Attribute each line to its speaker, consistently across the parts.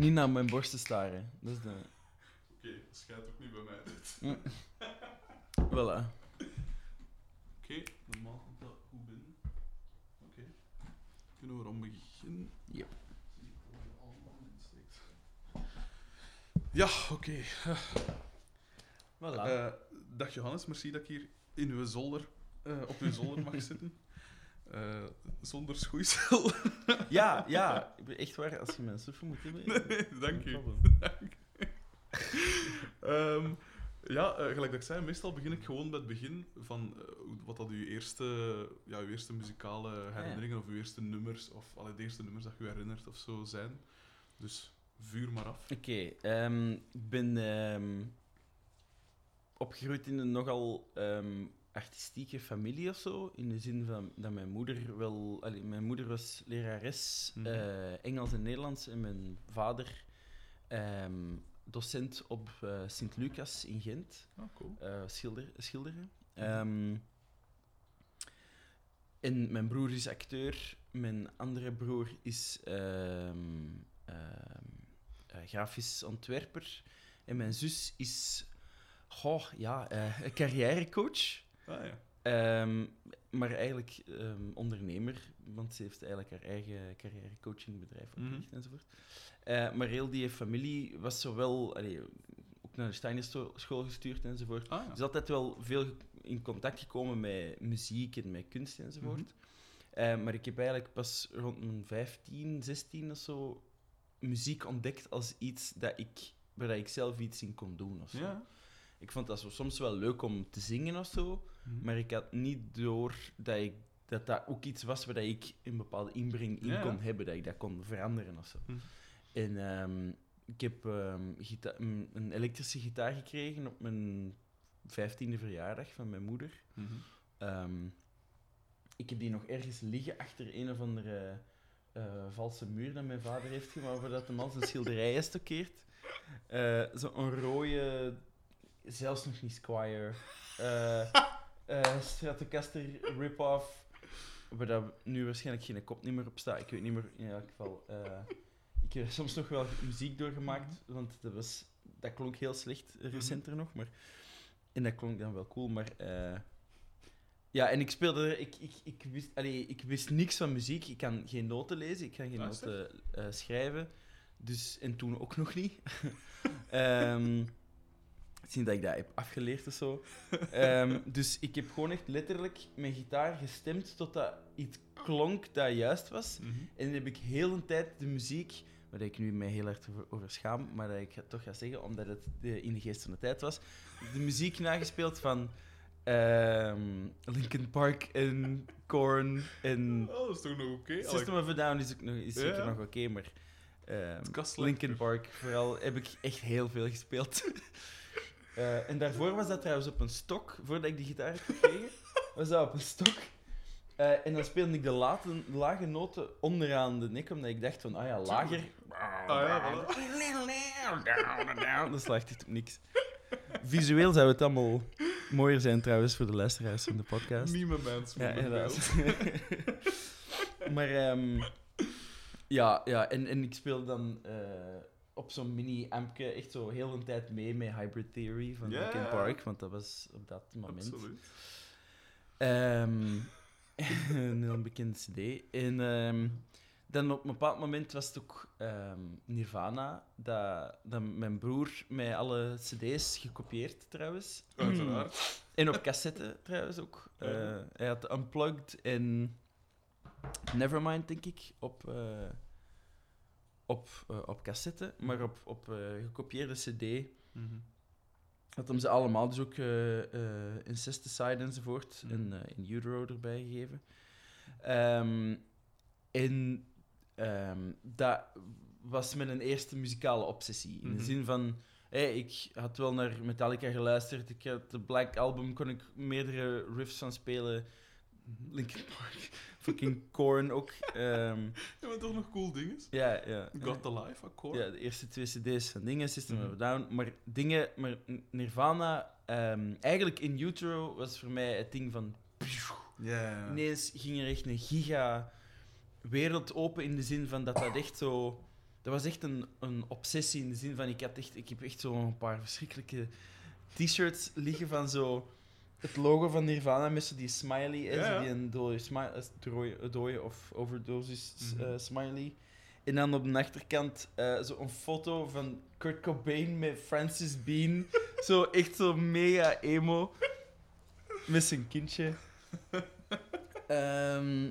Speaker 1: Niet naar mijn borsten staren. Dat is de...
Speaker 2: Oké, dat schijnt ook niet bij mij dit.
Speaker 1: Voilà.
Speaker 2: Oké, normaal komt dat goed binnen. Oké. Kunnen we erom beginnen? Insteekt. Ja, oké.
Speaker 1: Voilà.
Speaker 2: Eh, dag Johannes, merci dat ik hier in uw zolder, eh, op uw zolder mag zitten. Eh, zonder schoeisel.
Speaker 1: ja, ja. Ik ben echt waar, als je mijn suffer moet hebben...
Speaker 2: Nee, dank u.
Speaker 1: no problem.
Speaker 2: Ehm, ja, eh, gelijk dat ik zei, meestal begin ik gewoon bij het begin van eh, wat dat uw eerste, ja, uw eerste muzikale herinneringen of uw eerste nummers, of alle de eerste nummers dat je herinnert of zo zijn. Dus vuur maar af.
Speaker 1: Oké, ehm, ik ben ehm, opgegroeid in een nogal artistieke familie of zo. In de zin van dat mijn moeder wel... allee, mijn moeder was lerares
Speaker 2: Mhm.
Speaker 1: eh, Engels en Nederlands en mijn vader ehm, docent op eh, Sint-Lucas in Gent.
Speaker 2: Oh, cool.
Speaker 1: eh, schilder, schilderen. Ehm, en mijn broer is acteur. Mijn andere broer is ehm, ehm, eh, grafisch ontwerper. En mijn zus is goh, ja, carrièrecoach.
Speaker 2: Ah ja.
Speaker 1: Ehm, maar eigenlijk ehm, ondernemer, want ze heeft eigenlijk haar eigen carrièrecoachingbedrijf
Speaker 2: Mhm.
Speaker 1: opgericht enzovoort. Eh, maar heel die familie was zowel allee, ook naar de Steiner-school gestuurd enzovoort.
Speaker 2: Ah ja.
Speaker 1: is altijd wel veel in contact gekomen met muziek en met kunst enzovoort.
Speaker 2: Mhm.
Speaker 1: Eh, maar ik heb eigenlijk pas rond mijn 15, 16 of zo muziek ontdekt als iets dat ik, waar ik zelf iets in kon doen. Of zo.
Speaker 2: Ja.
Speaker 1: Ik vond dat zo soms wel leuk om te zingen of zo,
Speaker 2: Mhm.
Speaker 1: maar ik had niet door dat ik, dat, dat ook iets was waar dat ik een bepaalde inbreng in
Speaker 2: Ja, ja.
Speaker 1: kon hebben, dat ik dat kon veranderen of zo.
Speaker 2: Mhm.
Speaker 1: En ehm, ik heb ehm, een elektrische gitaar gekregen op mijn vijftiende verjaardag van mijn moeder.
Speaker 2: Mhm.
Speaker 1: Ehm, ik heb die nog ergens liggen achter een of andere eh, valse muur dat mijn vader heeft gemaakt, waar dat hem al zijn schilderijen stokkeert. Eh Zo'n rode, zelfs nog niet Squire, eh eh, Stratocaster rip-off, waar dat nu waarschijnlijk geen kop niet meer op staat. Ik weet niet meer, in elk geval. eh, ik heb soms nog wel muziek doorgemaakt, want dat, was, dat klonk heel slecht recenter nog, maar... En dat klonk dan wel cool, maar... eh, ja, en ik speelde... Ik, ik, ik, wist, allee, ik wist niks van muziek. Ik kan geen noten lezen, ik kan geen noten schrijven. Dus, en toen ook nog niet. Ehm Zien dat ik dat heb afgeleerd of zo. Ehm, dus ik heb gewoon echt letterlijk mijn gitaar gestemd totdat iets klonk dat juist was.
Speaker 2: Mhm.
Speaker 1: En dan heb ik heel een tijd de muziek, waar ik nu mij heel erg over, schaam, maar dat ik het toch ga zeggen, omdat het de, in de geest van de tijd was, de muziek nagespeeld van ehm Linkin Park en Korn en
Speaker 2: Oh, dat is toch nog oké?
Speaker 1: System of a Down is, ook nog, is zeker nog oké, maar
Speaker 2: slechter.
Speaker 1: Linkin Park vooral heb ik echt heel veel gespeeld. Eh, en daarvoor was dat trouwens op een stok, voordat ik die gitaar heb gekregen, was dat op een stok. Eh, en dan speelde ik de late, lage noten onderaan de nek, omdat ik dacht van, ah ja, lager.
Speaker 2: Ah ja, voilà.
Speaker 1: Dat slaagt echt op niks. Visueel zou het allemaal mooier zijn trouwens voor de luisteraars van de podcast.
Speaker 2: Meme bands.
Speaker 1: Ja, maar ehm, ja, ja en, en ik speelde dan eh, op zo'n mini-ampje echt zo heel een tijd mee met Hybrid Theory van
Speaker 2: Ja,
Speaker 1: Linkin. Park, want dat was op dat moment
Speaker 2: Absoluut.
Speaker 1: Ehm, een heel bekende cd. En ehm, dan op een bepaald moment was het ook ehm, Nirvana, dat, dat mijn broer mij alle cd's gekopieerd trouwens.
Speaker 2: Uiteraard.
Speaker 1: En op cassette trouwens ook. Eh, hij had Unplugged en Nevermind, denk ik, op, eh, op, eh, op cassette. Maar op, op eh, gekopieerde cd
Speaker 2: Mhm.
Speaker 1: had hem ze allemaal, dus ook eh Incesticide enzovoort,
Speaker 2: Mhm.
Speaker 1: en eh, in Utero erbij gegeven. Ehm, en ehm, dat was mijn eerste muzikale obsessie. In
Speaker 2: Mhm.
Speaker 1: de zin van, hey, ik had wel naar Metallica geluisterd, ik had de Black Album, kon ik meerdere riffs van spelen.
Speaker 2: Mhm.
Speaker 1: Linkin Park, fucking Korn ook. Ehm,
Speaker 2: Ja, maar toch nog cool dingen.
Speaker 1: ja, ja.
Speaker 2: Got the Life, akkoord.
Speaker 1: Ja, de eerste twee cd's van dingen, System of a
Speaker 2: Mhm.
Speaker 1: Down. Maar dingen, maar Nirvana, ehm, eigenlijk in Utero was voor mij het ding van...
Speaker 2: Ja.
Speaker 1: Ineens ging er echt een giga wereld open in de zin van dat dat echt zo... dat was echt een, een obsessie in de zin van, ik, had echt, ik heb echt zo'n paar verschrikkelijke t-shirts liggen van zo... Het logo van Nirvana met die smiley,
Speaker 2: Ja, ja.
Speaker 1: die een dode, eh, dode, dode of overdosis
Speaker 2: Mhm.
Speaker 1: eh, smiley. En dan op de achterkant eh, zo een foto van Kurt Cobain met Francis Bean. zo echt zo mega emo. Met zijn kindje. Ehm,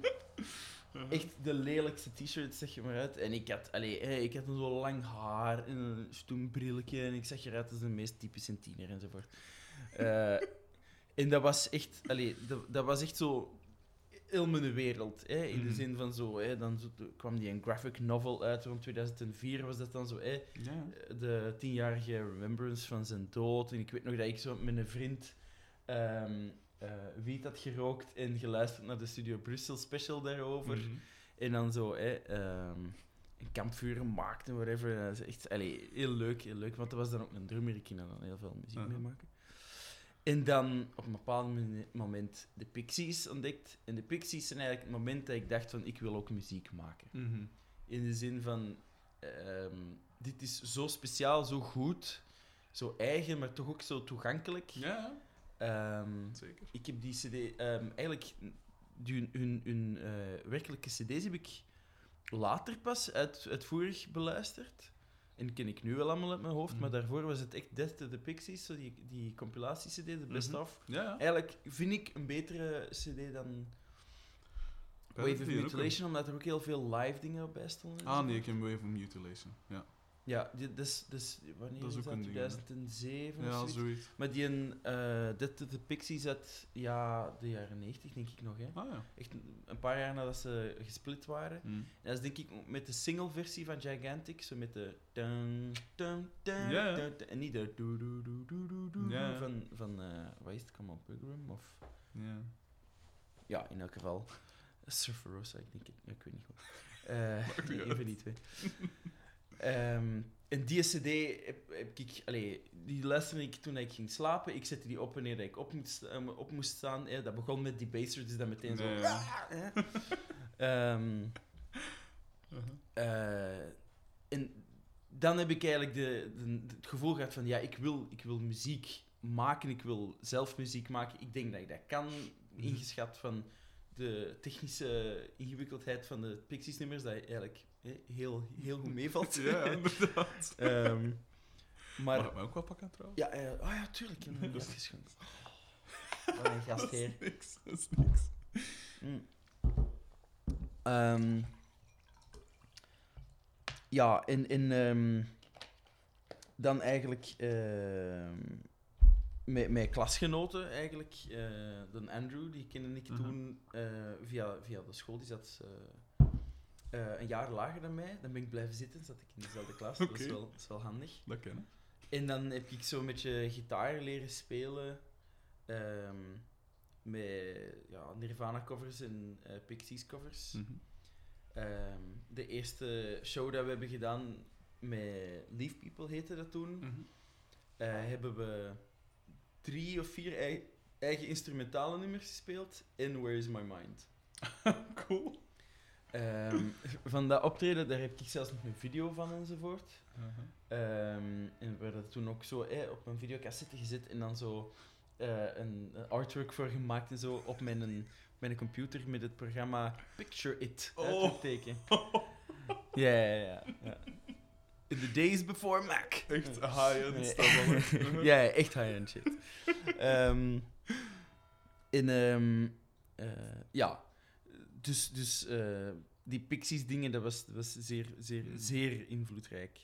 Speaker 1: echt de lelijkste t-shirt, zeg je maar uit. En ik had, allee, hè, ik had een zo lang haar en een. En ik zag eruit als de meest typische tiener enzovoort. Eh, en dat was echt, allee, dat, dat was echt zo heel mijn wereld. Hè, in de
Speaker 2: Mhm.
Speaker 1: zin van zo, hè, dan zo, kwam die een graphic novel uit rond 2004 was dat dan zo. Hè,
Speaker 2: Ja.
Speaker 1: de tienjarige remembrance van zijn dood. En ik weet nog dat ik zo met een vriend ehm eh, wiet had gerookt en geluisterd naar de Studio Brussel special daarover.
Speaker 2: Mhm.
Speaker 1: En dan zo hè, ehm, een kampvuur gemaakt en whatever. En dat is echt allee, heel leuk, heel leuk. Want dat was dan ook een drummer, ik kon dan heel veel muziek
Speaker 2: Uh-huh.
Speaker 1: mee maken. En dan op een bepaald mom- moment de Pixies ontdekt. En de Pixies zijn eigenlijk het moment dat ik dacht van ik wil ook muziek maken.
Speaker 2: Mhm.
Speaker 1: In de zin van, ehm, dit is zo speciaal, zo goed, zo eigen, maar toch ook zo toegankelijk.
Speaker 2: Ja,
Speaker 1: Ehm,
Speaker 2: zeker.
Speaker 1: ik heb die CD, ehm, eigenlijk, die, hun, hun, hun eh, werkelijke CD's heb ik later pas uit, uitvoerig beluisterd. En ken ik nu wel allemaal uit mijn hoofd, maar
Speaker 2: Mhm.
Speaker 1: daarvoor was het echt Death to the Pixies, zo die, die compilatie-CD, de Best
Speaker 2: Mhm.
Speaker 1: of.
Speaker 2: Ja, ja.
Speaker 1: Eigenlijk vind ik een betere CD dan Wave of Mutilation, omdat er ook heel veel live dingen op bij stonden.
Speaker 2: Ah, nee, ik heb Wave of Mutilation. Ja,
Speaker 1: Ja, die, dus, dus wanneer
Speaker 2: Dat is
Speaker 1: is dat?
Speaker 2: een ding, hè?
Speaker 1: 2007 of zoiets?
Speaker 2: zoiets.
Speaker 1: Maar die een, Death to the Pixies uit ja, de jaren 90, denk ik nog. Hè?
Speaker 2: Ah ja.
Speaker 1: Echt een- paar jaar nadat ze gesplit waren.
Speaker 2: Mm.
Speaker 1: En dat is denk ik met de single-versie van Gigantic, zo met de... Dun, dun, dun, en niet de... Van, van eh, wat is het? Come on Pilgrim? Of...
Speaker 2: Ja.
Speaker 1: Ja, in elk geval. Surferosa, ik denk het. Ja, ik weet niet goed. Eh
Speaker 2: niet
Speaker 1: een
Speaker 2: uit.
Speaker 1: van die twee. Ehm, en die cd heb, heb ik... Allee, die luisterde ik toen ik ging slapen. Ik zette die op wanneer dat ik op moest, eh, op moest staan. Eh, dat begon met die baser, dus dat meteen zo...
Speaker 2: Nee.
Speaker 1: Eh. Eh, en dan heb ik eigenlijk de, de- het gevoel gehad van... Ja, ik wil, ik wil muziek maken. Ik wil zelf muziek maken. Ik denk dat ik dat kan. Ingeschat van de technische ingewikkeldheid van de Pixies-nummers. Dat eigenlijk heel, heel goed meevalt.
Speaker 2: Ja, inderdaad.
Speaker 1: Ehm, maar...
Speaker 2: Mag ik mij ook wel pakken trouwens?
Speaker 1: Ja, eh, oh ja, tuurlijk. Een een gastheer.
Speaker 2: Dat is niks. Dat is niks.
Speaker 1: Mm. Ehm, ja, en, en ehm, dan eigenlijk ehm, met, met klasgenoten eigenlijk. eh de Andrew, die kende ik
Speaker 2: Mhm.
Speaker 1: toen eh, via, via de school. Die zat eh, een jaar lager dan mij. Dan ben ik blijven zitten, zat ik in dezelfde klas. Dat, is wel, dat is wel handig.
Speaker 2: Dat kennen.
Speaker 1: En dan heb ik zo een beetje gitaar leren spelen. ehm, met ja, Nirvana-covers en eh, Pixies-covers.
Speaker 2: Mhm.
Speaker 1: Ehm, de eerste show dat we hebben gedaan met Leaf People heette dat toen.
Speaker 2: Mhm.
Speaker 1: eh, hebben we drie of vier ei- eigen instrumentale nummers gespeeld. En Where Is My Mind.
Speaker 2: Cool.
Speaker 1: Ehm, van dat optreden, daar heb ik zelfs nog een video van enzovoort.
Speaker 2: Uh-huh.
Speaker 1: Ehm, en we werden toen ook zo eh, op een videocassette gezet en dan zo eh, een, artwork voor gemaakt en zo op mijn, mijn computer met het programma Picture It
Speaker 2: Oh.
Speaker 1: Ja, ja, ja. In the days before Mac.
Speaker 2: Echt high-end
Speaker 1: Nee.
Speaker 2: stuff
Speaker 1: ja, echt high-end shit. Ehm en ehm, eh, ja, dus, dus eh, die Pixies dingen, dat was, was zeer, zeer, zeer invloedrijk.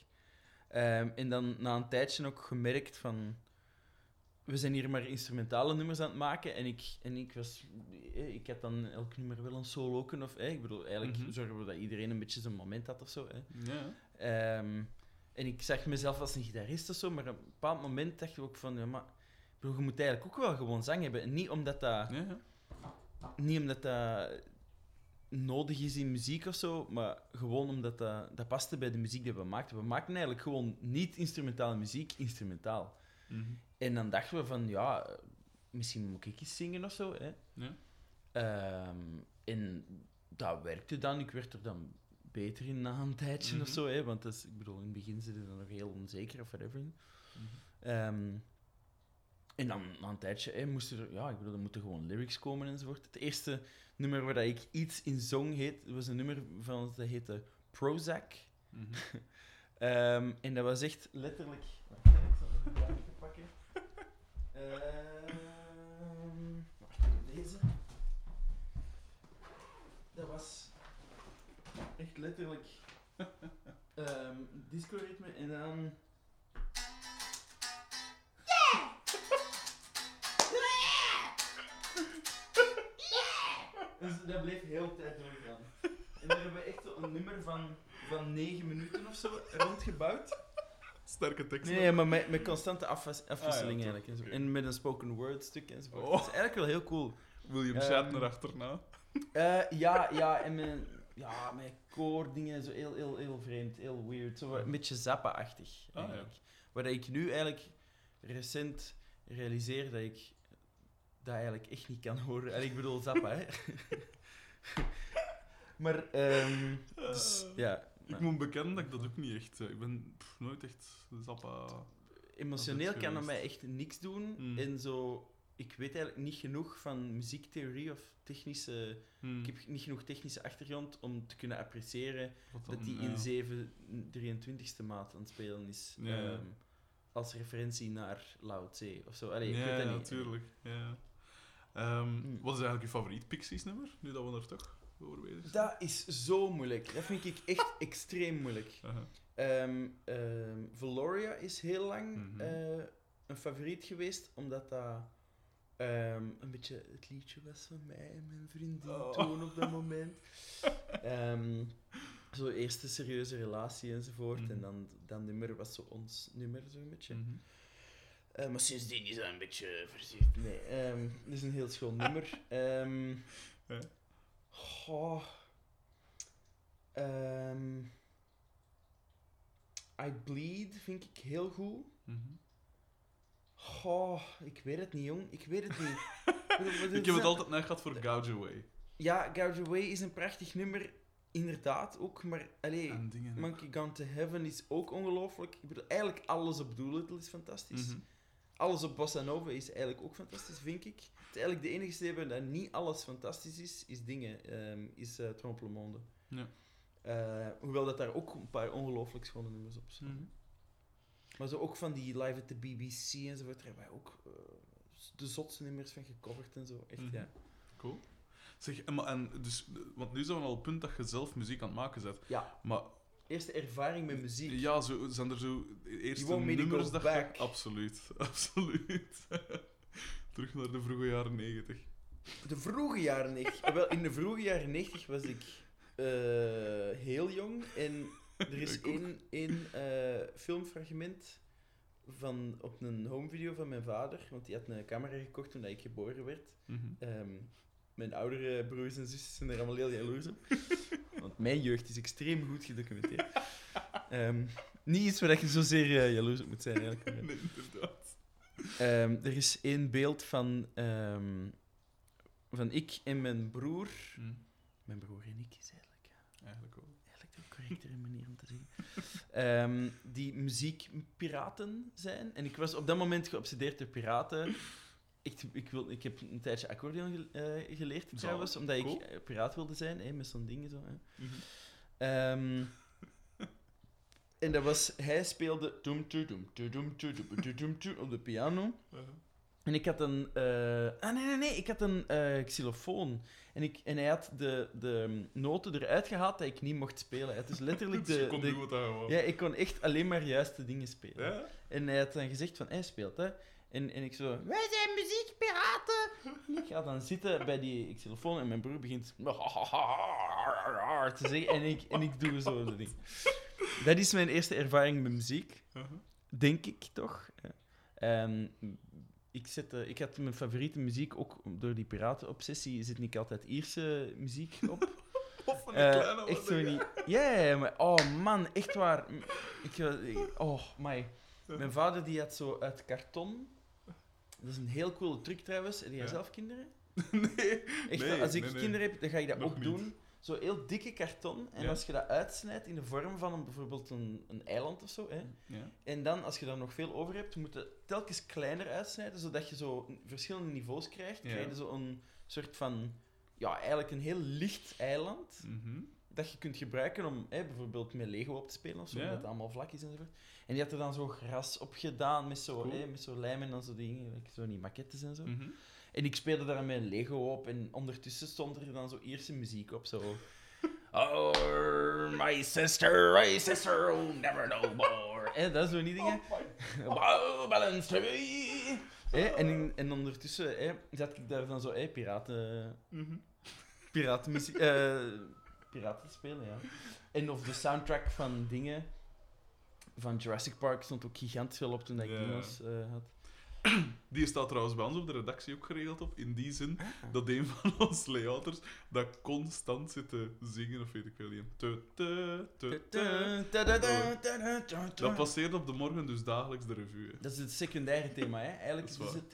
Speaker 1: Ehm, en dan na een tijdje ook gemerkt van... We zijn hier maar instrumentale nummers aan het maken. En ik, en ik was... eh, Ik had dan elk nummer wel een solo of... eh, ik bedoel, eigenlijk
Speaker 2: Mhm.
Speaker 1: zorgen we dat iedereen een beetje zijn moment had of zo. hè.
Speaker 2: Ja.
Speaker 1: Ehm, en ik zag mezelf als een gitarist of zo, maar op een bepaald moment dacht ik ook van, ja, maar bedoel, je moet eigenlijk ook wel gewoon zang hebben. En niet omdat dat,
Speaker 2: Ja, ja.
Speaker 1: niet omdat dat nodig is in muziek of zo, maar gewoon omdat dat, dat paste bij de muziek die we maakten. We maakten eigenlijk gewoon niet instrumentale muziek, instrumentaal.
Speaker 2: Mhm.
Speaker 1: En dan dachten we van, ja, misschien moet ik eens zingen of zo. Hè.
Speaker 2: Ja.
Speaker 1: Ehm, en dat werkte dan. Ik werd er dan beter in na een tijdje
Speaker 2: Mhm.
Speaker 1: of zo. Hè, want dat is, ik bedoel, in het begin zit je dan nog heel onzeker of whatever.
Speaker 2: Mhm.
Speaker 1: Ehm, en dan na een tijdje hè, moesten er, ja, ik bedoel, er moeten gewoon lyrics komen enzovoort. Het eerste nummer waar dat ik iets in zong heet, was een nummer van dat heette Prozac. Ehm, en dat was echt letterlijk. Wacht, hè, ik zal even een plaatje pakken. Ehm, wacht, deze. Dat was echt letterlijk ehm disco-ritme en dan. Dus dat bleef heel de tijd doorgaan. En daar hebben we echt zo een nummer van, van 9 minuten of zo rondgebouwd.
Speaker 2: Sterke tekst.
Speaker 1: Nee, maar met, met constante afwas- afwisseling
Speaker 2: Ah, ja,
Speaker 1: eigenlijk. En, met een spoken word stuk enzovoort.
Speaker 2: Oh.
Speaker 1: Dat is eigenlijk wel heel cool.
Speaker 2: William
Speaker 1: Ehm,
Speaker 2: Shatner achterna.
Speaker 1: Eh, ja, ja, en met, ja, met koordingen, zo heel, heel, heel vreemd, heel weird. Zo een beetje Zappa-achtig,
Speaker 2: Ah, ja.
Speaker 1: Waar ik nu eigenlijk recent realiseer dat ik dat eigenlijk echt niet kan horen. En ik bedoel Zappa, hè. maar, ehm dus,
Speaker 2: Eh,
Speaker 1: ja.
Speaker 2: Ik moet bekennen dat ik dat ook niet echt... eh, Ik ben pff, nooit echt Zappa...
Speaker 1: Emotioneel kan dat mij echt niks doen.
Speaker 2: Mm.
Speaker 1: En zo... Ik weet eigenlijk niet genoeg van muziektheorie of technische...
Speaker 2: Hmm,
Speaker 1: Ik heb niet genoeg technische achtergrond om te kunnen appreciëren dat die in 7 23ste maat aan het spelen is.
Speaker 2: Ja, ja.
Speaker 1: ehm, als referentie naar Lao Tse of zo. Allee, ik
Speaker 2: ja,
Speaker 1: weet dat niet.
Speaker 2: natuurlijk. Ja. Ehm,
Speaker 1: Hmm.
Speaker 2: Wat is eigenlijk je favoriet Pixies-nummer, nu dat we er toch over bezig zijn?
Speaker 1: Dat is zo moeilijk. Dat vind ik echt extreem moeilijk. Ehm ehm, Valoria is heel lang
Speaker 2: Mhm.
Speaker 1: eh, een favoriet geweest, omdat dat een beetje het liedje was van mij en mijn vriendin
Speaker 2: Oh.
Speaker 1: toen op dat moment. Ehm zo eerste serieuze relatie enzovoort.
Speaker 2: Mhm.
Speaker 1: En dan dat nummer was zo ons nummer, zo'n beetje.
Speaker 2: Mhm.
Speaker 1: Eh, maar sindsdien is dat een beetje verzicht. Nee, ehm het is een heel schoon nummer. Ehm
Speaker 2: Ja.
Speaker 1: goh. Ehm, I Bleed vind ik heel goed.
Speaker 2: Mhm.
Speaker 1: Goh, ik weet het niet, jong. Ik weet het niet. Wat- wat is
Speaker 2: Ik heb het altijd net gehad voor Gouge Away.
Speaker 1: Ja, Gouge Away is een prachtig nummer. Inderdaad ook, maar... Allee. Monkey Gone to Heaven is ook ongelooflijk. Ik bedoel, eigenlijk alles op Doolittle is fantastisch.
Speaker 2: Mhm.
Speaker 1: Alles op Bossa Nova is eigenlijk ook fantastisch, vind ik. Het is eigenlijk de enige steven dat niet alles fantastisch is, is dingen, ehm, is uh, Trompe le Monde.
Speaker 2: Ja.
Speaker 1: Eh, hoewel dat daar ook een paar ongelooflijk schone nummers op zijn.
Speaker 2: Mhm.
Speaker 1: Maar zo ook van die live at the BBC enzovoort, daar hebben wij ook eh, de zotste nummers van gecoverd en zo. Echt,
Speaker 2: Mhm.
Speaker 1: ja.
Speaker 2: Cool. Zeg, en, en dus, want nu zijn we al op het punt dat je zelf muziek aan het maken bent.
Speaker 1: Ja,
Speaker 2: Maar
Speaker 1: eerste ervaring met muziek.
Speaker 2: ja, zo, zijn er zo eerste nummers dat je... Absoluut, absoluut. Terug naar de vroege jaren negentig.
Speaker 1: De vroege jaren 90. Wel, in de vroege jaren 90 was ik eh, heel jong. En er is één, één eh, filmfragment van, op een homevideo van mijn vader. Want die had een camera gekocht toen ik geboren werd.
Speaker 2: Mhm.
Speaker 1: Ehm, mijn oudere broers en zusjes zijn er allemaal heel jaloers op. Want mijn jeugd is extreem goed gedocumenteerd. Ehm, niet iets waar je zozeer eh, jaloers op moet zijn, eigenlijk.
Speaker 2: Nee, inderdaad.
Speaker 1: Ehm, er is één beeld van, ehm, van ik en mijn broer.
Speaker 2: Mhm.
Speaker 1: Mijn broer en ik is eigenlijk, ja,
Speaker 2: Eigenlijk wel.
Speaker 1: eigenlijk de correctere manier om te zeggen. Die muziekpiraten zijn. En ik was op dat moment geobsedeerd door piraten. Ik, ik, wil, ik heb een tijdje accordeon ge- eh, geleerd trouwens, omdat
Speaker 2: Cool.
Speaker 1: ik eh, piraat wilde zijn, hè, met zo'n ding zo. Hè.
Speaker 2: Mhm.
Speaker 1: Ehm, en dat was, hij speelde doem, doem, doem, doem, toe, doem, toe op de piano.
Speaker 2: Aha.
Speaker 1: En ik had een... eh, ah, nee, nee, nee. Ik had een eh, xylofoon. En, ik, en hij had de, de noten eruit gehaald dat ik niet mocht spelen. Had dus letterlijk
Speaker 2: Dus je
Speaker 1: de...
Speaker 2: kon
Speaker 1: de- ja, ik kon echt alleen maar juiste dingen spelen.
Speaker 2: Ja?
Speaker 1: En hij had dan gezegd van, hij speelt, hè. En, en ik zo, wij zijn muziekpiraten! ik ga dan zitten bij die xylofoon en mijn broer begint te zeggen. En ik, en ik doe zo dat ding. Dat is mijn eerste ervaring met muziek.
Speaker 2: Aha.
Speaker 1: Denk ik toch. Ehm, ik, zette, ik had mijn favoriete muziek, ook door die piratenobsessie, zit niet altijd Ierse muziek op.
Speaker 2: Of van
Speaker 1: Eh,
Speaker 2: een kleine
Speaker 1: echt zo niet. Ja, maar oh man, echt waar. Ik- oh, my. Mijn vader die had zo uit karton. Dat is een heel coole truc trouwens. Heb jij
Speaker 2: Ja.
Speaker 1: zelf kinderen?
Speaker 2: Nee.
Speaker 1: Echt,
Speaker 2: Nee,
Speaker 1: als ik
Speaker 2: nee, nee.
Speaker 1: kinderen heb, dan ga ik dat
Speaker 2: Nog
Speaker 1: ook
Speaker 2: niet.
Speaker 1: doen. zo heel dikke karton. En
Speaker 2: Ja.
Speaker 1: als je dat uitsnijdt in de vorm van een, bijvoorbeeld een, een eiland of zo, hè,
Speaker 2: Ja.
Speaker 1: en dan, als je daar nog veel over hebt, moet je het telkens kleiner uitsnijden, zodat je zo verschillende niveaus krijgt.
Speaker 2: Ja.
Speaker 1: Krijg je zo een soort van, ja, eigenlijk een heel licht eiland,
Speaker 2: Mhm.
Speaker 1: dat je kunt gebruiken om hè, bijvoorbeeld met Lego op te spelen of zo, omdat het allemaal vlak is enzovoort. En die had er dan zo gras op gedaan, met zo,
Speaker 2: Cool.
Speaker 1: hè, met zo lijm en dan zo dingen, zo die maquettes en zo.
Speaker 2: Mhm.
Speaker 1: En ik speelde daar met Lego op en ondertussen stond er dan zo Ierse muziek op, zo... Oh, my sister, my sister, will never know more. Hè, dat die dingen. Wow, balance to me. En, in- en ondertussen hè, zat ik daar dan zo hè, piraten,
Speaker 2: Mhm.
Speaker 1: piratenmuziek, eh, piraten te spelen, ja. En of de soundtrack van dingen van Jurassic Park stond ook gigantisch veel op toen ik
Speaker 2: Ja.
Speaker 1: dino's eh, had.
Speaker 2: Die staat trouwens bij ons op de redactie ook geregeld op. In die zin
Speaker 1: Ah.
Speaker 2: dat een van ons layouters dat constant zit te zingen, of weet ik wel niet. Dat passeert op de morgen dus dagelijks de revue. hè.
Speaker 1: Dat is het secundaire thema, hè. Eigenlijk is,
Speaker 2: is
Speaker 1: het,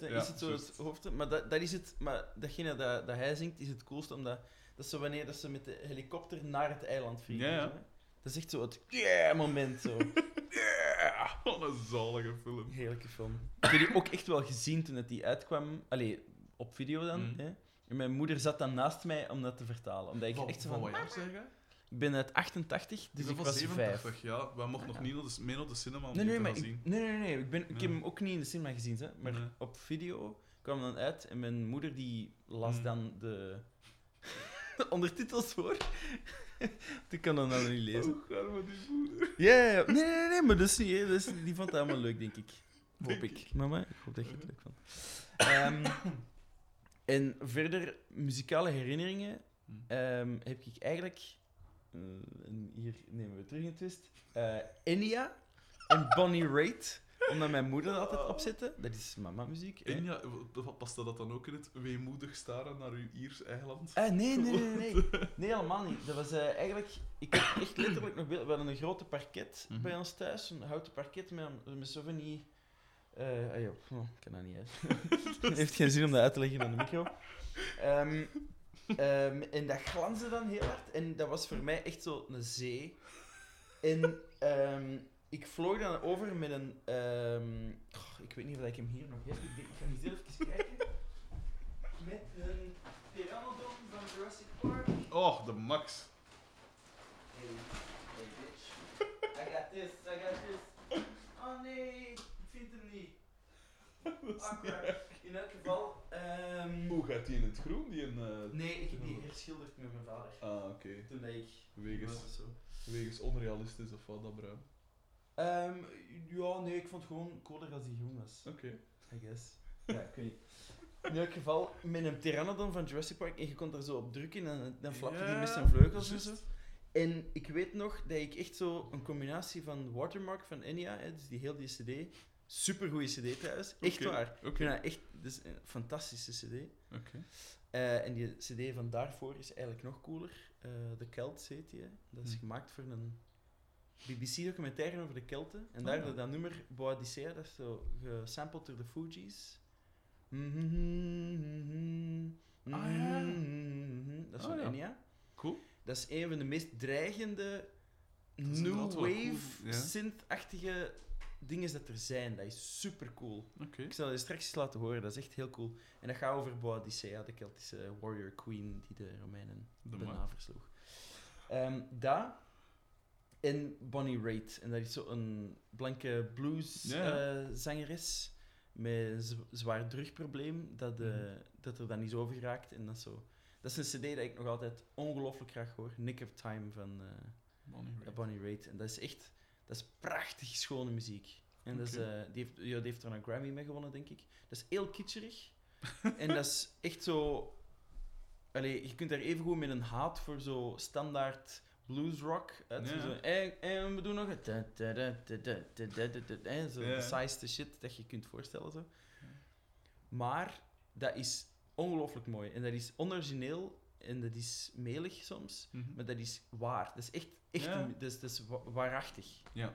Speaker 2: Ja,
Speaker 1: is het zo
Speaker 2: juist.
Speaker 1: het hoofd. Maar dat, dat is het. Maar datgene dat, dat hij zingt, is het coolste, omdat dat is zo wanneer dat ze met de helikopter naar het eiland vliegen.
Speaker 2: Ja, ja.
Speaker 1: zo, hè. Dat is echt zo het yeah moment. Zo.
Speaker 2: Yeah! Wat een zalige film.
Speaker 1: Heerlijke film. Ik heb die ook echt wel gezien toen het die uitkwam. Allee, op video dan.
Speaker 2: Mhm.
Speaker 1: Hè. En mijn moeder zat dan naast mij om dat te vertalen. Omdat ik
Speaker 2: Van-
Speaker 1: echt zo
Speaker 2: van
Speaker 1: van...
Speaker 2: wat jaar zeg je?
Speaker 1: Ik ben uit 88, dus
Speaker 2: Ik
Speaker 1: was
Speaker 2: van
Speaker 1: vijf.
Speaker 2: 87, ja. Wij mochten nog
Speaker 1: Ja.
Speaker 2: niet de, mee naar de cinema om
Speaker 1: Nee, nee,
Speaker 2: te
Speaker 1: maar ik,
Speaker 2: zien.
Speaker 1: nee, nee, nee. Ik, ben, ik heb hem ook niet in de cinema gezien, hè, maar
Speaker 2: Nee.
Speaker 1: op video kwam dan uit en mijn moeder die las
Speaker 2: Mm.
Speaker 1: dan de, de ondertitels voor. ik kan dat nou niet lezen.
Speaker 2: Oh, arme die moeder.
Speaker 1: Ja, ja, ja. Nee, nee, nee, maar dat is niet. Dat is, die vond het allemaal leuk, denk ik. Hoop
Speaker 2: Denk
Speaker 1: ik. Mama, ik hoop dat je het leuk vond. Ehm, en verder, muzikale herinneringen ehm, heb ik eigenlijk... en hier nemen we terug een twist. eh Enya en Bonnie Raitt, omdat mijn moeder dat altijd opzette. Dat is mama-muziek.
Speaker 2: En ja, paste dat dan ook in het weemoedig staren naar uw Iers eiland?
Speaker 1: Ah, nee, nee, nee, nee. Nee, helemaal niet. Dat was eh, eigenlijk... Ik heb echt letterlijk nog... beeld- We hadden een grote parket
Speaker 2: Mhm.
Speaker 1: bij ons thuis. Een houten parket met, met zo van die... eh ah, oh, ik kan dat niet uit. Het heeft geen zin om dat uit te leggen aan de micro. Ehm, ehm, en dat glansde dan heel hard. En dat was voor mij echt zo een zee. En ehm, ik vloog dan over met een... goh, ik weet niet of ik hem hier nog heb. Ik, denk, ik ga eens even kijken. Met een Pteranodon van Jurassic Park.
Speaker 2: Oh, de max.
Speaker 1: Hey, hey bitch. I got this, I got this. Oh nee, ik vind hem niet. In elk geval, ehm
Speaker 2: Hoe gaat die in het groen? Die in, eh,
Speaker 1: nee, ik heb die herschilderd met mijn vader.
Speaker 2: Ah, oké.
Speaker 1: Toen dat ik
Speaker 2: Wegens,
Speaker 1: was zo.
Speaker 2: wegens onrealistisch of wat, dat bruin.
Speaker 1: Ehm, ja, nee, ik vond het gewoon cooler als die groen was.
Speaker 2: Oké.
Speaker 1: I guess. Ja, ik weet niet. In elk geval, met een Pteranodon van Jurassic Park, en je kon er zo op drukken en dan flapte die met zijn vleugels en zo. En ik weet nog dat ik echt zo een combinatie van Watermark van Enya, hè, dus die heel die CD, supergoeie CD trouwens, echt waar. Ik
Speaker 2: Oké.
Speaker 1: vind dat echt een fantastische CD.
Speaker 2: Oké.
Speaker 1: Eh, en die CD van daarvoor is eigenlijk nog cooler. Eh The Celts heet die. hè. Dat is
Speaker 2: Hm.
Speaker 1: gemaakt voor een BBC-documentaire over de Kelten. En
Speaker 2: Ah,
Speaker 1: daar
Speaker 2: ja.
Speaker 1: dat, nummer Boadicea, dat is zo gesampled door de Fugees.
Speaker 2: Ah, ja.
Speaker 1: Dat is
Speaker 2: Ah,
Speaker 1: van
Speaker 2: ja.
Speaker 1: Enya.
Speaker 2: Cool.
Speaker 1: Dat is een van de meest dreigende new wave synth-achtige dingen dat er zijn. Dat is super cool. Ik zal je straks eens laten horen, dat is echt heel cool. En dat gaat over Boadicea, de Keltische warrior queen die de Romeinen
Speaker 2: De
Speaker 1: versloeg. Ehm dat en Bonnie Raitt. En dat is zo een blanke blueszangeres
Speaker 2: Ja, ja.
Speaker 1: zangeres met een zwaar drugprobleem dat, eh,
Speaker 2: Mhm.
Speaker 1: dat er dan niet over geraakt. En dat, is zo. dat is een cd dat ik nog altijd ongelooflijk graag hoor. Nick of Time van... eh,
Speaker 2: Bonnie Raitt.
Speaker 1: Bonnie Raitt. En dat is echt... Dat is prachtig schone muziek. En dat is, eh, die, heeft, ja, die heeft er een Grammy mee gewonnen, denk ik. Dat is heel kitscherig. en dat is echt zo... Allee, je kunt daar even goed met een haat voor zo standaard bluesrock. rock En, we doen nog het. En zo, de saaiste shit dat je kunt voorstellen. Zo. Maar dat is ongelooflijk mooi. En dat is onorigineel en dat is melig soms,
Speaker 2: mhm.
Speaker 1: maar dat is waar. Dat is echt, echt dat is, waarachtig.
Speaker 2: Ja.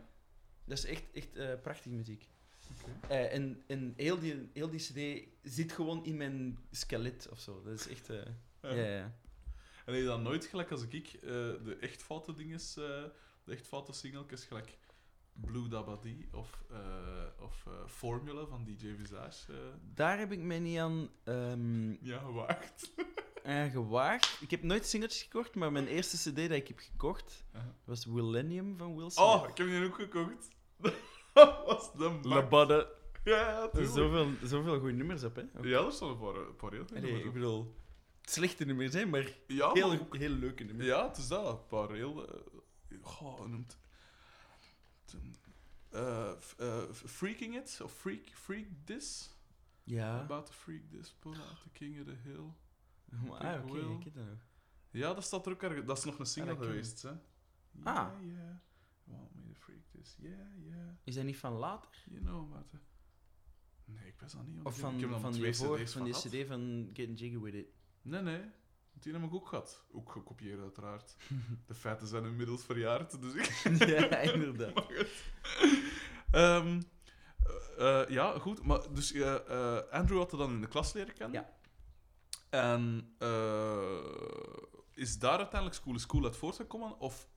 Speaker 1: Dat is echt, echt eh, prachtige muziek. Eh, en en heel, die, heel die CD zit gewoon in mijn skelet of zo. Dat is echt. Eh, ja. ja.
Speaker 2: En heb je dan nooit gelijk als ik eh, de echt foute dinges, eh, de echt foute singeltjes gelijk Blue Dabadi of, eh, of Formula van DJ Visage
Speaker 1: Daar heb ik mij niet aan ehm,
Speaker 2: ja, gewaagd.
Speaker 1: aan gewaagd. Ik heb nooit singeltjes gekocht, maar mijn eerste cd dat ik heb gekocht was Millennium van Smith.
Speaker 2: Oh, ik heb die ook gekocht. Dat was de.
Speaker 1: Labadde.
Speaker 2: Ja, ja, tuurlijk.
Speaker 1: zoveel, zoveel goede nummers op, hè?
Speaker 2: Ja, er staan een paar, een paar heel goede
Speaker 1: Nee,
Speaker 2: nummers
Speaker 1: ik bedoel, slechte nummers, hè, maar
Speaker 2: Ja, maar
Speaker 1: heel,
Speaker 2: ook-
Speaker 1: heel leuke nummers.
Speaker 2: Ja, het is dat. Een paar heel... eh, goh, noemt? Eh, eh, freaking It, of Freak, freak This.
Speaker 1: Ja.
Speaker 2: About to freak this, pull out the king of the hill.
Speaker 1: Ah, oké, ik heb dat nog.
Speaker 2: Ja, dat staat er ook ergens. Dat is nog een single
Speaker 1: Ah, ken
Speaker 2: geweest, hè?
Speaker 1: Ah.
Speaker 2: Yeah, yeah. Want me to freak this. Yeah, yeah.
Speaker 1: Is dat niet van later?
Speaker 2: You know the... Nee, ik weet dat niet.
Speaker 1: Of van,
Speaker 2: ik heb
Speaker 1: van die
Speaker 2: CD's
Speaker 1: van die cd van Getting Jiggy With It?
Speaker 2: Nee, nee. Die heb ik ook gehad. Ook gekopieerd, uiteraard. De feiten zijn inmiddels verjaard, dus ik...
Speaker 1: ja, inderdaad.
Speaker 2: Eh, eh, ja, goed. Maar, dus eh, Andrew had er dan in de klas leren kennen.
Speaker 1: Ja.
Speaker 2: En is daar uiteindelijk School is School uit voortgekomen? Of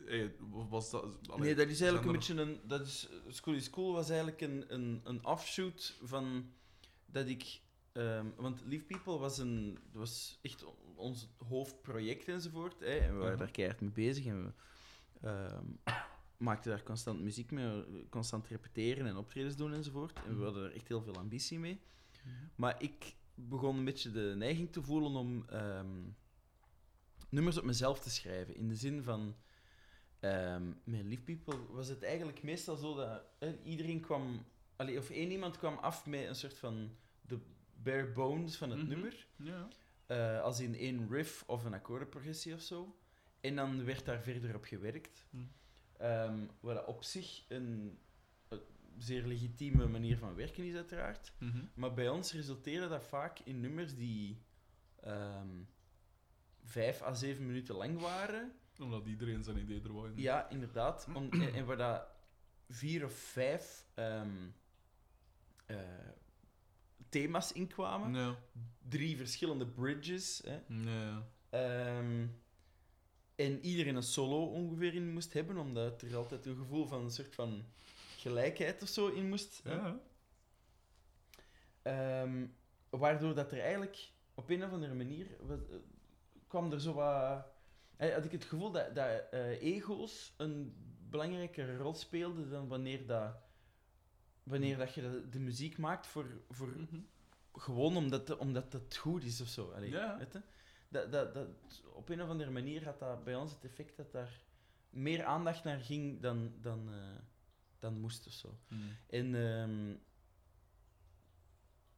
Speaker 2: was dat... allee,
Speaker 1: Nee, dat is eigenlijk een
Speaker 2: er-
Speaker 1: beetje een... Dat is, School is Cool was eigenlijk een, een, een offshoot van dat ik... ehm, want Leave People was, een, was echt ons hoofdproject enzovoort. Hè, en we waren
Speaker 2: Mhm.
Speaker 1: daar keihard mee bezig. En we ehm, maakten daar constant muziek mee, constant repeteren en optredens doen enzovoort. En we hadden er echt heel veel ambitie mee. Maar ik begon een beetje de neiging te voelen om ehm, nummers op mezelf te schrijven. In de zin van, met Lief People was het eigenlijk meestal zo dat eh, iedereen kwam, allee, of één iemand kwam af met een soort van de bare bones van het
Speaker 2: Mhm.
Speaker 1: nummer.
Speaker 2: Ja.
Speaker 1: eh, als in één riff of een akkoordenprogressie of zo. En dan werd daar verder op gewerkt. Ehm, wat op zich een, een zeer legitieme manier van werken is, uiteraard.
Speaker 2: Mhm.
Speaker 1: Maar bij ons resulteerde dat vaak in nummers die ehm, vijf à zeven minuten lang waren.
Speaker 2: Omdat iedereen zijn idee er wou.
Speaker 1: Ja, inderdaad. Om, en, en waar dat vier of vijf ehm, eh, thema's in kwamen.
Speaker 2: Ja.
Speaker 1: Drie verschillende bridges. Hè.
Speaker 2: Ja.
Speaker 1: Ehm, en iedereen een solo ongeveer in moest hebben, omdat er altijd een gevoel van een soort van gelijkheid of zo in moest.
Speaker 2: Ja.
Speaker 1: Ehm, waardoor dat er eigenlijk op een of andere manier eh, kwam er zo wat. had ik het gevoel dat, dat eh, ego's een belangrijke rol speelden dan wanneer, dat, wanneer dat je de, de muziek maakt voor, voor
Speaker 2: Mhm.
Speaker 1: gewoon omdat, de- omdat het goed is of zo. Allee,
Speaker 2: Ja.
Speaker 1: weet je? Dat, dat, dat, op een of andere manier had dat bij ons het effect dat daar meer aandacht naar ging dan, dan, eh, dan moest of zo.
Speaker 2: Mhm.
Speaker 1: En ehm,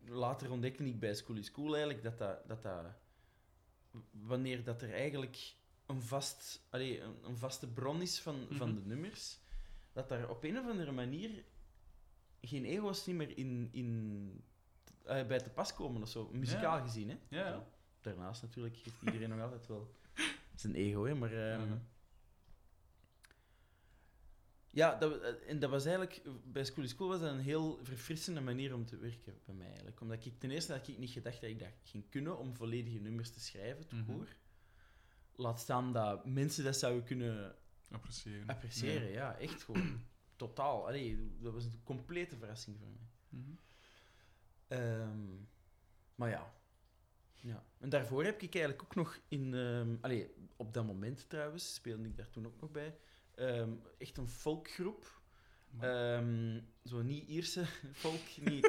Speaker 1: later ontdekte ik bij School is School eigenlijk dat dat, dat, dat wanneer dat er eigenlijk een, vast, allee, een, een vaste bron is van, van
Speaker 2: Mhm.
Speaker 1: de nummers, dat daar op een of andere manier geen ego's niet meer in, in, eh, bij te pas komen of zo, muzikaal
Speaker 2: Ja.
Speaker 1: gezien. Hè?
Speaker 2: Ja, ja.
Speaker 1: Daarnaast natuurlijk heeft iedereen nog altijd wel zijn ego, hè, maar... ehm, ja, dat, eh, en dat was eigenlijk, bij School is School was dat een heel verfrissende manier om te werken bij mij eigenlijk. Omdat ik ten eerste had ik niet gedacht dat ik dat ging kunnen om volledige nummers te schrijven, te hoor. Laat staan dat mensen dat zouden kunnen
Speaker 2: Appreciëren.
Speaker 1: appreciëren, ja, echt gewoon. Totaal. Allee, dat was een complete verrassing voor mij.
Speaker 2: Mhm.
Speaker 1: Ehm, maar ja. ja. En daarvoor heb ik eigenlijk ook nog in... allee, op dat moment trouwens, speelde ik daar toen ook nog bij. ehm, echt een folkgroep. Zo niet Ierse folk, niet...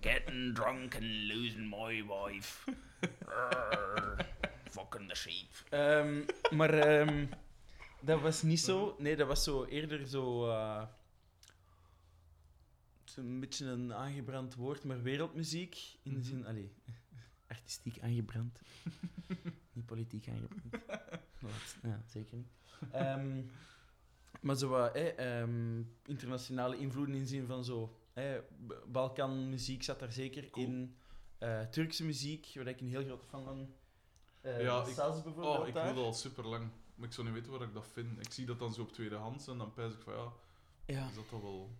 Speaker 1: Getting drunk and losing my wife. Fucking the sheep. Maar dat was niet zo. Nee, dat was zo eerder zo. eh, het is een beetje een aangebrand woord, maar wereldmuziek. In de
Speaker 2: Mhm.
Speaker 1: zin, allee, artistiek aangebrand. niet politiek aangebrand. Laat- ja, zeker niet. Ehm, maar zo wat eh, internationale invloeden in de zin van zo. Eh, Balkanmuziek zat daar zeker
Speaker 2: Cool.
Speaker 1: in. Eh, Turkse muziek, waar ik een heel grote fan van. Eh
Speaker 2: Ja, ik-
Speaker 1: bijvoorbeeld.
Speaker 2: Oh, ik
Speaker 1: daar.
Speaker 2: wil dat al super lang. Maar ik zou niet weten waar ik dat vind. Ik zie dat dan zo op tweedehands en dan pijs ik van ja,
Speaker 1: Ja.
Speaker 2: is dat toch wel.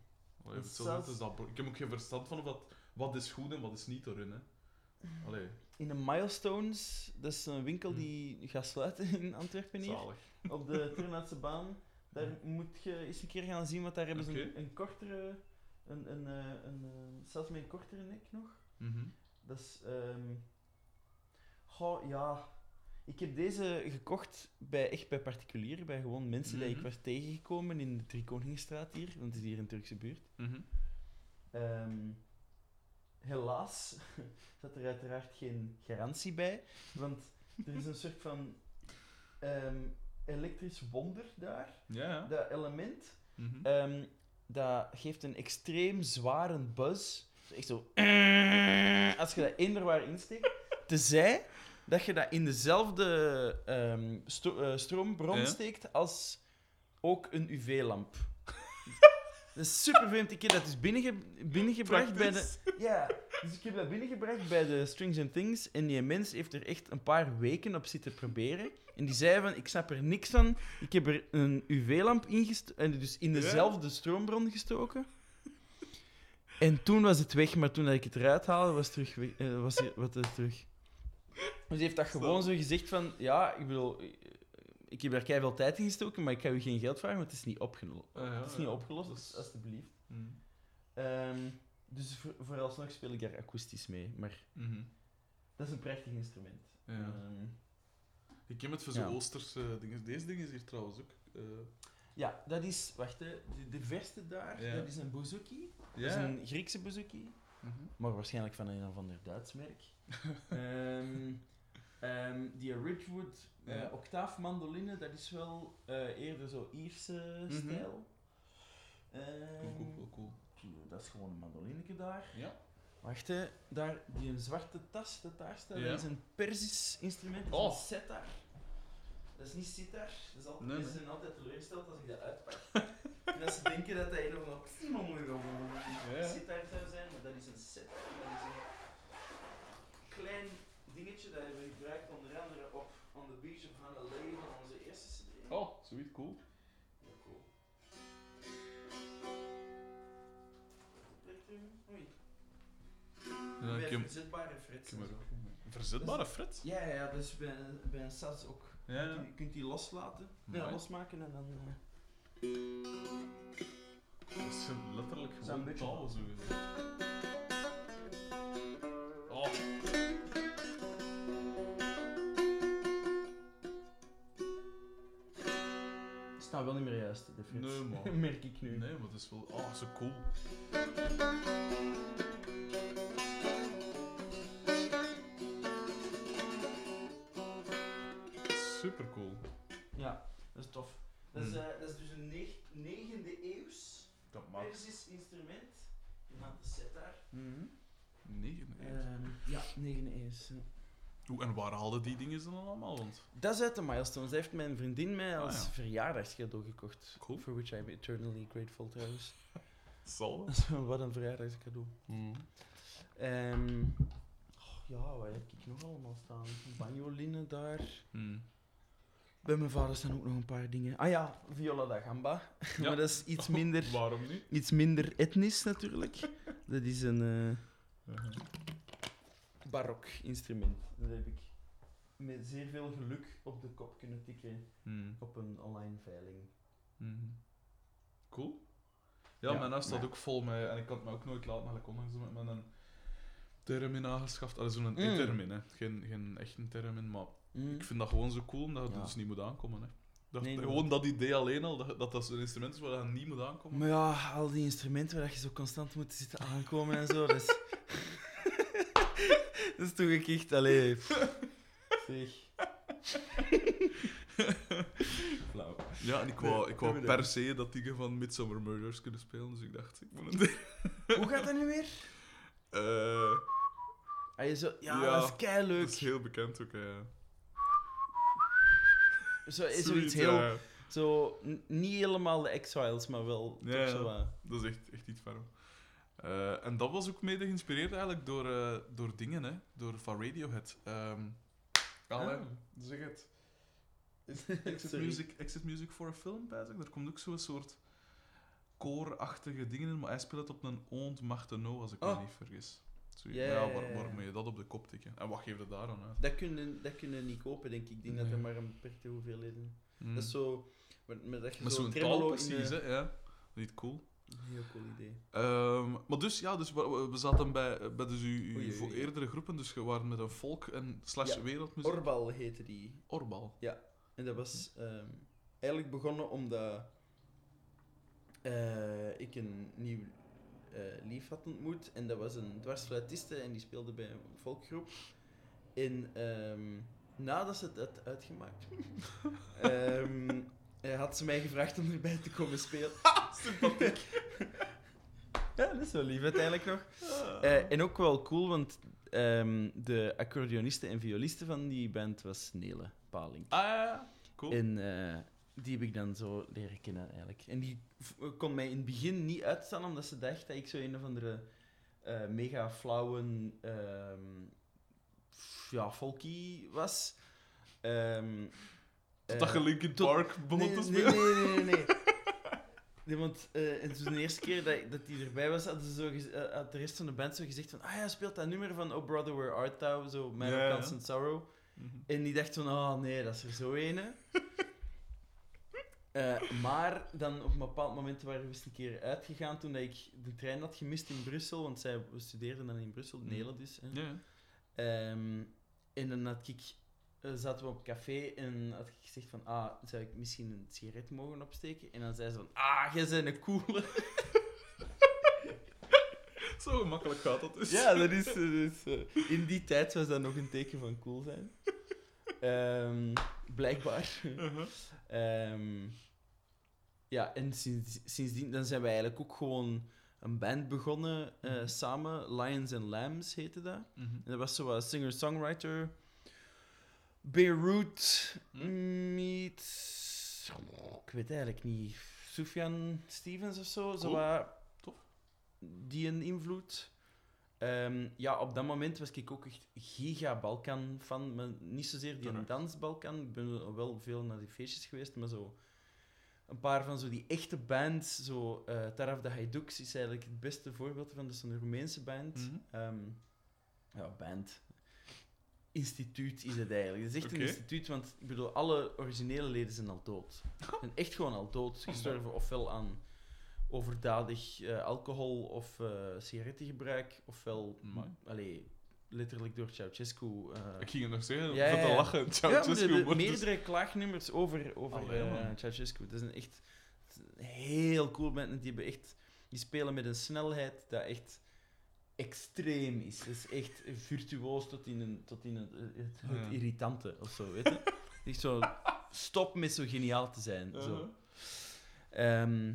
Speaker 2: Allee,
Speaker 1: Dat
Speaker 2: hetzelfde
Speaker 1: zelfs-
Speaker 2: is dat, ik heb ook geen verstand van of dat, wat is goed en wat is niet erin. Hè. Allee,
Speaker 1: in een Milestones, dat is een winkel
Speaker 2: Hm.
Speaker 1: die gaat sluiten in Antwerpen hier,
Speaker 2: Zalig.
Speaker 1: op de Turnhoutse baan. Daar moet je eens een keer gaan zien, want daar hebben ze een, een kortere, een, een, eh, een, eh, zelfs met een kortere nek nog.
Speaker 2: Mhm.
Speaker 1: Dat is, ehm goh, ja. Ik heb deze gekocht bij, echt bij particulieren, bij gewoon mensen die ik
Speaker 2: Mhm.
Speaker 1: was tegengekomen in de Driekoningenstraat hier, want het is hier een Turkse buurt.
Speaker 2: Mhm.
Speaker 1: Ehm, helaas zat er uiteraard geen garantie bij, want er is een soort van ehm, elektrisch wonder daar.
Speaker 2: Ja.
Speaker 1: Dat element,
Speaker 2: Mhm.
Speaker 1: ehm, dat geeft een extreem zware buzz. Echt zo... Als je dat eender waar insteekt. Tenzij dat je dat in dezelfde ehm, eh, stroombron
Speaker 2: Ja.
Speaker 1: steekt als ook een UV-lamp. Dat is super vreemd. Ik heb dat dus binnenge binnengebracht bij de... Ja, dus ik heb dat binnengebracht bij de Strings and Things. En die mens heeft er echt een paar weken op zitten proberen. En die zei van, ik snap er niks van. Ik heb er een UV-lamp in en dus in dezelfde stroombron gestoken. En toen was het weg, maar toen dat ik het eruit haalde, was het terug. eh, was het, wat het terug. Dus heeft dat gewoon zo gezegd van, ja, ik bedoel, ik heb daar veel tijd in gestoken, maar ik ga u geen geld vragen, want het is niet, opgeno-
Speaker 2: Ah, ja,
Speaker 1: het is niet
Speaker 2: ja.
Speaker 1: opgelost,
Speaker 2: Dat is-
Speaker 1: alstublieft.
Speaker 2: Mhm.
Speaker 1: Ehm, dus voor, vooralsnog speel ik daar akoestisch mee, maar
Speaker 2: Mhm.
Speaker 1: dat is een prachtig instrument.
Speaker 2: Ja.
Speaker 1: Ehm,
Speaker 2: Ik ken het voor
Speaker 1: Ja.
Speaker 2: zo'n Oosterse dingen. Deze ding is hier trouwens ook. eh,
Speaker 1: ja, dat is, wacht hè, de, de verste daar,
Speaker 2: Ja.
Speaker 1: dat is een bouzouki. Dat is een Griekse bouzouki,
Speaker 2: Mhm.
Speaker 1: maar waarschijnlijk van een of ander Duits merk. Ehm, ehm, die Ridgewood eh
Speaker 2: Ja.
Speaker 1: octaafmandoline, dat is wel eh, eerder zo Ierse
Speaker 2: Mhm.
Speaker 1: stijl.
Speaker 2: Cool,
Speaker 1: Ehm,
Speaker 2: cool, cool, cool.
Speaker 1: Dat is gewoon een mandolineke daar.
Speaker 2: Ja.
Speaker 1: Wacht, hè. Daar, die een zwarte tas dat daar staat,
Speaker 2: Ja.
Speaker 1: dat is een Persisch instrument. Dat is
Speaker 2: Oh.
Speaker 1: een setar. Dat is niet sitar. Dat is altijd,
Speaker 2: Nee,
Speaker 1: mensen zijn altijd teleurgesteld als ik dat uitpak. en dat ze denken dat dat een of andere sitar zou zijn, maar dat is een setar. Dat is een klein dingetje dat hebben we gebruikt onder andere op On the Beach of Honolulu van onze eerste CD.
Speaker 2: Oh, zoiets cool.
Speaker 1: Heel cool. Oei.
Speaker 2: Ja, ik heb,
Speaker 1: verzetbare
Speaker 2: er ook een verzetbare fret.
Speaker 1: Ja, ja, ja, dus bij, een- bij een sats ook.
Speaker 2: Ja, ja.
Speaker 1: Je kunt die loslaten, ja, losmaken en dan... eh,
Speaker 2: Dat is letterlijk
Speaker 1: Zo'n
Speaker 2: gewoon touwen zo. Oh,
Speaker 1: staan wel niet meer juist, de.
Speaker 2: Nee, man.
Speaker 1: Merk ik nu.
Speaker 2: nee, maar dat is wel... Oh, zo cool. Super cool.
Speaker 1: Ja, dat is tof. Dat is,
Speaker 2: Hmm.
Speaker 1: eh, dat is dus een neg- negende eeuws
Speaker 2: Dat maakt...
Speaker 1: Persisch instrument. Genaamd de setar.
Speaker 2: Nee, nee.
Speaker 1: Ehm, ja, negende eeuws.
Speaker 2: Hoe, en waar haalden die dingen dan allemaal? Want...
Speaker 1: Dat is uit de Milestones. Dat heeft mijn vriendin mij
Speaker 2: Ah,
Speaker 1: als
Speaker 2: ja.
Speaker 1: verjaardagscadeau gekocht.
Speaker 2: Cool.
Speaker 1: For which I'm eternally grateful trouwens.
Speaker 2: Zal
Speaker 1: wat een verjaardagscadeau.
Speaker 2: Hmm.
Speaker 1: Ehm, oh, ja, wat heb ik nog allemaal staan? Banjoline daar.
Speaker 2: Hmm.
Speaker 1: Bij mijn vader staan ook nog een paar dingen. Ah ja, Viola da Gamba.
Speaker 2: Ja.
Speaker 1: maar dat is iets minder,
Speaker 2: Waarom niet?
Speaker 1: iets minder etnisch natuurlijk. Dat is een eh,
Speaker 2: Uh-huh.
Speaker 1: Barok instrument. Dat heb ik met zeer veel geluk op de kop kunnen tikken
Speaker 2: Hmm.
Speaker 1: op een online veiling.
Speaker 2: Mhm. Cool. Ja,
Speaker 1: Ja,
Speaker 2: mijn huis staat
Speaker 1: maar-
Speaker 2: ook vol met... En ik kan het me ook nooit laten, eigenlijk onlangs met met een termin aangeschaft. Allee, zo'n
Speaker 1: Mm.
Speaker 2: e-termin, hè. Geen, geen echte termin, maar
Speaker 1: Mm.
Speaker 2: ik vind dat gewoon zo cool, omdat het
Speaker 1: Ja.
Speaker 2: dus niet moet aankomen, hè. Dat,
Speaker 1: Nee,
Speaker 2: gewoon dat idee alleen al, dat dat, dat zo'n instrument is waar je niet moet aankomen.
Speaker 1: Maar ja, al die instrumenten waar je zo constant moet zitten aankomen en zo, dat is... dat is toch ook echt... Allee... Zeg... Flauw.
Speaker 2: Ja, en ik wou,
Speaker 1: Nee,
Speaker 2: ik wou
Speaker 1: doe
Speaker 2: per
Speaker 1: dat.
Speaker 2: se dat dingen van Midsummer Murders kunnen spelen, dus ik dacht, ik moet een...
Speaker 1: Hoe gaat dat nu weer?
Speaker 2: Eh,
Speaker 1: Ah, je zo, ja,
Speaker 2: Ja,
Speaker 1: dat is kei leuk.
Speaker 2: dat is heel bekend ook, hè. ja.
Speaker 1: Zo, is zoiets
Speaker 2: Zoiets,
Speaker 1: heel...
Speaker 2: ja.
Speaker 1: Zo, n- niet helemaal de X-Files, maar wel
Speaker 2: Ja,
Speaker 1: toch zo wat.
Speaker 2: Dat is echt, echt iets warm. Eh, en dat was ook mede geïnspireerd eigenlijk door, eh, door dingen, hè. Door van Radiohead. Ehm allee,
Speaker 1: Ah.
Speaker 2: zeg het. Exit, music, exit Music for a Film, bij zich? Daar komt ook zo'n soort koorachtige dingen in, maar hij speelt het op een Ont Martenot, als ik me
Speaker 1: Oh.
Speaker 2: niet vergis. zoiets.
Speaker 1: Ja,
Speaker 2: waar, moet je dat op de kop tikken? En wat geef je daar dan uit?
Speaker 1: Dat kunnen, dat kunnen niet kopen, denk ik. Ik denk dat er maar een beperkte hoeveelheden...
Speaker 2: Hmm.
Speaker 1: Dat is zo... Met, met dat je
Speaker 2: Met
Speaker 1: zo
Speaker 2: zo'n taal precies, hè? Ja. Niet cool.
Speaker 1: Heel cool idee.
Speaker 2: Ehm, maar dus, ja, dus we, we- we zaten bij, bij dus uw, uw
Speaker 1: Oei, oei,
Speaker 2: voor
Speaker 1: oei.
Speaker 2: eerdere groepen, dus je waren met een folk- en slash
Speaker 1: Ja.
Speaker 2: wereldmuziek.
Speaker 1: Orbal heette die.
Speaker 2: Orbal.
Speaker 1: En dat was ehm, eigenlijk begonnen omdat eh, ik een nieuw eh, lief had ontmoet. En dat was een dwarsfluitiste en die speelde bij een volkgroep. En ehm, nadat ze het had uitgemaakt, had ze mij gevraagd om erbij te komen spelen.
Speaker 2: Sympathiek.
Speaker 1: Ja, dat is wel lief uiteindelijk nog. Eh, en ook wel cool, want ehm, de accordeoniste en violiste van die band was Nele Paling.
Speaker 2: Ah, ja, ja. Cool.
Speaker 1: En eh, die heb ik dan zo leren kennen, eigenlijk. En die v- kon mij in het begin niet uitstaan, omdat ze dacht dat ik zo een of andere eh, mega flauwe ehm, f- ja, folky was. Ehm,
Speaker 2: Totdat
Speaker 1: eh,
Speaker 2: je Linkin
Speaker 1: tot-
Speaker 2: Park begon
Speaker 1: nee,
Speaker 2: te
Speaker 1: nee,
Speaker 2: spelen.
Speaker 1: nee, nee, nee. Nee, want eh, en toen de eerste keer dat, dat die erbij was, hadden ze zo eh, had de rest van de band zo gezegd van ah ja, speelt dat nummer van Oh Brother Where Art Thou, zo Man of. Constant Sorrow.
Speaker 2: Mhm.
Speaker 1: En die dacht van, oh nee, dat is er zo ene. Eh, maar dan op een bepaald moment waren we eens een keer uitgegaan toen dat ik de trein had gemist in Brussel, want zij we studeerden dan in Brussel,
Speaker 2: Mhm.
Speaker 1: Nederland dus. Hè.
Speaker 2: Ja.
Speaker 1: Ehm, en dan had ik, eh, zaten we op café en had ik gezegd van, ah, zou ik misschien een sigaret mogen opsteken? En dan zei ze van, ah, jij bent een coole.
Speaker 2: Zo gemakkelijk gaat dat dus.
Speaker 1: Ja, dat is, dat is, eh, in die tijd was dat nog een teken van cool zijn. Ehm, blijkbaar.
Speaker 2: Uh-huh.
Speaker 1: Ehm, ja, en sinds, sindsdien dan zijn we eigenlijk ook gewoon een band begonnen eh,
Speaker 2: Mhm.
Speaker 1: samen. Lions and Lambs heette dat.
Speaker 2: Mhm.
Speaker 1: En dat was zo wat singer-songwriter. Beirut
Speaker 2: Hm.
Speaker 1: meets... Ik weet eigenlijk niet. Sufjan Stevens of zo. zo
Speaker 2: Cool. Tof.
Speaker 1: Die een invloed. Ehm, ja, op dat moment was ik ook echt giga-Balkan fan. Maar niet zozeer die een
Speaker 2: Terecht.
Speaker 1: dans-Balkan. Ik ben wel- veel naar die feestjes geweest, maar zo... Een paar van zo die echte bands, zo eh Taraf de Hajdux is eigenlijk het beste voorbeeld van. Dat is een Roemeense band. Ehm, ja, band. Instituut is het eigenlijk. Het is echt een instituut, want ik bedoel, alle originele leden zijn al dood. En echt gewoon al dood. Gestorven ofwel aan overdadig eh, alcohol of eh sigarettengebruik, ofwel
Speaker 2: Amai.
Speaker 1: allee, letterlijk door Ceausescu. eh,
Speaker 2: Ik ging nog zeggen,
Speaker 1: Ja,
Speaker 2: te
Speaker 1: ja.
Speaker 2: lachen.
Speaker 1: ja,
Speaker 2: Ceausescu,
Speaker 1: maar de, de
Speaker 2: maar dus-
Speaker 1: meerdere klaagnummers over, over
Speaker 2: Allee,
Speaker 1: eh,
Speaker 2: man.
Speaker 1: Ceausescu. Dat is een echt een heel cool band. en Die, hebben echt, die spelen met een snelheid dat echt extreem is. Dat is echt virtuoos tot in, een, tot in het, het, het
Speaker 2: Ja.
Speaker 1: irritante of zo. Weet je? Echt zo, stop met zo geniaal te zijn. Zo.
Speaker 2: Uh-huh.
Speaker 1: Ehm,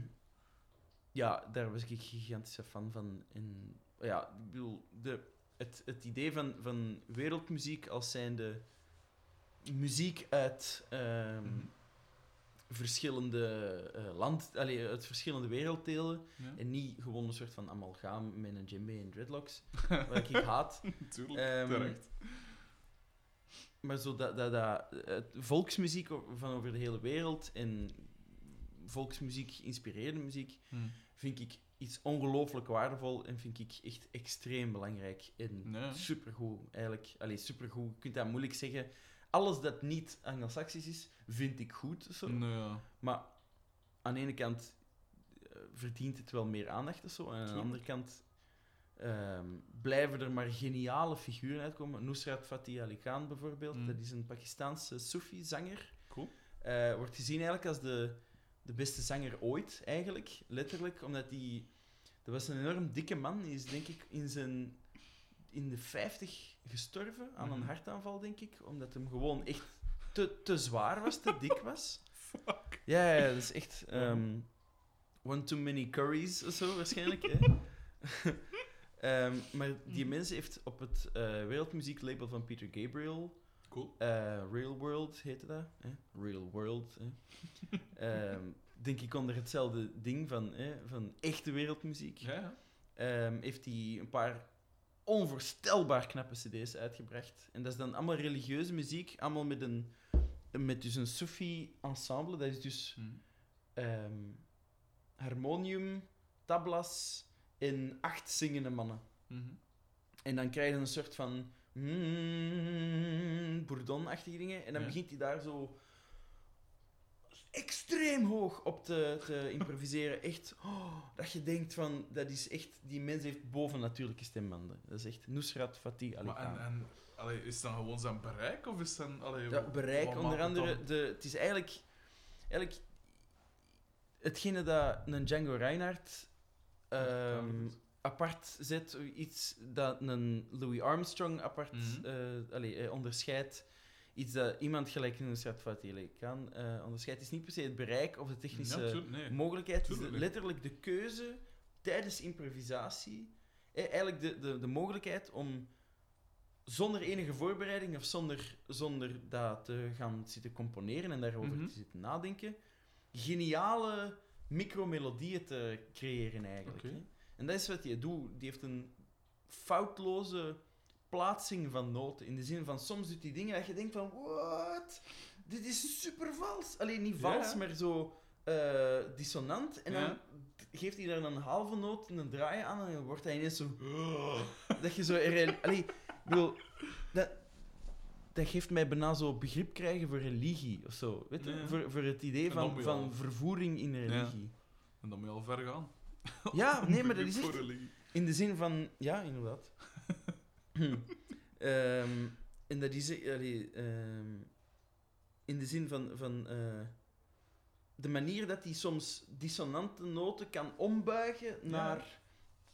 Speaker 1: ja, daar was ik een gigantische fan van. En, ja, ik bedoel, de, het, het idee van, van wereldmuziek als zijnde muziek uit ehm,
Speaker 2: Mhm.
Speaker 1: Verschillende eh land, allee, uit verschillende werelddelen.
Speaker 2: Ja,
Speaker 1: En niet gewoon een soort van amalgaam met een djembe en dreadlocks, wat ik haat. Ehm,
Speaker 2: terecht.
Speaker 1: Maar zo dat, dat, dat volksmuziek van over de hele wereld en volksmuziek, inspirerende muziek,
Speaker 2: Hm.
Speaker 1: vind ik iets ongelooflijk waardevol en vind ik echt extreem belangrijk en supergoed. Eigenlijk, allee, supergoed. Je kunt dat moeilijk zeggen. Alles dat niet Anglo-Saxisch is, vind ik goed. Zo.
Speaker 2: Ja.
Speaker 1: Maar aan de ene kant eh, verdient het wel meer aandacht zo. En aan de andere kant ehm, blijven er maar geniale figuren uitkomen. Nusrat Fatih Ali Khan bijvoorbeeld,
Speaker 2: Mm.
Speaker 1: dat is een Pakistaanse Sufi-zanger.
Speaker 2: Cool.
Speaker 1: Eh, wordt gezien eigenlijk als de, de beste zanger ooit, eigenlijk. Letterlijk, omdat hij... Dat was een enorm dikke man. Die is denk ik in, zijn, in de 50 gestorven aan een
Speaker 2: Mhm.
Speaker 1: hartaanval, denk ik. Omdat hem gewoon echt te, te zwaar was, te dik was. Ja, ja, dat is echt... ehm, one too many curries of zo, waarschijnlijk. Hè? Ehm, maar die mens heeft op het eh, wereldmuzieklabel van Peter Gabriel...
Speaker 2: Cool.
Speaker 1: eh, Real World heette dat. Hè? Real World. Hè? Ehm, denk ik onder hetzelfde ding van, hè, van echte wereldmuziek.
Speaker 2: Ja, ja.
Speaker 1: Heeft hij een paar onvoorstelbaar knappe cd's uitgebracht. En dat is dan allemaal religieuze muziek, allemaal met een, met dus een Sufi-ensemble. Dat is dus
Speaker 2: Hm.
Speaker 1: ehm, harmonium, tablas en acht zingende mannen.
Speaker 2: Mhm.
Speaker 1: En dan krijg je een soort van mm, bourdon-achtige dingen. En dan
Speaker 2: Ja.
Speaker 1: begint hij daar zo extreem hoog op te, te improviseren. Echt, oh, dat je denkt van, dat is echt, die mens heeft bovennatuurlijke stembanden. Dat is echt Nusrat Fatih Ali
Speaker 2: Maar en, en allee, is dan gewoon zijn bereik? Of is dan... Allee,
Speaker 1: Ja, bereik, onder andere.
Speaker 2: dan?
Speaker 1: De, het is eigenlijk, eigenlijk hetgene dat een Django Reinhardt ehm, apart zet, iets dat een Louis Armstrong apart
Speaker 2: Mhm.
Speaker 1: eh, allee, eh, onderscheidt. Iets dat iemand gelijk in een Fatih Ali Khan eh, onderscheidt. Het is niet per se het bereik of de
Speaker 2: Ja,
Speaker 1: technische
Speaker 2: tuurlijk, nee.
Speaker 1: mogelijkheid. Het is letterlijk de keuze tijdens improvisatie. Eh, eigenlijk de, de, de mogelijkheid om zonder enige voorbereiding of zonder, zonder dat te gaan zitten componeren en daarover
Speaker 2: Mhm.
Speaker 1: te zitten nadenken, geniale micromelodieën te creëren eigenlijk. Hè. En dat is wat je doet. Die heeft een foutloze plaatsing van noten. In de zin van soms doet hij dingen dat je denkt van what? Dit is super vals. Alleen niet vals,
Speaker 2: ja.
Speaker 1: maar zo eh, dissonant. En dan geeft hij daar een halve noot en een draai aan en dan wordt hij ineens zo... Dat je zo... Allee, ik bedoel, dat, dat geeft mij bijna zo begrip krijgen voor religie of zo. Weet je?
Speaker 2: Ja.
Speaker 1: Voor, voor het idee van,
Speaker 2: al-
Speaker 1: van vervoering in religie.
Speaker 2: En dan moet je al ver gaan.
Speaker 1: Ja, nee, maar dat is echt... In de zin van... Ja, inderdaad. Hm. Ehm, en dat is... eh, allee, ehm, in de zin van... van eh, de manier dat hij soms dissonante noten kan ombuigen naar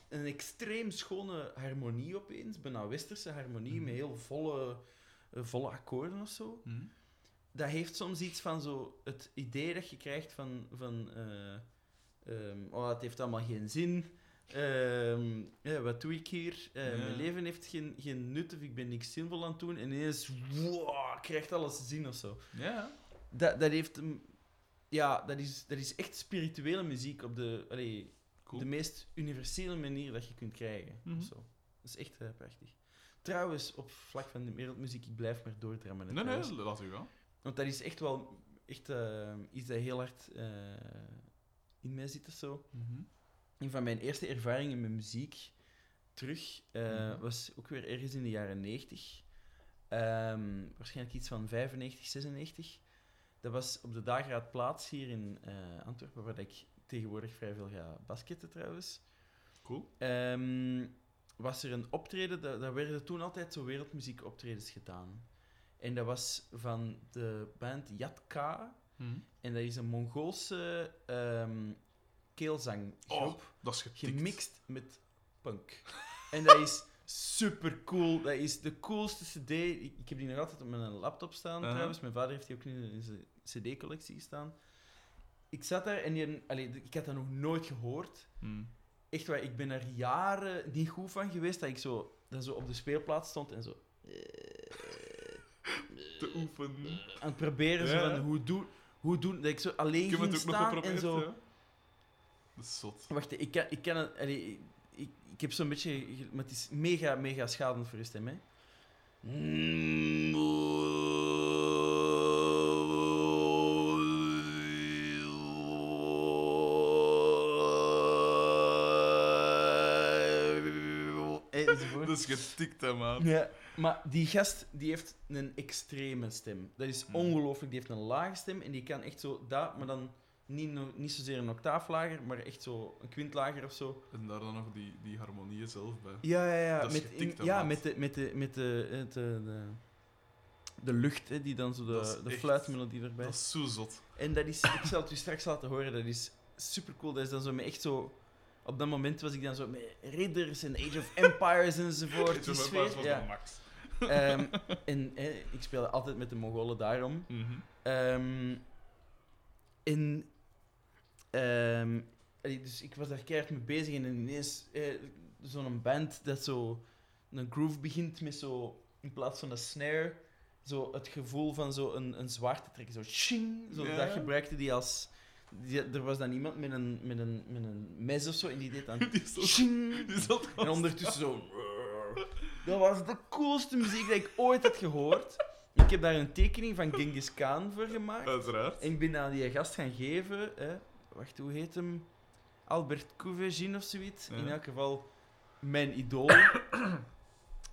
Speaker 1: een extreem schone harmonie opeens. Bijna westerse harmonie,
Speaker 2: Mhm.
Speaker 1: met heel volle, eh, volle akkoorden of zo.
Speaker 2: Hm?
Speaker 1: Dat heeft soms iets van zo... Het idee dat je krijgt van... van eh, ehm, oh, het heeft allemaal geen zin. Ehm, ja, wat doe ik hier? Eh,
Speaker 2: Ja.
Speaker 1: Mijn leven heeft geen, geen nut of ik ben niks zinvol aan het doen. En ineens wow, krijgt alles zin of zo.
Speaker 2: Ja.
Speaker 1: Dat, dat heeft. Ja, dat is, dat is echt spirituele muziek op de, allee,
Speaker 2: Cool.
Speaker 1: de meest universele manier dat je kunt krijgen.
Speaker 2: Mhm.
Speaker 1: zo. Dat is echt eh, prachtig. Trouwens, op vlak van de wereldmuziek, ik blijf maar doordrammen.
Speaker 2: Nee, nee,
Speaker 1: trouwens.
Speaker 2: laat u gaan.
Speaker 1: Want dat is echt wel echt, eh, iets dat heel hard eh, in mij zit of zo.
Speaker 2: Mhm.
Speaker 1: Een van mijn eerste ervaringen met muziek terug eh,
Speaker 2: Mhm.
Speaker 1: was ook weer ergens in de jaren 90. Ehm, waarschijnlijk iets van 95, 96. Dat was op de Dageraadplaats hier in eh, Antwerpen, waar ik tegenwoordig vrij veel ga basketten trouwens.
Speaker 2: Cool.
Speaker 1: Ehm, was er een optreden, dat werden toen altijd zo wereldmuziekoptredens gedaan. En dat was van de band Yatka.
Speaker 2: Mhm.
Speaker 1: En dat is een Mongoolse ehm keelzanggroep,
Speaker 2: Dat is getikt.
Speaker 1: gemixt met punk. En dat is super cool. Dat is de coolste CD. Ik, ik heb die nog altijd op mijn laptop staan
Speaker 2: Aha.
Speaker 1: trouwens. Mijn vader heeft die ook nu in zijn CD-collectie staan. Ik zat daar en die, allee, ik had dat nog nooit gehoord.
Speaker 2: Hm.
Speaker 1: Echt waar, ik ben er jaren niet goed van geweest dat ik zo, dat zo op de speelplaats stond en zo
Speaker 2: Te oefenen.
Speaker 1: aan het proberen zo van hoe doen, hoe doen, dat ik zo alleen ging staan en zo.
Speaker 2: Dat is zot.
Speaker 1: Wacht, ik kan, ik kan het, allee, ik, ik, heb zo'n beetje, maar het is mega, mega schadend voor je stem, hè. Enzovoort.
Speaker 2: Dat is getikt, hè, maat.
Speaker 1: Ja, maar die gast die heeft een extreme stem. Dat is
Speaker 2: Hmm.
Speaker 1: ongelooflijk. Die heeft een lage stem en die kan echt zo dat, maar dan niet, no- niet zozeer een octaaf lager, maar echt zo een kwint lager of zo.
Speaker 2: En daar dan nog die, die harmonieën zelf bij.
Speaker 1: Ja, ja, ja.
Speaker 2: Dat
Speaker 1: met, ja, met de, met de, met de, het, eh, de, de lucht, hè, die dan zo de, de
Speaker 2: echt-
Speaker 1: fluitmelodie erbij.
Speaker 2: Dat is zo zot.
Speaker 1: En dat is, ik zal het u straks laten horen, dat is super cool. Dat is dan zo met echt zo. Op dat moment was ik dan zo met ridders en Age of Empires enzovoort.
Speaker 2: Mijn
Speaker 1: sfeer,
Speaker 2: paas was
Speaker 1: ja.
Speaker 2: de max.
Speaker 1: Ehm, en hè, ik speelde altijd met de Mongolen daarom. Ehm en, ehm, dus ik was daar keihard mee bezig en ineens eh, zo'n band dat zo een groove begint met zo, in plaats van een snare, zo het gevoel van zo een, een zwaard te trekken. Zo, ching, zo dat gebruikte die als... Die, er was dan iemand met een, met, een, met een mes of zo en die deed dan...
Speaker 2: Die zat,
Speaker 1: ching,
Speaker 2: die zat
Speaker 1: en ondertussen zo... Dat was de coolste muziek die ik ooit had gehoord. Ik heb daar een tekening van Genghis Khan voor gemaakt.
Speaker 2: Uiteraard.
Speaker 1: En ik ben aan die gast gaan geven. Hè. Wacht, hoe heet hem? Albert Kouvegin of zoiets.
Speaker 2: Ja.
Speaker 1: In elk geval, mijn idool.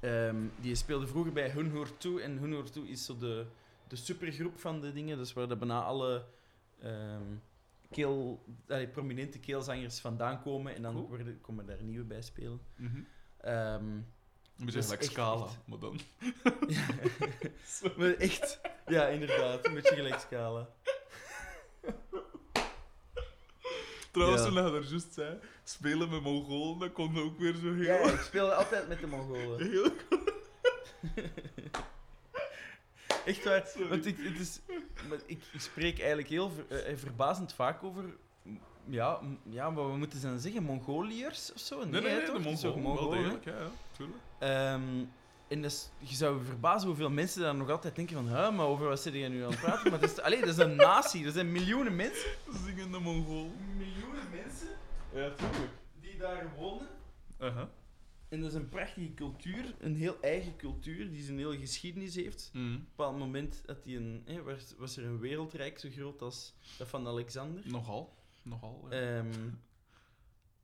Speaker 1: Ehm, die speelde vroeger bij Hun Hoort Toe. En Hun Hoort Toe is zo de, de supergroep van de dingen. Dus waar de bijna alle ehm, keel, allee, prominente keelzangers vandaan komen. En dan
Speaker 2: Cool.
Speaker 1: worden, komen daar nieuwe bij spelen.
Speaker 2: Een
Speaker 1: Dat
Speaker 2: beetje
Speaker 1: is
Speaker 2: gelijk Scala,
Speaker 1: echt-
Speaker 2: maar dan...
Speaker 1: ja. maar echt, ja, inderdaad. Een beetje gelijk scala.
Speaker 2: Trouwens,
Speaker 1: Ja.
Speaker 2: toen je daar juist zei, spelen met Mongolen, dat kon ook weer zo heel...
Speaker 1: Ja, ik speelde altijd met de Mongolen.
Speaker 2: heel
Speaker 1: Echt waar.
Speaker 2: Sorry.
Speaker 1: Want ik, het is, maar ik, ik spreek eigenlijk heel ver- eh, verbazend vaak over. Ja, ja, maar we moeten ze dan zeggen? Mongoliërs of zo?
Speaker 2: Nee, nee, nee,
Speaker 1: toch?
Speaker 2: de Mongolen, wel
Speaker 1: Mongolen,
Speaker 2: degelijk, ja, ja, tuurlijk.
Speaker 1: Ehm, en dus, je zou verbazen hoeveel mensen dan nog altijd denken van... Huh, maar over wat zit je nu aan het praten? Maar dat is, allee, dat is een natie. Er zijn miljoenen mensen.
Speaker 2: Zingende Mongool.
Speaker 1: Miljoenen mensen
Speaker 2: Ja, tuurlijk.
Speaker 1: die daar wonen.
Speaker 2: Uh-huh.
Speaker 1: En dat is een prachtige cultuur. Een heel eigen cultuur die zijn hele geschiedenis heeft.
Speaker 2: Mhm.
Speaker 1: Op een bepaald moment had die een, hè, was, was er een wereldrijk zo groot als dat van Alexander.
Speaker 2: Nogal. Nogal, ja.
Speaker 1: Ehm,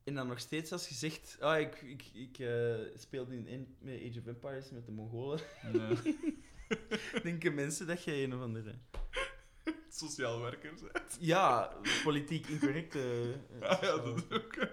Speaker 1: en dan nog steeds als je zegt, ah, ik, ik, ik eh, speelde in, in met Age of Empires met de Mongolen,
Speaker 2: Nee.
Speaker 1: denken mensen dat jij een of andere...
Speaker 2: Sociaal werker bent.
Speaker 1: Ja, politiek incorrecte... eh,
Speaker 2: Ah, ja, dat ook.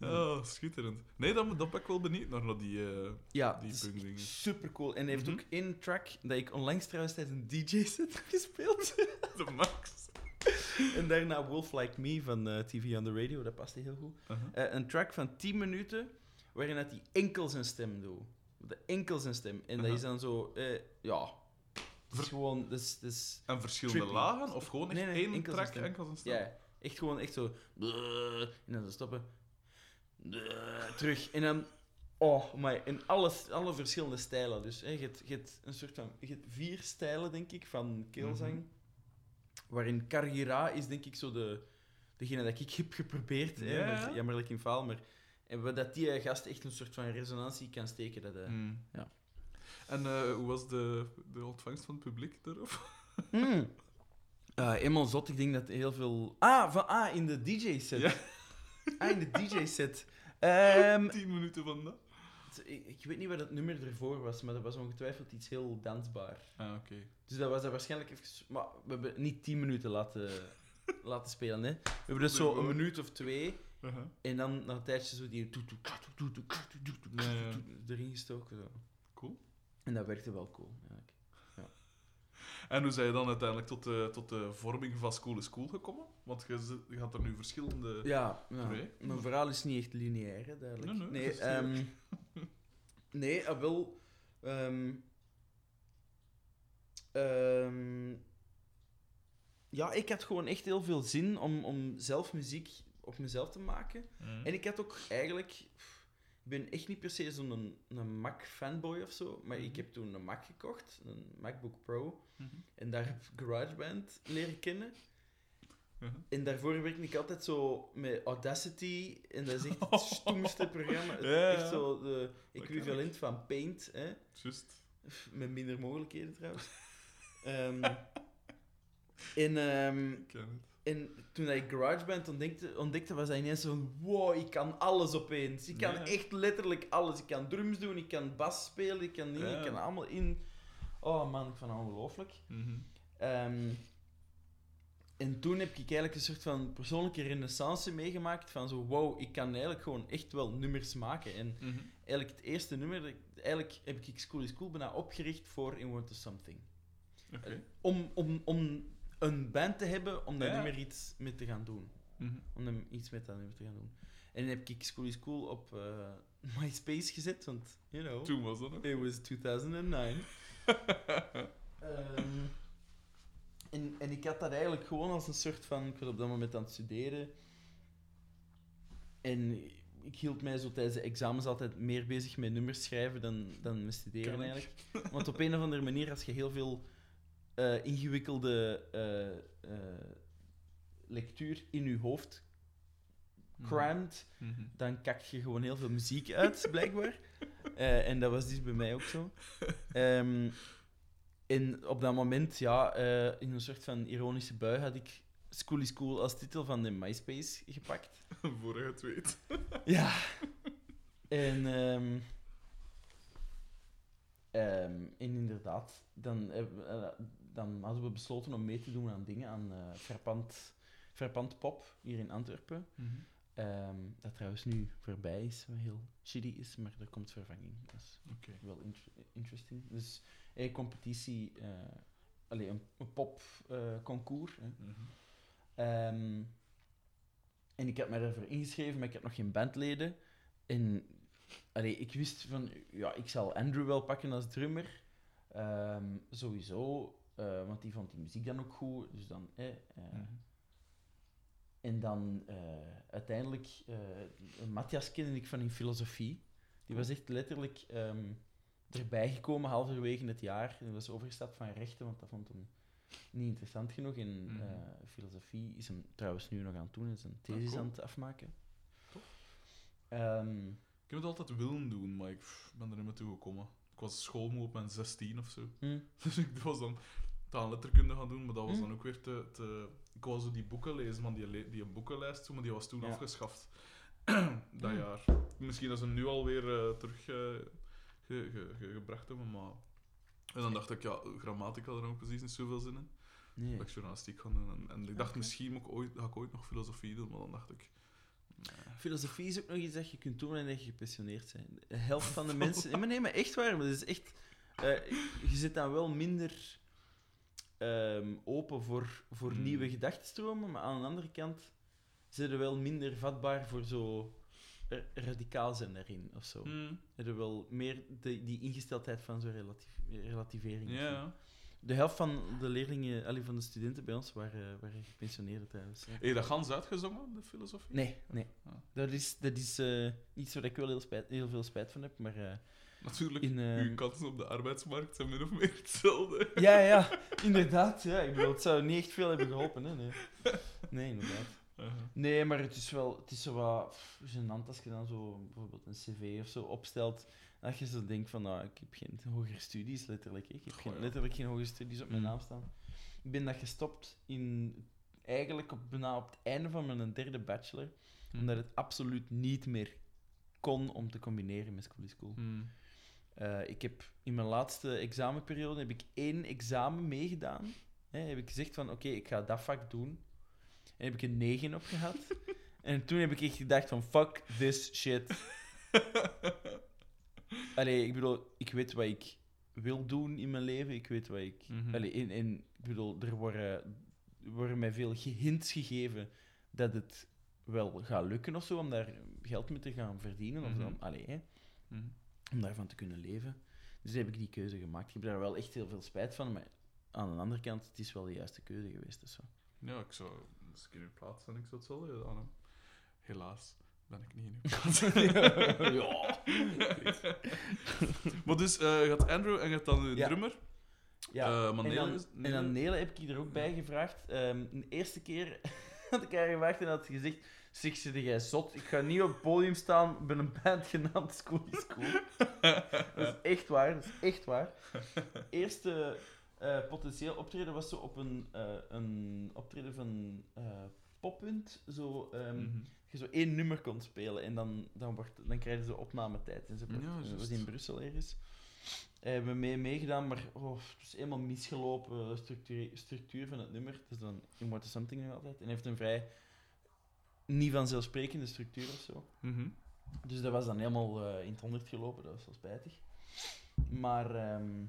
Speaker 2: Oh, schitterend. Nee, dan, dan ben ik wel benieuwd naar, naar die, eh
Speaker 1: Ja,
Speaker 2: die punkdingen.
Speaker 1: super cool. En hij heeft
Speaker 2: Mhm.
Speaker 1: ook één track dat ik onlangs trouwens tijdens een DJ-set heb gespeeld.
Speaker 2: De max.
Speaker 1: en daarna Wolf Like Me van eh, TV on the Radio, dat paste heel goed.
Speaker 2: Uh-huh.
Speaker 1: Eh, een track van 10 minuten waarin dat hij enkel zijn stem doet. De enkel zijn stem. En dat is dan zo, eh, ja. Is gewoon, dat is, dat is,
Speaker 2: En verschillende
Speaker 1: Trippy.
Speaker 2: lagen? Of gewoon echt
Speaker 1: Nee, nee,
Speaker 2: één
Speaker 1: enkel
Speaker 2: track,
Speaker 1: zijn
Speaker 2: enkel zijn stem?
Speaker 1: ja, echt gewoon echt zo. En dan stoppen. Terug. En dan, oh, maar in alles, alle verschillende stijlen. Dus hè, je, hebt, je hebt een soort van, je hebt vier stijlen, denk ik, van keelzang.
Speaker 2: Mhm.
Speaker 1: Waarin Cargira is, denk ik, zo de, degene dat ik heb geprobeerd. Hè,
Speaker 2: Ja,
Speaker 1: maar
Speaker 2: ja.
Speaker 1: jammerlijk in faal, maar... En dat die eh, gast echt een soort van resonantie kan steken. Dat, eh,
Speaker 2: Mm.
Speaker 1: Ja.
Speaker 2: En eh, hoe was de, de ontvangst van het publiek daarop?
Speaker 1: Mm. Eh, eenmaal zot, ik denk dat heel veel... Ah, van, ah in de DJ-set.
Speaker 2: Ja.
Speaker 1: Ah, in de DJ-set. Ehm,
Speaker 2: Tien minuten van dat?
Speaker 1: ik, ik, weet niet wat het nummer ervoor was, maar dat was ongetwijfeld iets heel dansbaar.
Speaker 2: Ah, oké.
Speaker 1: Dus dat was dat waarschijnlijk even... Maar we hebben niet tien minuten laten, laten spelen, hè. We hebben dus, dus zo een minuut of twee...
Speaker 2: Uh-huh.
Speaker 1: En dan na een tijdje zo die erin gestoken. Zo.
Speaker 2: Cool.
Speaker 1: En dat werkte wel cool. Ja.
Speaker 2: En hoe zijn je dan uiteindelijk tot de, tot de vorming van School is School gekomen? Want je, je had er nu verschillende...
Speaker 1: Ja, mijn verhaal is niet echt lineair, hè, duidelijk.
Speaker 2: Nee, nee,
Speaker 1: nee, ehm, nee ah, wel. ehm, ja, ik had gewoon echt heel veel zin om, om zelf muziek op mezelf te maken.
Speaker 2: Mhm.
Speaker 1: En ik had ook eigenlijk... ben echt niet per se zo'n een, een Mac-fanboy of zo, maar ik
Speaker 2: Mhm.
Speaker 1: heb toen een Mac gekocht, een MacBook Pro.
Speaker 2: Mhm.
Speaker 1: En daar heb ik GarageBand leren kennen.
Speaker 2: Mhm.
Speaker 1: En daarvoor werkte ik altijd zo met Audacity. En dat is echt het stoemste programma. Het-
Speaker 2: Ja.
Speaker 1: Echt zo de equivalent van Paint. Hè?
Speaker 2: Juist.
Speaker 1: Met minder mogelijkheden trouwens. Ehm, en,
Speaker 2: Ik ken het.
Speaker 1: En toen ik GarageBand ontdekte, ontdekte, was dat ineens zo van... Wow, ik kan alles opeens. Ik kan
Speaker 2: Ja.
Speaker 1: echt letterlijk alles. Ik kan drums doen, ik kan bas spelen, ik kan dingen,
Speaker 2: Ja.
Speaker 1: ik kan allemaal in... Oh man, ik vond het ongelooflijk.
Speaker 2: Mhm.
Speaker 1: Ehm, en toen heb ik eigenlijk een soort van persoonlijke renaissance meegemaakt van zo, wow, ik kan eigenlijk gewoon echt wel nummers maken. En
Speaker 2: Mhm.
Speaker 1: eigenlijk het eerste nummer, eigenlijk heb ik School is Cool bijna opgericht voor In Want to Something. Om, om, om een band te hebben om dat
Speaker 2: Ja.
Speaker 1: nummer iets mee te gaan doen.
Speaker 2: Mhm.
Speaker 1: Om hem iets met dat nummer te gaan doen. En dan heb ik School is Cool op eh, MySpace gezet, want, you know,
Speaker 2: Toen was dat nog.
Speaker 1: it was 2009. Ehm, en, en ik had dat eigenlijk gewoon als een soort van... Ik was op dat moment aan het studeren. En ik hield mij zo tijdens de examens altijd meer bezig met nummers schrijven dan, dan met studeren
Speaker 2: ik.
Speaker 1: eigenlijk. Want op een of andere manier, als je heel veel eh, ingewikkelde eh, lectuur in je hoofd cramt,
Speaker 2: Mhm.
Speaker 1: dan kakt je gewoon heel veel muziek uit, blijkbaar. En dat was dus bij mij ook zo. Ehm, en op dat moment, ja, in een soort van ironische bui, had ik School is Cool als titel van de MySpace gepakt.
Speaker 2: Voor je het weet.
Speaker 1: Ja. En, ehm, en inderdaad, dan, eh, dan hadden we besloten om mee te doen aan dingen, aan eh Verpand, Verpand Pop hier in Antwerpen.
Speaker 2: Mhm.
Speaker 1: Ehm, dat trouwens nu voorbij is, wat heel shitty is, maar er komt vervanging. Dat is wel int- interesting. Dus een competitie, eh allee, een, een pop-concours.
Speaker 2: Mhm.
Speaker 1: Ehm, en ik heb me ervoor ingeschreven, maar ik heb nog geen bandleden. En allee, ik wist van, ja, ik zal Andrew wel pakken als drummer. Ehm, sowieso, eh, want die vond die muziek dan ook goed. Dus dan, eh, eh,
Speaker 2: Mhm.
Speaker 1: En dan eh, uiteindelijk, eh Matthias kende ik van in filosofie. Die was echt letterlijk ehm, erbij gekomen halverwege het jaar. Hij was overgestapt van rechten, want dat vond hem niet interessant genoeg. En
Speaker 2: Mhm.
Speaker 1: eh, filosofie is hem trouwens nu nog aan het doen, is een thesis
Speaker 2: cool.
Speaker 1: aan het afmaken. Ehm,
Speaker 2: Ik heb het altijd willen doen, maar ik pff, ben er niet meer toe gekomen. Ik was schoolmoe op mijn 16 of zo.
Speaker 1: hm,
Speaker 2: Dus ik was dan taal letterkunde gaan doen, maar dat was
Speaker 1: Hm.
Speaker 2: dan ook weer te, te... Ik wou zo die boeken lezen, van die, die boekenlijst maar die was toen
Speaker 1: Ja.
Speaker 2: afgeschaft. dat
Speaker 1: Hm.
Speaker 2: jaar. Misschien dat ze hem nu alweer eh terug eh, ge- ge- ge- gebracht hebben, maar... En dan dacht ik, ja, grammatica had er ook precies niet zoveel zin in.
Speaker 1: nee.
Speaker 2: Dat ik journalistiek gaan doen. En, en ik dacht, misschien moet ik ooit, ga ik ooit nog filosofie doen, maar dan dacht ik...
Speaker 1: Filosofie is ook nog iets dat je kunt doen wanneer je gepensioneerd bent. De helft van de mensen... Nee, maar, nee, maar echt waar. Maar dat is echt... eh, je zit dan wel minder ehm, open voor, voor
Speaker 2: Hmm.
Speaker 1: nieuwe gedachtenstromen, maar aan de andere kant zijn er wel minder vatbaar voor zo ra- radicaal zijn daarin, of zo. Er is wel meer de, die ingesteldheid van zo'n relatief, relativering. De helft van de leerlingen, allee, van de studenten bij ons, waren, waren gepensioneerd trouwens.
Speaker 2: Heb je dat gans uitgezongen, de filosofie?
Speaker 1: Nee, nee.
Speaker 2: Ah.
Speaker 1: Dat is, dat is eh, iets waar ik wel heel, spijt, heel veel spijt van heb, maar... eh,
Speaker 2: Natuurlijk,
Speaker 1: In, ehm,
Speaker 2: uw kansen op de arbeidsmarkt zijn min of meer hetzelfde.
Speaker 1: Ja, ja, inderdaad. Ja. Ik bedoel, het zou niet echt veel hebben geholpen. Hè? Nee. nee, inderdaad.
Speaker 2: Uh-huh.
Speaker 1: Nee, maar het is wel het is zo wat gênant als je dan zo bijvoorbeeld een cv of zo opstelt. Dat je zo denkt van, nou, ik heb geen hogere studies, letterlijk. hè. Ik heb
Speaker 2: Goh,
Speaker 1: geen,
Speaker 2: ja.
Speaker 1: letterlijk geen hogere studies op mijn
Speaker 2: Mm.
Speaker 1: naam staan. Ik ben dat gestopt in, eigenlijk op, bijna op het einde van mijn derde bachelor,
Speaker 2: Hm.
Speaker 1: omdat het absoluut niet meer kon om te combineren met School is School.
Speaker 2: Hmm.
Speaker 1: Eh, ik heb in mijn laatste examenperiode heb ik één examen meegedaan. Hè, heb ik gezegd van oké, ik ga dat vak doen. En heb ik een 9 op gehad. en toen heb ik echt gedacht van fuck this shit. Allee, ik bedoel, ik weet wat ik wil doen in mijn leven. Ik weet wat ik...
Speaker 2: Mhm.
Speaker 1: Allee, in, in, ik bedoel, er worden, worden mij veel hints gegeven dat het wel gaat lukken of zo, om daar geld mee te gaan verdienen. Of
Speaker 2: Mhm.
Speaker 1: dan, allee, hè
Speaker 2: Hmm.
Speaker 1: Om daarvan te kunnen leven. Dus heb ik die keuze gemaakt. Ik heb daar wel echt heel veel spijt van, maar aan de andere kant, het is wel de juiste keuze geweest. Dus zo.
Speaker 2: Ja, ik zou, als ik in uw plaats ben, ik zou hetzelfde gedaan hebben. Helaas ben ik niet in uw plaats.
Speaker 1: ja.
Speaker 2: maar dus, je had Andrew en je had dan
Speaker 1: Ja.
Speaker 2: drummer.
Speaker 1: ja.
Speaker 2: Eh, maar
Speaker 1: en, dan,
Speaker 2: is-
Speaker 1: en dan
Speaker 2: Nele-
Speaker 1: heb ik hier ook bij gevraagd. Ehm, de eerste keer had ik haar gevraagd en had ze gezegd: Zeg, zit jij zot? Ik ga niet op het podium staan bij een band genaamd School is Cool. dat is echt waar, dat is echt waar. Eerste eh, potentieel optreden was zo op een, eh, een optreden van eh Poppunt. Zo, ehm,
Speaker 2: Mhm.
Speaker 1: je zo één nummer kon spelen en dan, dan, wordt, dan krijgen ze opnametijd. En ze
Speaker 2: Ja,
Speaker 1: was in Brussel ergens. Eh, hebben we mee meegedaan, maar oh, het is helemaal misgelopen. Structuur, structuur van het nummer. Het is dan You Want Something nog altijd. En heeft een vrij niet vanzelfsprekende structuur of zo.
Speaker 2: Mhm.
Speaker 1: Dus dat was dan helemaal eh, in het honderd gelopen. Dat was wel spijtig. Maar... ehm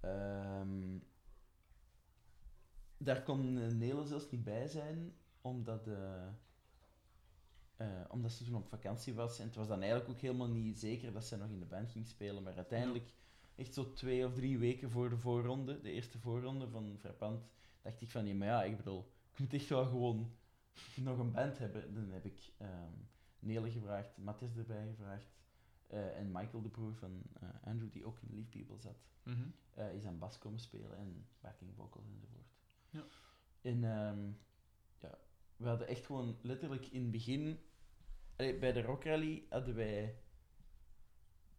Speaker 1: ehm, daar kon Nele zelfs niet bij zijn, omdat, eh, eh, omdat ze toen op vakantie was. En het was dan eigenlijk ook helemaal niet zeker dat ze nog in de band ging spelen. Maar uiteindelijk, echt zo twee of drie weken voor de voorronde, de eerste voorronde van Frappant, dacht ik van, nee, maar ja, ik bedoel, ik moet echt wel gewoon nog een band hebben. Dan heb ik ehm Nele gevraagd, Matthias erbij gevraagd, eh, en Michael de broer van eh, Andrew, die ook in Leaf People zat
Speaker 2: Mhm.
Speaker 1: eh, is aan bas komen spelen en backing vocals enzovoort.
Speaker 2: Ja.
Speaker 1: En ehm, ja, we hadden echt gewoon letterlijk in het begin, allee, bij de Rock Rally hadden wij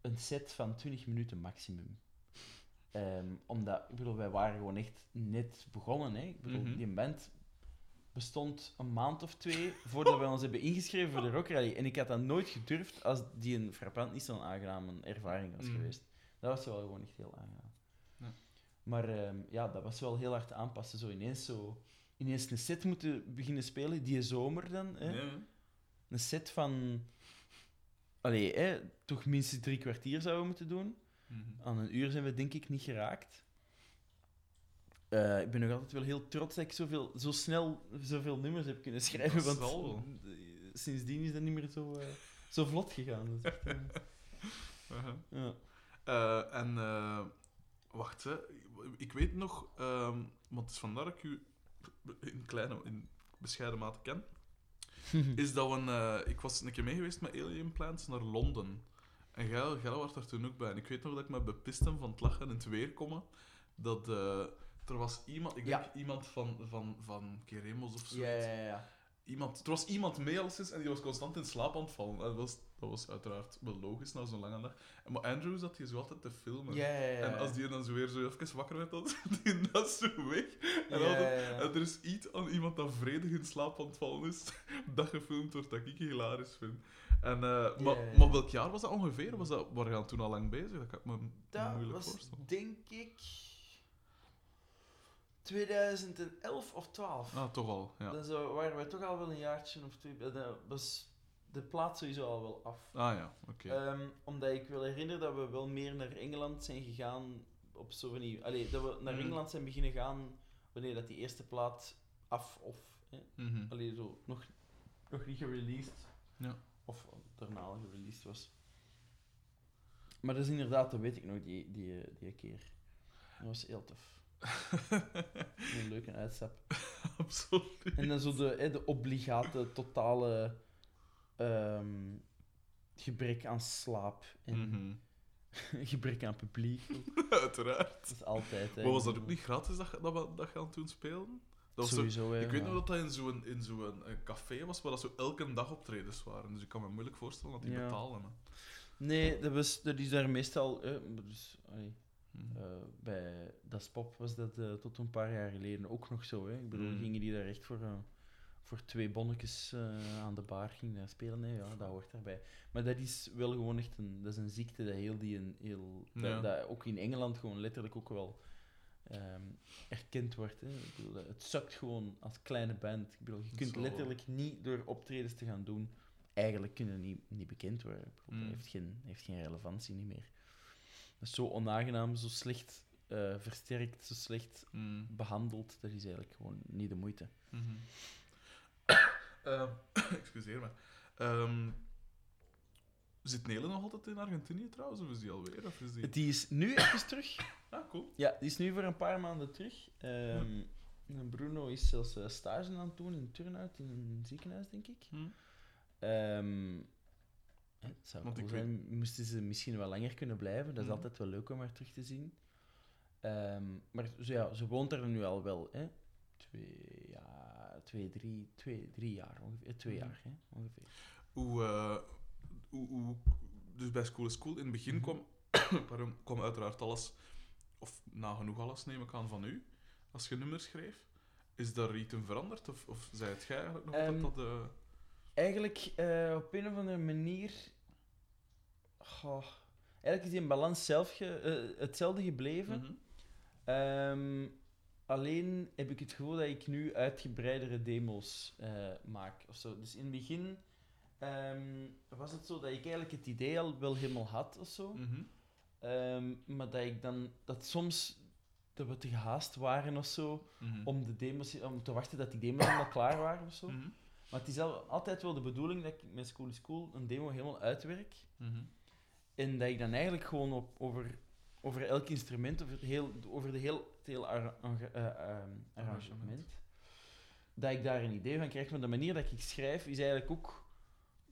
Speaker 1: een set van 20 minuten maximum. Ehm, omdat, ik bedoel, wij waren gewoon echt net begonnen. Hè. Ik bedoel,
Speaker 2: Mhm.
Speaker 1: die band bestond een maand of twee voordat wij ons hebben ingeschreven voor de Rock Rally. En ik had dat nooit gedurfd als die een frappant niet zo'n aangename ervaring was
Speaker 2: Mhm.
Speaker 1: geweest. Dat was wel gewoon echt heel aangenaam.
Speaker 2: Ja.
Speaker 1: Maar ehm, ja, dat was wel heel hard aanpassen. Zo ineens, zo ineens een set moeten beginnen spelen, die zomer dan. Hè?
Speaker 2: Ja,
Speaker 1: Een set van... Allee, hè, toch minstens drie kwartier zouden we moeten doen.
Speaker 2: Mhm.
Speaker 1: Aan een uur zijn we denk ik niet geraakt. Eh, ik ben nog altijd wel heel trots dat ik zoveel, zo snel zoveel nummers heb kunnen schrijven. Want
Speaker 2: wel.
Speaker 1: eh, sindsdien is dat niet meer zo, eh, zo vlot gegaan. Dat is echt, ja.
Speaker 2: Eh, en eh, wacht, hè. ik weet nog, ehm, want het is vandaar dat ik u in kleine, in bescheiden mate ken, is dat we, een, ik was een keer mee geweest met Alien Plants naar Londen. En jij, jij was daar toen ook bij. En ik weet nog dat ik me bepist heb van het lachen in het weer komen. Dat er was iemand, ik denk
Speaker 1: Ja.
Speaker 2: iemand van, van, van Keremos of zo.
Speaker 1: ja, ja, ja.
Speaker 2: Iemand, er was iemand mee alleszins en die was constant in slaap aan het vallen. Dat was, dat was uiteraard wel logisch na zo'n lange dag. Maar Andrew zat hier zo altijd te filmen.
Speaker 1: Ja, ja, ja.
Speaker 2: En als die dan zo weer zo even wakker werd, dan zat hij dat zo weg. En, altijd- er is iets aan iemand dat vredig in slaap aan het vallen is, dat gefilmd wordt, dat ik hilarisch vind. En, eh, maar, maar welk jaar was dat ongeveer? Was dat, waren we toen al lang bezig? Dat kan ik me
Speaker 1: Dat
Speaker 2: moeilijk
Speaker 1: was,
Speaker 2: voorstellen.
Speaker 1: denk ik, 2011 of 12.
Speaker 2: Ah, toch al, ja.
Speaker 1: Dan zo waren we toch al wel een jaartje of twee. Dat was de plaat sowieso al wel af.
Speaker 2: Ah ja, oké.
Speaker 1: Ehm, omdat ik wil herinneren dat we wel meer naar Engeland zijn gegaan op zo van die... Allee, dat we naar
Speaker 2: Mhm.
Speaker 1: Engeland zijn beginnen gaan wanneer dat die eerste plaat af of... Hè,
Speaker 2: Mhm.
Speaker 1: allee, zo, nog, nog niet gereleased.
Speaker 2: Ja.
Speaker 1: Of daarna al gereleased was. Maar dat is inderdaad, dat weet ik nog, die, die, die keer. Dat was heel tof. Een leuke uitstap.
Speaker 2: Absoluut.
Speaker 1: En dan zo de, hè, de obligate, totale ehm, gebrek aan slaap en
Speaker 2: Mhm.
Speaker 1: gebrek aan publiek.
Speaker 2: Uiteraard.
Speaker 1: Dat is altijd. Hè,
Speaker 2: Maar was dat ook niet gratis dat, je- dat we dat gaan toen spelen? Dat zo-
Speaker 1: Sowieso, hè,
Speaker 2: ik weet nog dat dat in zo'n in zo'n eh, café was waar dat zo elke dag optredens waren. Dus ik kan me moeilijk voorstellen dat die
Speaker 1: Ja.
Speaker 2: betalen. Hè.
Speaker 1: Nee, dat, was, dat is daar meestal... maar dus, allee,
Speaker 2: Mhm.
Speaker 1: eh, bij Das Pop was dat eh, tot een paar jaar geleden ook nog zo. Hè. Ik bedoel,
Speaker 2: Mm.
Speaker 1: gingen die daar echt voor, eh, voor twee bonnetjes aan de bar gingen spelen? Nee, ja, dat hoort daarbij. Maar dat is wel gewoon echt een, dat is een ziekte dat heel die een heel... Dat,
Speaker 2: Ja.
Speaker 1: dat ook in Engeland gewoon letterlijk ook wel ehm, erkend wordt. Hè. Ik bedoel, het sukt gewoon als kleine band. Ik bedoel, je kunt
Speaker 2: Zo.
Speaker 1: letterlijk niet door optredens te gaan doen eigenlijk kunnen niet, niet bekend worden.
Speaker 2: Mm.
Speaker 1: Dat heeft geen, heeft geen relevantie niet meer. Dat is zo onaangenaam, zo slecht eh, versterkt, zo slecht
Speaker 2: Mm.
Speaker 1: behandeld. Dat is eigenlijk gewoon niet de moeite.
Speaker 2: Mhm. Ehm, excuseer me. Ehm, zit Nele nog altijd in Argentinië trouwens? Of is die alweer? Of is die...
Speaker 1: Die is nu even terug.
Speaker 2: Ah, cool.
Speaker 1: Ja, die is nu voor een paar maanden terug. Ehm, Bruno is zelfs eh, stage aan het doen in Turnhout, in een ziekenhuis, denk ik.
Speaker 2: Hm.
Speaker 1: Ehm, zou
Speaker 2: Want
Speaker 1: cool moesten ze misschien wel langer kunnen blijven. Dat is
Speaker 2: Mhm.
Speaker 1: altijd wel leuk om haar terug te zien. Ehm, maar zo, ja, ze woont er nu al wel, hè. Twee, ja, twee, drie, twee, drie jaar ongeveer. Eh, Twee
Speaker 2: Mhm.
Speaker 1: jaar, hè, ongeveer.
Speaker 2: Hoe, eh, hoe, hoe, dus bij School is School, in het begin
Speaker 1: Mhm.
Speaker 2: kwam, pardon, kwam uiteraard alles, of nagenoeg alles neem ik aan van u, als je nummers schreef. Is daar iets in veranderd? Of, of zei het jij eigenlijk nog
Speaker 1: Ehm,
Speaker 2: dat dat... eh,
Speaker 1: Eigenlijk, op een of andere manier... Goh, eigenlijk is die in balans zelf ge- eh, hetzelfde gebleven.
Speaker 2: mhm.
Speaker 1: Ehm, alleen heb ik het gevoel dat ik nu uitgebreidere demo's eh, maak. Of zo. Dus in het begin ehm, was het zo dat ik eigenlijk het idee al wel helemaal had of zo.
Speaker 2: Mhm.
Speaker 1: Ehm, maar dat ik dan dat soms dat we te gehaast waren of zo
Speaker 2: Mhm.
Speaker 1: om de demos om te wachten dat die demos helemaal klaar waren of zo.
Speaker 2: Mhm.
Speaker 1: Maar het is al, altijd wel de bedoeling dat ik met School is Cool een demo helemaal uitwerk. En dat ik dan eigenlijk gewoon op, over, over elk instrument, over, het heel, over de heel, het arra- arra- eh, ehm, arrangement, dat ik daar een idee van krijg. Maar de manier dat ik schrijf is eigenlijk ook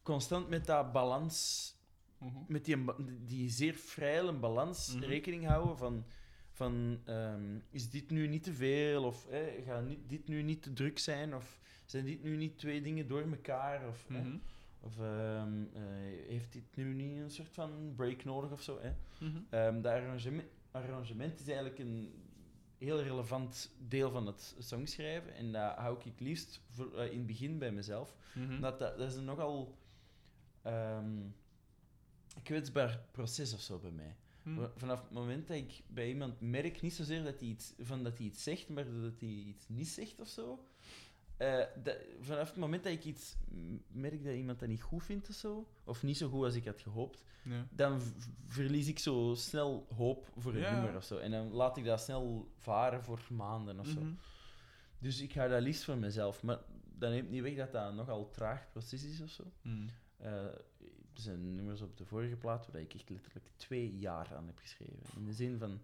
Speaker 1: constant met dat balans,
Speaker 2: Mhm.
Speaker 1: met die, die zeer vrije balans
Speaker 2: Mhm.
Speaker 1: rekening houden van, van ehm, is dit nu niet te veel of eh, gaat dit nu niet te druk zijn of zijn dit nu niet twee dingen door elkaar of, eh,
Speaker 2: Mhm.
Speaker 1: Of ehm, eh, heeft dit nu niet een soort van break nodig of zo. Hè?
Speaker 2: Mhm.
Speaker 1: Ehm dat arrangement, arrangement is eigenlijk een heel relevant deel van het songschrijven. En dat hou ik het liefst voor, eh, in het begin bij mezelf.
Speaker 2: Mhm.
Speaker 1: Dat, dat, dat is een nogal ehm, kwetsbaar proces of zo bij mij.
Speaker 2: Hm.
Speaker 1: wa- vanaf het moment dat ik bij iemand merk, niet zozeer dat hij iets, van dat hij iets zegt, maar dat hij iets niet zegt of zo. Eh, dat- vanaf het moment dat ik iets merk dat iemand dat niet goed vindt of zo, of niet zo goed als ik had gehoopt,
Speaker 2: Ja.
Speaker 1: dan verlies ik zo snel hoop voor een
Speaker 2: Ja.
Speaker 1: nummer of zo. En dan laat ik dat snel varen voor maanden of zo.
Speaker 2: Mhm.
Speaker 1: Dus ik ga dat liefst voor mezelf. Maar dat neemt niet weg dat dat een nogal traag proces is of zo.
Speaker 2: Mhm.
Speaker 1: Eh, er zijn nummers op de vorige plaat waar ik echt letterlijk twee jaar aan heb geschreven. In de zin van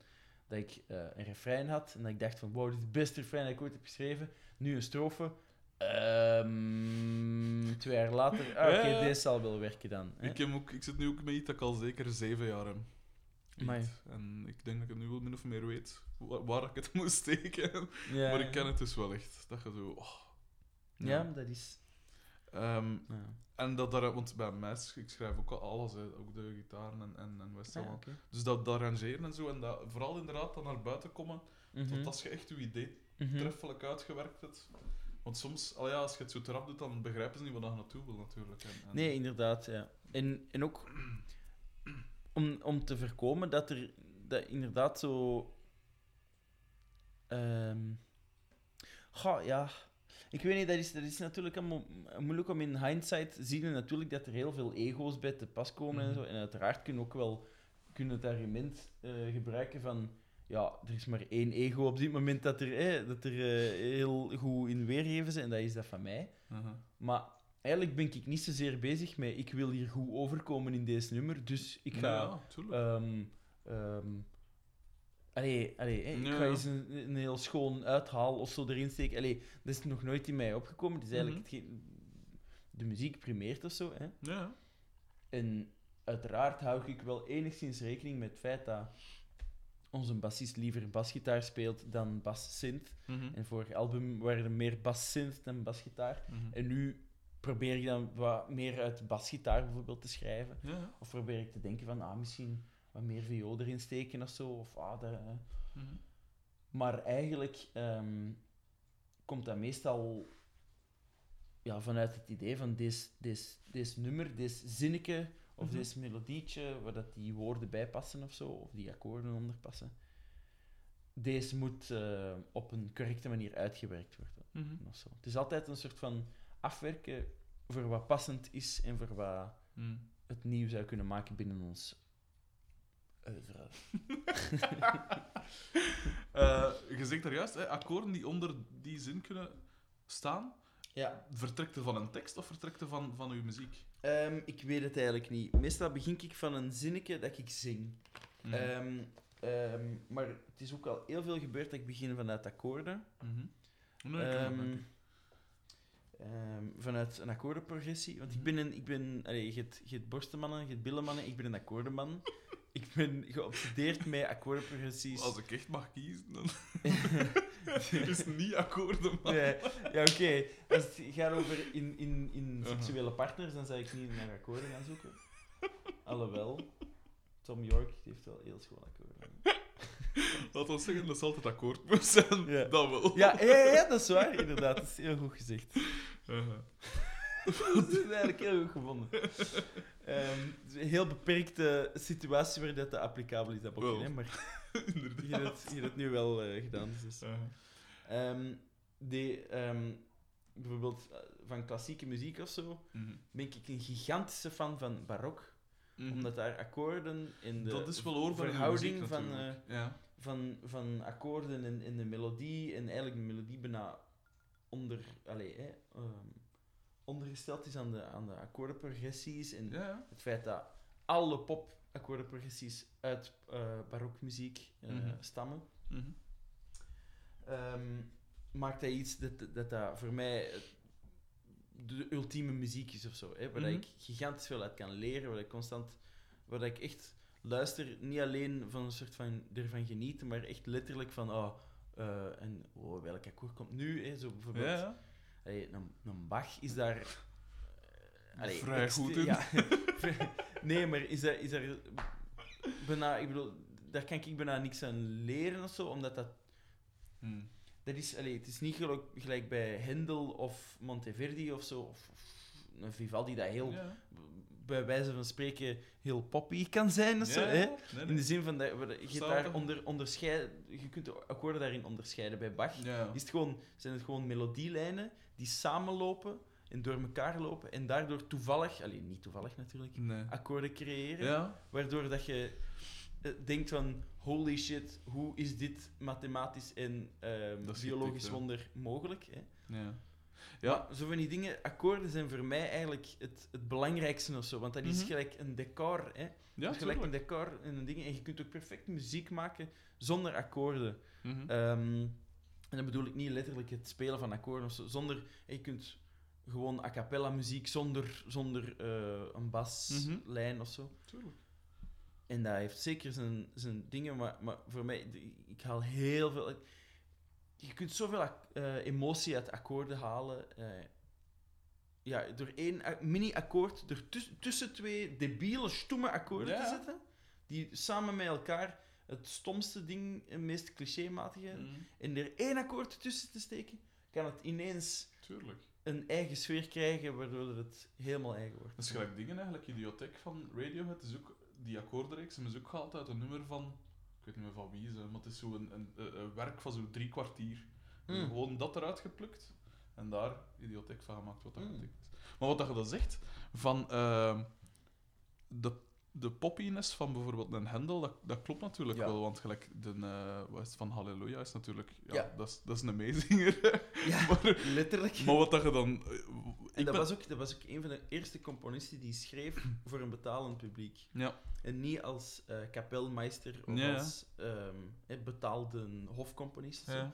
Speaker 1: dat ik eh, een refrein had en dat ik dacht van wow, dit is het beste refrein dat ik ooit heb geschreven. Nu een strofe. Ehm, twee jaar later, ah, oké,
Speaker 2: Ja.
Speaker 1: deze zal wel werken dan. hè.
Speaker 2: Ik, heb ook, ik zit nu ook met iets dat ik al zeker zeven jaar heb. En ik denk dat ik nu wel min of meer weet wa- waar, ik het moet steken.
Speaker 1: Ja,
Speaker 2: Maar ik ken het dus wel echt. Dat je zo... oh.
Speaker 1: Ja, dat is...
Speaker 2: Ehm,
Speaker 1: Ja.
Speaker 2: en dat daar, want bij mij, ik schrijf ook al alles, hè, ook de gitaren en, en, en West
Speaker 1: Ah, oké.
Speaker 2: Dus dat, dat arrangeren en zo, en dat, vooral inderdaad dan naar buiten komen,
Speaker 1: Mhm.
Speaker 2: tot als je echt je idee
Speaker 1: Mhm.
Speaker 2: treffelijk uitgewerkt hebt. Want soms, al ja, als je het zo trap doet, dan begrijpen ze niet wat je naartoe wil, natuurlijk. En, en-
Speaker 1: Nee, inderdaad, ja. En, en ook om, om te voorkomen dat er dat inderdaad zo. ehm goh, ja. Ik weet niet, dat is, dat is natuurlijk allemaal moeilijk om in hindsight te zien. En natuurlijk dat er heel veel ego's bij te pas komen en
Speaker 2: Mhm.
Speaker 1: zo. En uiteraard kun je ook wel kun het argument eh, gebruiken van. Ja, er is maar één ego op dit moment dat er, eh, dat er eh, heel goed in weergeven zijn. En dat is dat van mij.
Speaker 2: Aha.
Speaker 1: Maar eigenlijk ben ik niet zozeer bezig met ik wil hier goed overkomen in deze nummer, dus ik ga...
Speaker 2: Ja,
Speaker 1: allee, allee, ik
Speaker 2: Ja.
Speaker 1: ga eens een, een heel schoon uithaal of zo erin steken. Allee, dat is nog nooit in mij opgekomen. Het is eigenlijk
Speaker 2: Mhm.
Speaker 1: de muziek primeert of zo. Hè.
Speaker 2: ja.
Speaker 1: En uiteraard hou ik wel enigszins rekening met het feit dat onze bassist liever basgitaar speelt dan bas-synth.
Speaker 2: Mhm.
Speaker 1: En vorig album waren er meer bas-synth dan basgitaar.
Speaker 2: Mhm.
Speaker 1: En nu probeer ik dan wat meer uit basgitaar bijvoorbeeld te schrijven.
Speaker 2: Ja.
Speaker 1: Of probeer ik te denken van, ah, misschien wat meer viool erin steken of zo. Of, ah, dat.
Speaker 2: Mhm.
Speaker 1: Maar eigenlijk ehm, komt dat meestal ja, vanuit het idee van deze, deze, deze nummer, deze zinnetje of
Speaker 2: Mhm.
Speaker 1: deze melodietje, waar dat die woorden bij passen of zo, of die akkoorden onder passen. Deze moet eh, op een correcte manier uitgewerkt worden.
Speaker 2: Mhm.
Speaker 1: Of zo. Het is altijd een soort van afwerken voor wat passend is en voor wat het nieuw zou kunnen maken binnen ons oeuvre.
Speaker 2: Eh, je zegt daar juist, hè, akkoorden die onder die zin kunnen staan,
Speaker 1: Ja.
Speaker 2: vertrekt er van een tekst of vertrekt er van, van uw muziek?
Speaker 1: Ehm, ik weet het eigenlijk niet. Meestal begin ik van een zinnetje dat ik zing.
Speaker 2: Mhm.
Speaker 1: Ehm, ehm, maar het is ook al heel veel gebeurd dat ik begin vanuit akkoorden.
Speaker 2: Mhm. Nee, merken.
Speaker 1: ehm, vanuit een akkoordenprogressie. Want ik ben een... Ik ben, allee, je, hebt, je hebt borstenmannen, je hebt billenmannen. Ik ben een akkoordenman. Ik ben geobsedeerd met akkoordenprogressies.
Speaker 2: Als ik echt mag kiezen, dan is niet akkoorden, man.
Speaker 1: Ja, ja oké. Als het gaat over in, in, in seksuele partners, dan zou ik niet naar akkoorden gaan zoeken. Alhoewel, Tom York heeft wel heel schoon akkoorden.
Speaker 2: Laat ons zeggen dat ze altijd akkoord moet zijn.
Speaker 1: Ja.
Speaker 2: Dat wel.
Speaker 1: Ja, ja, dat is waar, inderdaad. Dat is heel goed gezegd. Dat is eigenlijk heel goed gevonden. Het is een heel beperkte situatie waar dat applicabel is, dat boekje, hè, maar je hebt, het- je hebt het nu wel eh, gedaan. Dus. Ehm, die, ehm, bijvoorbeeld eh, van klassieke muziek of zo,
Speaker 2: Mhm.
Speaker 1: ben ik een gigantische fan van barok.
Speaker 2: Mhm.
Speaker 1: Omdat daar akkoorden in de
Speaker 2: dat is wel in
Speaker 1: verhouding
Speaker 2: muziek,
Speaker 1: van, eh,
Speaker 2: ja.
Speaker 1: van, van akkoorden en, en de melodie, en eigenlijk de melodie bijna onder, allez, hè, ondergesteld is aan de, aan de akkoordenprogressies. En
Speaker 2: Ja,
Speaker 1: het feit dat alle pop-akkoordenprogressies uit eh barokmuziek eh,
Speaker 2: Mhm.
Speaker 1: stammen,
Speaker 2: Mhm.
Speaker 1: ehm, maakt dat iets dat, dat dat voor mij de ultieme muziek is of zo. Hè, waar
Speaker 2: Mhm.
Speaker 1: ik gigantisch veel uit kan leren, waar ik constant, waar ik echt luister, niet alleen van een soort van ervan genieten, maar echt letterlijk van, oh, eh, en oh, welk akkoord komt nu? Hè, zo bijvoorbeeld.
Speaker 2: Ja, ja.
Speaker 1: Allee, een, een Bach is daar. eh, allee,
Speaker 2: Vrij goed in.
Speaker 1: Ja. nee, maar is daar, is daar bijna, ik bedoel, daar kan ik bijna niks aan leren of zo, omdat dat.
Speaker 2: Mhm.
Speaker 1: dat is, allee, het is niet gelijk, gelijk bij Hendel of Monteverdi of zo, of, of een Vivaldi dat heel,
Speaker 2: Ja.
Speaker 1: bij wijze van spreken, heel poppy kan zijn. of zo, hè?
Speaker 2: Nee,
Speaker 1: In de zin van, dat, je, daar
Speaker 2: er.
Speaker 1: onder, onderscheid, je kunt de akkoorden daarin onderscheiden. Bij Bach
Speaker 2: ja.
Speaker 1: is het gewoon, zijn het gewoon melodielijnen die samenlopen en door elkaar lopen en daardoor toevallig, alleen niet toevallig natuurlijk,
Speaker 2: Nee.
Speaker 1: akkoorden creëren.
Speaker 2: Ja,
Speaker 1: Waardoor dat je eh, denkt van, holy shit, hoe is dit mathematisch en ehm, biologisch wonder mogelijk? Hè?
Speaker 2: ja. Ja,
Speaker 1: Maar zo van die dingen, akkoorden zijn voor mij eigenlijk het, het belangrijkste of zo. Want dat is
Speaker 2: Mhm.
Speaker 1: gelijk een decor. Hè?
Speaker 2: ja
Speaker 1: gelijk een decor en een ding. En je kunt ook perfect muziek maken zonder akkoorden.
Speaker 2: Mhm.
Speaker 1: Ehm, en dan bedoel ik niet letterlijk het spelen van akkoorden of zo. Zonder, je kunt gewoon a cappella muziek zonder, zonder eh, een baslijn of zo.
Speaker 2: Tuurlijk.
Speaker 1: En dat heeft zeker zijn, zijn dingen, maar, maar voor mij, ik haal heel veel. Je kunt zoveel eh, emotie uit akkoorden halen. eh, ja, door één mini-akkoord tus- tussen twee debiele, stomme akkoorden
Speaker 2: Ja.
Speaker 1: te zetten, die samen met elkaar het stomste ding, het meest clichématige,
Speaker 2: Mhm.
Speaker 1: en er één akkoord tussen te steken, kan het ineens
Speaker 2: Tuurlijk.
Speaker 1: een eigen sfeer krijgen, waardoor het helemaal eigen wordt.
Speaker 2: Dat is gelijk dingen eigenlijk. Idiotheek van Radiohead is ook... Die akkoordenreeks is ook gehaald uit een nummer van... Ik weet niet meer van wie ze, maar het is zo een, een, werk van zo'n drie kwartier. Ze hebben
Speaker 1: Mm.
Speaker 2: Gewoon dat eruit geplukt en daar Idiotheek van gemaakt wat dat
Speaker 1: Mm.
Speaker 2: betekent. Maar wat dat je dan zegt, van ehm, de, de poppiness van bijvoorbeeld een Hendel, dat, dat klopt natuurlijk
Speaker 1: Ja.
Speaker 2: wel, want gelijk de, eh, wat is het, van Halleluja is natuurlijk... Ja,
Speaker 1: Ja.
Speaker 2: Dat, is, dat is een meezinger.
Speaker 1: Ja,
Speaker 2: maar,
Speaker 1: letterlijk.
Speaker 2: maar wat dat je dan... eh,
Speaker 1: En dat,
Speaker 2: ben-
Speaker 1: was ook, dat was ook een van de eerste componisten die schreef voor een betalend publiek.
Speaker 2: Ja,
Speaker 1: En niet als eh, kapelmeister of
Speaker 2: Ja,
Speaker 1: als ehm, eh, betaalde hofcomponist. of.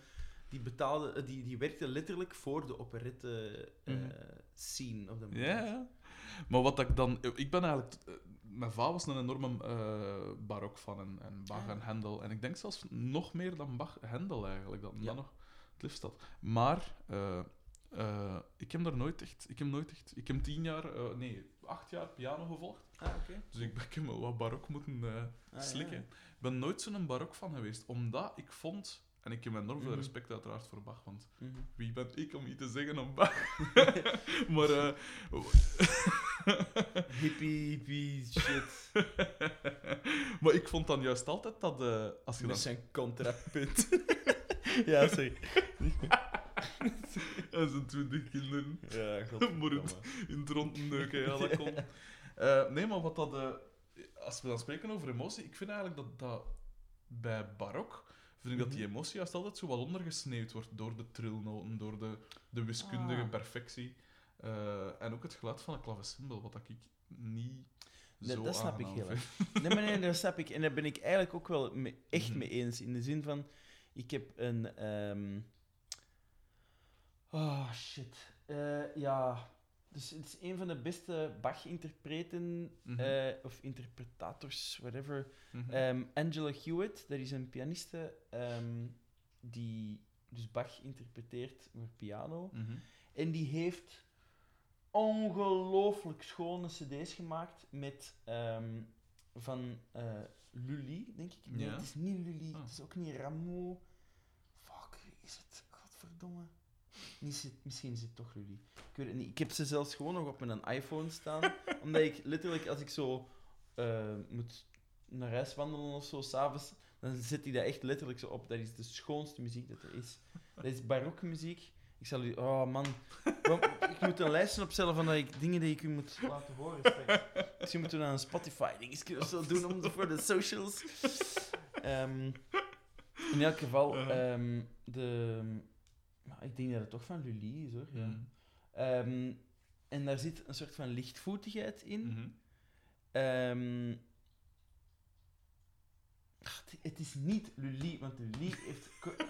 Speaker 1: Die, betaalde, die, die werkte letterlijk voor de operette
Speaker 2: Mhm.
Speaker 1: scene op dat moment.
Speaker 2: Ja. Maar wat ik dan... Ik ben eigenlijk... Mijn vader was een enorme eh barok van en, en Bach en Handel. En ik denk zelfs nog meer dan Bach, Handel eigenlijk, dat
Speaker 1: Ja.
Speaker 2: dat nog het liefst had. Maar eh, eh, ik heb daar nooit echt... Ik heb nooit echt... Ik heb tien jaar... nee, acht jaar piano gevolgd.
Speaker 1: Ah.
Speaker 2: Dus ik, ben- ik heb wel wat barok moeten
Speaker 1: Ah,
Speaker 2: slikken.
Speaker 1: ja.
Speaker 2: Ik ben nooit zo'n barok van geweest. Omdat ik vond... En ik heb enorm veel
Speaker 1: Mhm.
Speaker 2: respect uiteraard voor Bach, want
Speaker 1: Mhm.
Speaker 2: wie ben ik om iets te zeggen om Bach? maar... eh,
Speaker 1: Hippie, hippie, shit.
Speaker 2: maar ik vond dan juist altijd dat eh, als je
Speaker 1: Met zijn contrapunt. ja, sorry.
Speaker 2: en zijn twintig kinderen
Speaker 1: Ja,
Speaker 2: Maar het- in het rond neuken, ja, dat kon. Eh, nee, maar wat dat, als we dan spreken over emotie, ik vind eigenlijk dat, dat bij barok vind ik dat die
Speaker 1: Mhm.
Speaker 2: emotie juist altijd zo wat ondergesneeuwd wordt door de trilnoten, door de, de wiskundige
Speaker 1: Ah.
Speaker 2: perfectie. Eh, en ook het geluid van een klavecimbal, wat ik niet
Speaker 1: Nee,
Speaker 2: zo
Speaker 1: dat snap ik heel erg. Nee, maar nee, dat snap ik. En daar ben ik eigenlijk ook wel echt
Speaker 2: Mhm.
Speaker 1: mee eens. In de zin van, ik heb een... ehm Oh, shit. Eh, ja, dus het is een van de beste Bach-interpreten,
Speaker 2: Mhm.
Speaker 1: eh, of interpretators, whatever.
Speaker 2: Mhm.
Speaker 1: Ehm, Angela Hewitt, dat is een pianiste ehm, die dus Bach interpreteert voor piano.
Speaker 2: Mhm.
Speaker 1: En die heeft ongelooflijk schone cd's gemaakt met ehm, van eh Lully, denk ik. Nee,
Speaker 2: Ja.
Speaker 1: het is niet Lully,
Speaker 2: Ah.
Speaker 1: het is ook niet Rameau. Fuck, is het? Godverdomme. Zit- misschien is het toch Lully. Ik weet het niet. Ik heb ze zelfs gewoon nog op mijn iPhone staan. omdat ik letterlijk, als ik zo eh, moet naar huis wandelen of zo, s'avonds, dan zet ik dat echt letterlijk zo op. Dat is de schoonste muziek dat er is. Dat is barokmuziek. Ik zal u... Oh, man. Ik moet een lijstje opstellen van dat ik, dingen die ik u moet laten horen. straks. Misschien moeten we dan een Spotify-dingetje of zo doen om, voor de socials. Ehm, in elk geval, ehm, de... nou, ik denk dat het toch van Lully is, hoor. Ja.
Speaker 2: Mhm.
Speaker 1: Ehm, en daar zit een soort van lichtvoetigheid in.
Speaker 2: Mhm.
Speaker 1: Ehm, ach, het- het is niet Lully, want Lully heeft,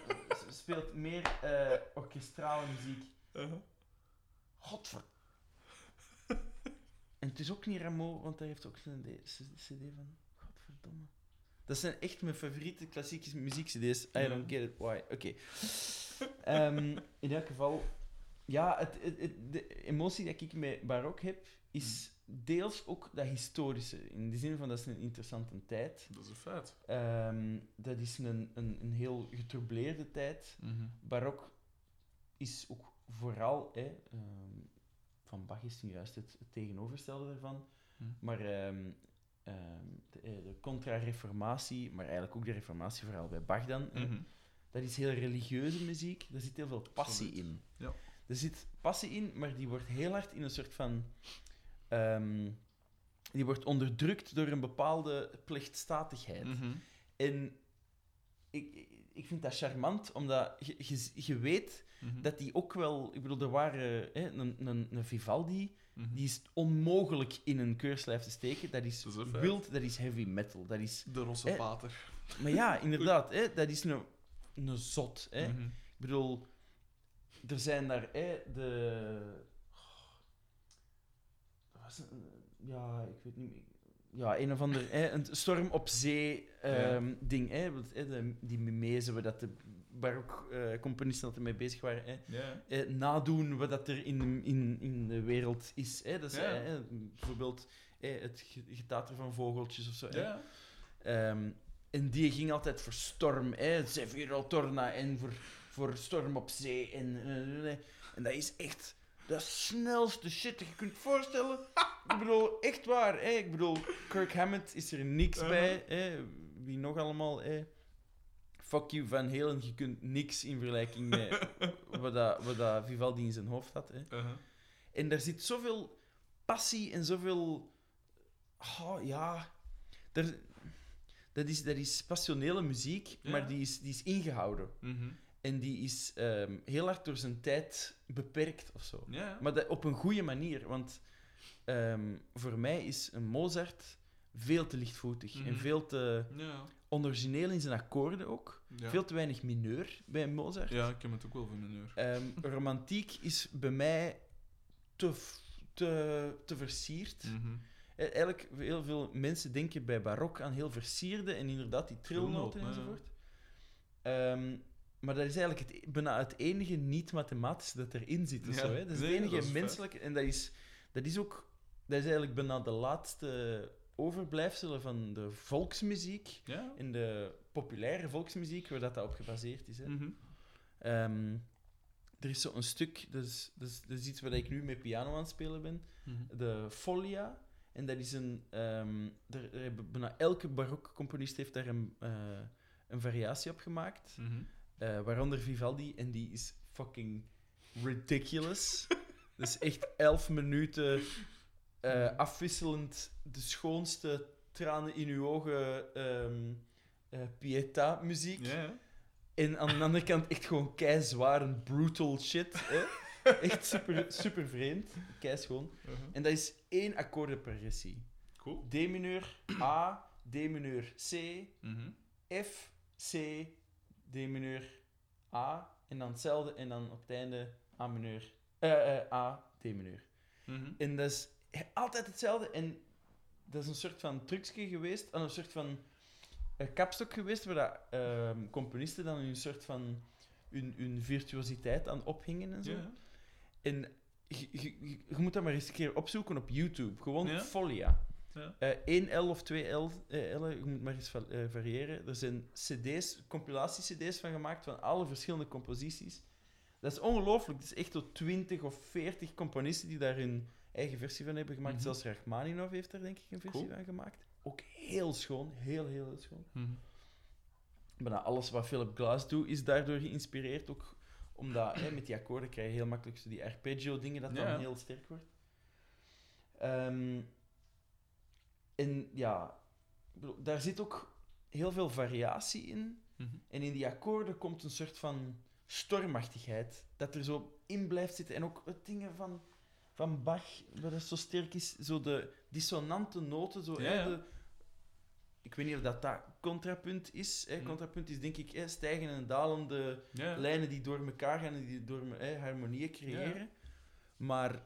Speaker 1: speelt meer eh, orkestrale muziek.
Speaker 2: Uh-huh.
Speaker 1: Godver... En het is ook niet Rameau, want hij heeft ook een CD van... Godverdomme. Dat zijn echt mijn favoriete klassieke muziek-cd's. I don't get it why. Oké. Ehm, in elk geval... Ja, het, het, het- de emotie die ik met barok heb, is deels ook dat historische. In de zin van, dat is een interessante tijd.
Speaker 2: Dat is een feit.
Speaker 1: Ehm, dat is een, een, een heel getroubleerde tijd
Speaker 2: Mhm.
Speaker 1: barok is ook vooral hè, ehm, van Bach is nu juist het, tegenovergestelde daarvan. Maar ehm, de, eh, de contra-reformatie, maar eigenlijk ook de reformatie, vooral bij Bach dan,
Speaker 2: Mhm.
Speaker 1: dat is heel religieuze muziek. Daar zit heel veel passie
Speaker 2: Absoluut.
Speaker 1: in.
Speaker 2: Ja.
Speaker 1: Er zit passie in, maar die wordt heel hard in een soort van... ehm, die wordt onderdrukt door een bepaalde plechtstatigheid.
Speaker 2: Mhm.
Speaker 1: En ik, ik vind dat charmant, omdat je, je, je weet
Speaker 2: Mhm.
Speaker 1: dat die ook wel... Ik bedoel, er waren hè, een, een, een Vivaldi,
Speaker 2: Mhm.
Speaker 1: die is onmogelijk in een keurslijf te steken. Dat is,
Speaker 2: Dat
Speaker 1: wild, dat is heavy metal. Dat is...
Speaker 2: De rosse
Speaker 1: Eh,
Speaker 2: pater.
Speaker 1: Maar ja, inderdaad, hè, dat is een, een zot. Hè.
Speaker 2: Mhm.
Speaker 1: Ik bedoel, er zijn daar hè, de. was het? Ja, ik weet niet meer. Ja, een of ander hè, een storm op zee ehm, ding. Hè, want, hè, de, die mimezen waar dat de barok eh, altijd mee bezig waren. Hè. Eh, nadoen wat dat er in, in, in de wereld is. Hè. Dat is hè, bijvoorbeeld het ge- getater van vogeltjes of zo. Ehm, en die ging altijd voor storm, hè, Severo Torna en voor, voor storm op zee. En, eh, eh, en dat is echt de snelste shit dat je kunt voorstellen. Ik bedoel, echt waar. Hè. Ik bedoel, Kirk Hammett is er niks
Speaker 2: Uh-huh.
Speaker 1: bij. Hè. Wie nog allemaal? Hè. Fuck you, Van Halen. Je kunt niks in vergelijking met wat, dat, wat dat Vivaldi in zijn hoofd had. Hè.
Speaker 2: Uh-huh.
Speaker 1: En daar zit zoveel passie en zoveel. Oh, ja. Dat, is, dat is passionele muziek,
Speaker 2: Ja.
Speaker 1: maar die is, die is ingehouden.
Speaker 2: Mhm.
Speaker 1: En die is ehm, heel hard door zijn tijd beperkt of zo.
Speaker 2: Ja.
Speaker 1: Maar dat, op een goede manier, want ehm, voor mij is een Mozart veel te lichtvoetig en
Speaker 2: Mhm.
Speaker 1: veel te
Speaker 2: Ja.
Speaker 1: origineel in zijn akkoorden ook.
Speaker 2: Ja.
Speaker 1: Veel te weinig mineur bij Mozart.
Speaker 2: ja, ik heb het ook wel een uur.
Speaker 1: Ehm, romantiek is bij mij te, te, te versierd.
Speaker 2: Mhm.
Speaker 1: Eh, Eigenlijk, heel veel mensen denken bij barok aan heel versierde en inderdaad die trilnoten
Speaker 2: ja.
Speaker 1: enzovoort. Ehm, maar dat is eigenlijk het, e- bijna het enige niet-mathematische dat erin zit. Of
Speaker 2: Ja,
Speaker 1: zo, hè. Dat is
Speaker 2: nee,
Speaker 1: het enige menselijke. En dat is, dat is ook... Dat is eigenlijk bijna de laatste overblijfselen van de volksmuziek
Speaker 2: Ja.
Speaker 1: en de populaire volksmuziek, waar dat, dat op gebaseerd is. Hè.
Speaker 2: Mhm.
Speaker 1: Ehm, er is zo'n stuk, dat is, dat, is, dat is iets waar ik nu met piano aan het spelen ben,
Speaker 2: Mhm.
Speaker 1: de Folia. En dat is een... ehm er, er hebben bijna elke barokcomponist heeft daar een, eh, een variatie op gemaakt,
Speaker 2: Mhm.
Speaker 1: eh, waaronder Vivaldi, en die is fucking ridiculous. dat is echt elf minuten eh, afwisselend de schoonste tranen in uw ogen ehm eh, pieta-muziek.
Speaker 2: Ja, ja.
Speaker 1: En aan de andere kant echt gewoon keizwaar en brutal shit. Hè? Echt super, super vreemd. Keischoon.
Speaker 2: Uh-huh.
Speaker 1: En dat is één akkoordenprogressie.
Speaker 2: Cool.
Speaker 1: D-mineur, A, D-mineur, C,
Speaker 2: Mhm.
Speaker 1: F, C, D-mineur, A. En dan hetzelfde. En dan op het einde A-mineur. eh, eh, A, D-mineur.
Speaker 2: Mhm.
Speaker 1: En dat is altijd hetzelfde. En dat is een soort van trucje geweest, en een soort van eh, kapstok geweest, waar dat, ehm, componisten dan hun soort van hun, hun virtuositeit aan ophingen en zo.
Speaker 2: Ja.
Speaker 1: En je, je, je- je moet dat maar eens een keer opzoeken op YouTube. Gewoon
Speaker 2: Ja?
Speaker 1: Folia.
Speaker 2: Ja.
Speaker 1: Eh 1L of 2L, eh, L'en, je moet maar eens eh, variëren. Er zijn cd's, compilatie-cd's van gemaakt van alle verschillende composities. Dat is ongelooflijk. Het is echt tot 20 of 40 componisten die daar hun eigen versie van hebben gemaakt.
Speaker 2: Mhm.
Speaker 1: Zelfs Rachmaninov heeft daar denk ik een versie
Speaker 2: Cool.
Speaker 1: van gemaakt. Ook heel schoon. Heel, heel, heel schoon.
Speaker 2: Mhm.
Speaker 1: Bijna alles wat Philip Glass doet is daardoor geïnspireerd. Ook omdat hè, met die akkoorden krijg je heel makkelijk zo die arpeggio-dingen, dat
Speaker 2: Ja.
Speaker 1: dan heel sterk wordt. Ehm, en ja, daar zit ook heel veel variatie in.
Speaker 2: Mhm.
Speaker 1: En in die akkoorden komt een soort van stormachtigheid dat er zo in blijft zitten. En ook het dingen van, van Bach, wat dat zo sterk is, zo de dissonante noten. Zo,
Speaker 2: Ja,
Speaker 1: hè,
Speaker 2: ja.
Speaker 1: de- ik weet niet of dat, dat contrapunt is. Hè.
Speaker 2: Mhm.
Speaker 1: Contrapunt is denk ik hè, stijgende en dalende
Speaker 2: Ja.
Speaker 1: lijnen die door elkaar gaan en die door hè, harmonieën creëren. Maar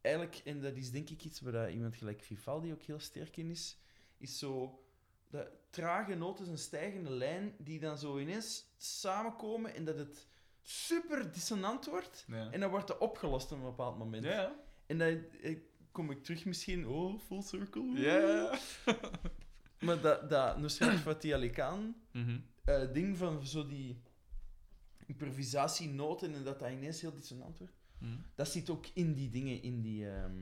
Speaker 1: eigenlijk, en dat is denk ik iets waar dat iemand gelijk Vivaldi ook heel sterk in is, is zo de trage noten, een stijgende lijn, die dan zo ineens samenkomen en dat het super dissonant wordt.
Speaker 2: Ja.
Speaker 1: En dan wordt het opgelost op een bepaald moment.
Speaker 2: Ja.
Speaker 1: En dan eh, kom ik terug misschien, oh, full circle.
Speaker 2: Ja.
Speaker 1: Maar dat, dat Nusrat Fatih Ali Khan,
Speaker 2: Mhm.
Speaker 1: eh, ding van zo die improvisatienoten en dat dat ineens heel dissonant wordt.
Speaker 2: Mhm.
Speaker 1: Dat zit ook in die dingen, in die... ehm,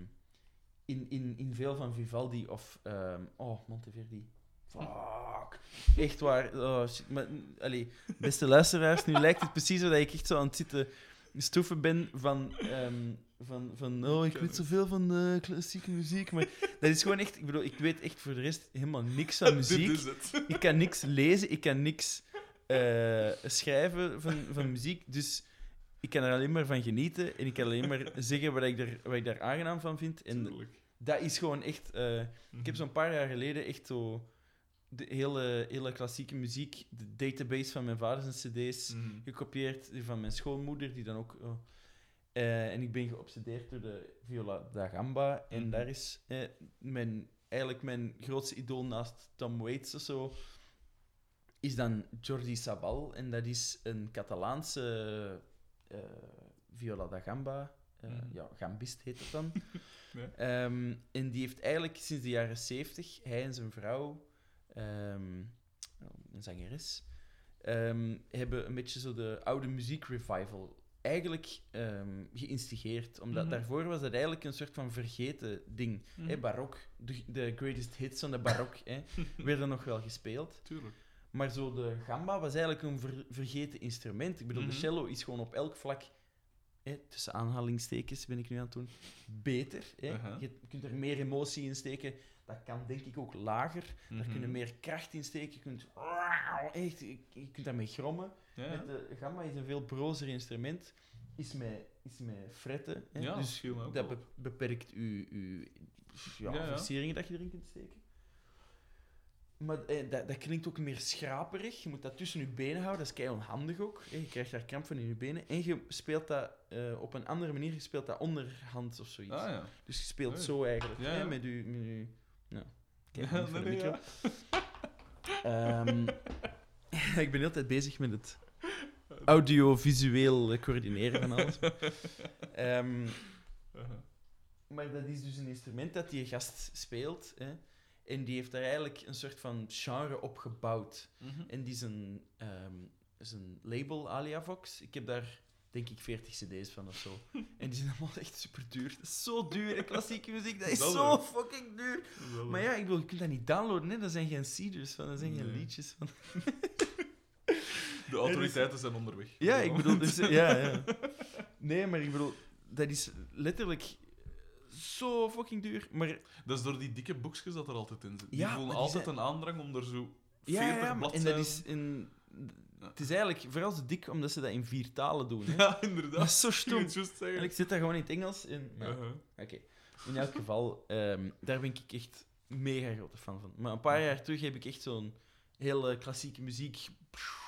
Speaker 1: in, in, in veel van Vivaldi of... ehm, oh, Monteverdi. Fuck. Echt waar. Oh, shit. Maar, mm, allee, beste luisteraars, nu lijkt het precies alsof ik echt zo aan het zitten stoeven ben van... ehm, van, van oh, ik weet zoveel van de klassieke muziek, maar dat is gewoon echt... Ik bedoel, ik weet echt voor de rest helemaal niks van muziek.
Speaker 2: Dit is het.
Speaker 1: Ik kan niks lezen, ik kan niks eh, schrijven van, van muziek. Dus ik kan er alleen maar van genieten en ik kan alleen maar zeggen wat ik, er, wat ik daar aangenaam van vind. En
Speaker 2: Tuurlijk.
Speaker 1: dat is gewoon echt. eh, ik heb zo'n paar jaar geleden echt zo de hele, hele klassieke muziek, de database van mijn vaders CD's
Speaker 2: Mhm.
Speaker 1: gekopieerd, die van mijn schoonmoeder, die dan ook. oh, eh, en ik ben geobsedeerd door de Viola da Gamba. En
Speaker 2: Mhm.
Speaker 1: daar is eh, mijn, eigenlijk mijn grootste idool naast Tom Waits of zo, is dan Jordi Sabal. En dat is een Catalaanse eh, Viola da Gamba.
Speaker 2: Mhm.
Speaker 1: Ja, gambist heet het dan. Ehm, en die heeft eigenlijk sinds de jaren 70, hij en zijn vrouw, ehm, een zangeres, ehm, hebben een beetje zo de oude muziekrevival eigenlijk ehm, geïnstigeerd. Omdat
Speaker 2: Mhm.
Speaker 1: daarvoor was dat eigenlijk een soort van vergeten ding.
Speaker 2: Mhm.
Speaker 1: Barok, de, de greatest hits van de barok, werden nog wel gespeeld.
Speaker 2: Tuurlijk.
Speaker 1: Maar zo de gamba was eigenlijk een ver- vergeten instrument. Ik bedoel,
Speaker 2: Mhm.
Speaker 1: de cello is gewoon op elk vlak, tussen aanhalingstekens ben ik nu aan het doen, beter.
Speaker 2: Aha.
Speaker 1: Je kunt er meer emotie in steken. Dat kan denk ik ook lager. Daar kun je
Speaker 2: Mhm.
Speaker 1: meer kracht in steken. Je kunt, echt, je kunt daarmee grommen.
Speaker 2: Ja.
Speaker 1: Met de gamba is een veel brozer instrument. Is met, is met fretten. Hè.
Speaker 2: Ja, dat
Speaker 1: dus
Speaker 2: ook
Speaker 1: dat beperkt je, je ja, versieringen dat je erin kunt steken. Maar eh, dat, dat klinkt ook meer schraperig. Je moet dat tussen je benen houden. Dat is kei onhandig ook. Je krijgt daar kramp van in je benen. En je speelt dat eh, op een andere manier. Je speelt dat onderhand of zoiets.
Speaker 2: Ah ja.
Speaker 1: Dus je speelt
Speaker 2: Nee.
Speaker 1: zo eigenlijk.
Speaker 2: Ja,
Speaker 1: hè. Met je... Met je. Kijk,
Speaker 2: Ja,
Speaker 1: de
Speaker 2: nee.
Speaker 1: Ehm, ik ben altijd bezig met het audiovisueel coördineren van alles. Ehm,
Speaker 2: Aha.
Speaker 1: maar dat is dus een instrument dat die gast speelt. Hè, en die heeft daar eigenlijk een soort van genre op gebouwd.
Speaker 2: Mhm.
Speaker 1: En die is een, ehm, is een label, Aliavox. Ik heb daar, denk ik, 40 cd's van of zo. En die zijn allemaal echt super duur. Dat is zo duur, klassieke muziek. Dat is
Speaker 2: Dat
Speaker 1: zo fucking duur. Maar ja, ik bedoel, je kunt dat niet downloaden, hè. Dat zijn geen CD's van, dat zijn geen liedjes van.
Speaker 2: De autoriteiten zijn onderweg.
Speaker 1: Ja, ik bedoel, dus, ja, ja. Nee, maar ik bedoel, dat is letterlijk zo fucking duur. Maar
Speaker 2: Dat is door die dikke boekjes dat er altijd in zitten. Die
Speaker 1: Ja,
Speaker 2: voelen altijd
Speaker 1: zijn-
Speaker 2: een aandrang om er zo 40
Speaker 1: ja, ja, maar- en
Speaker 2: bladzijden...
Speaker 1: dat is in, het is eigenlijk vooral zo dik omdat ze dat in vier talen doen. Hè.
Speaker 2: Ja, inderdaad.
Speaker 1: Dat is zo stom. En ik zit daar gewoon in het Engels in.
Speaker 2: Uh-huh.
Speaker 1: Oké. In elk geval, ehm, daar ben ik echt mega grote fan van. Maar een paar jaar terug heb ik echt zo'n hele klassieke muziek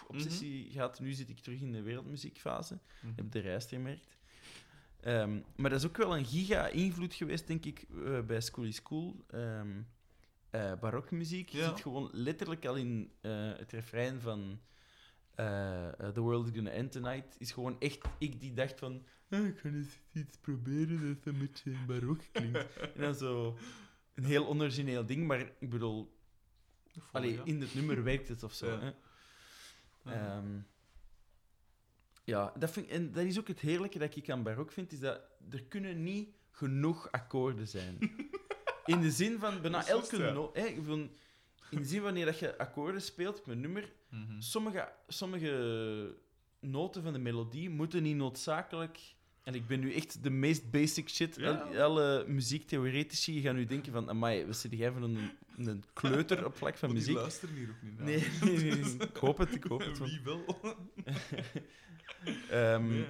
Speaker 1: obsessie gehad. Nu zit ik terug in de wereldmuziekfase.
Speaker 2: Mhm.
Speaker 1: heb de reis gemerkt. Ehm, maar dat is ook wel een giga-invloed geweest, denk ik, eh, bij School is Cool. Ehm eh, barokmuziek
Speaker 2: Ja.
Speaker 1: zit gewoon letterlijk al in eh, het refrein van eh, eh, The World is Gonna End Tonight. Is gewoon echt ik die dacht van... "Ah, ik ga eens iets proberen dat een beetje barok klinkt. en dan zo... Een heel onorigineel ding, maar ik bedoel... Allee,
Speaker 2: ja.
Speaker 1: in het nummer werkt het of zo.
Speaker 2: Ja.
Speaker 1: Hè? Ehm, ja, dat vind, en dat is ook het heerlijke dat ik aan barok vind, is dat er kunnen niet genoeg akkoorden zijn. In de zin van bijna elke noot... In de zin wanneer dat je akkoorden speelt een nummer,
Speaker 2: Mhm.
Speaker 1: sommige, sommige noten van de melodie moeten niet noodzakelijk... En ik ben nu echt de meest basic shit.
Speaker 2: Ja.
Speaker 1: Al- Alle muziektheoretici gaan nu denken van... Amai, wat zit jij van een, een kleuter op vlak van muziek?
Speaker 2: luisteren hier ook niet naar.
Speaker 1: Nee, nee, nee, nee. ik hoop het, ik hoop het.
Speaker 2: Wie wel?
Speaker 1: Ehm,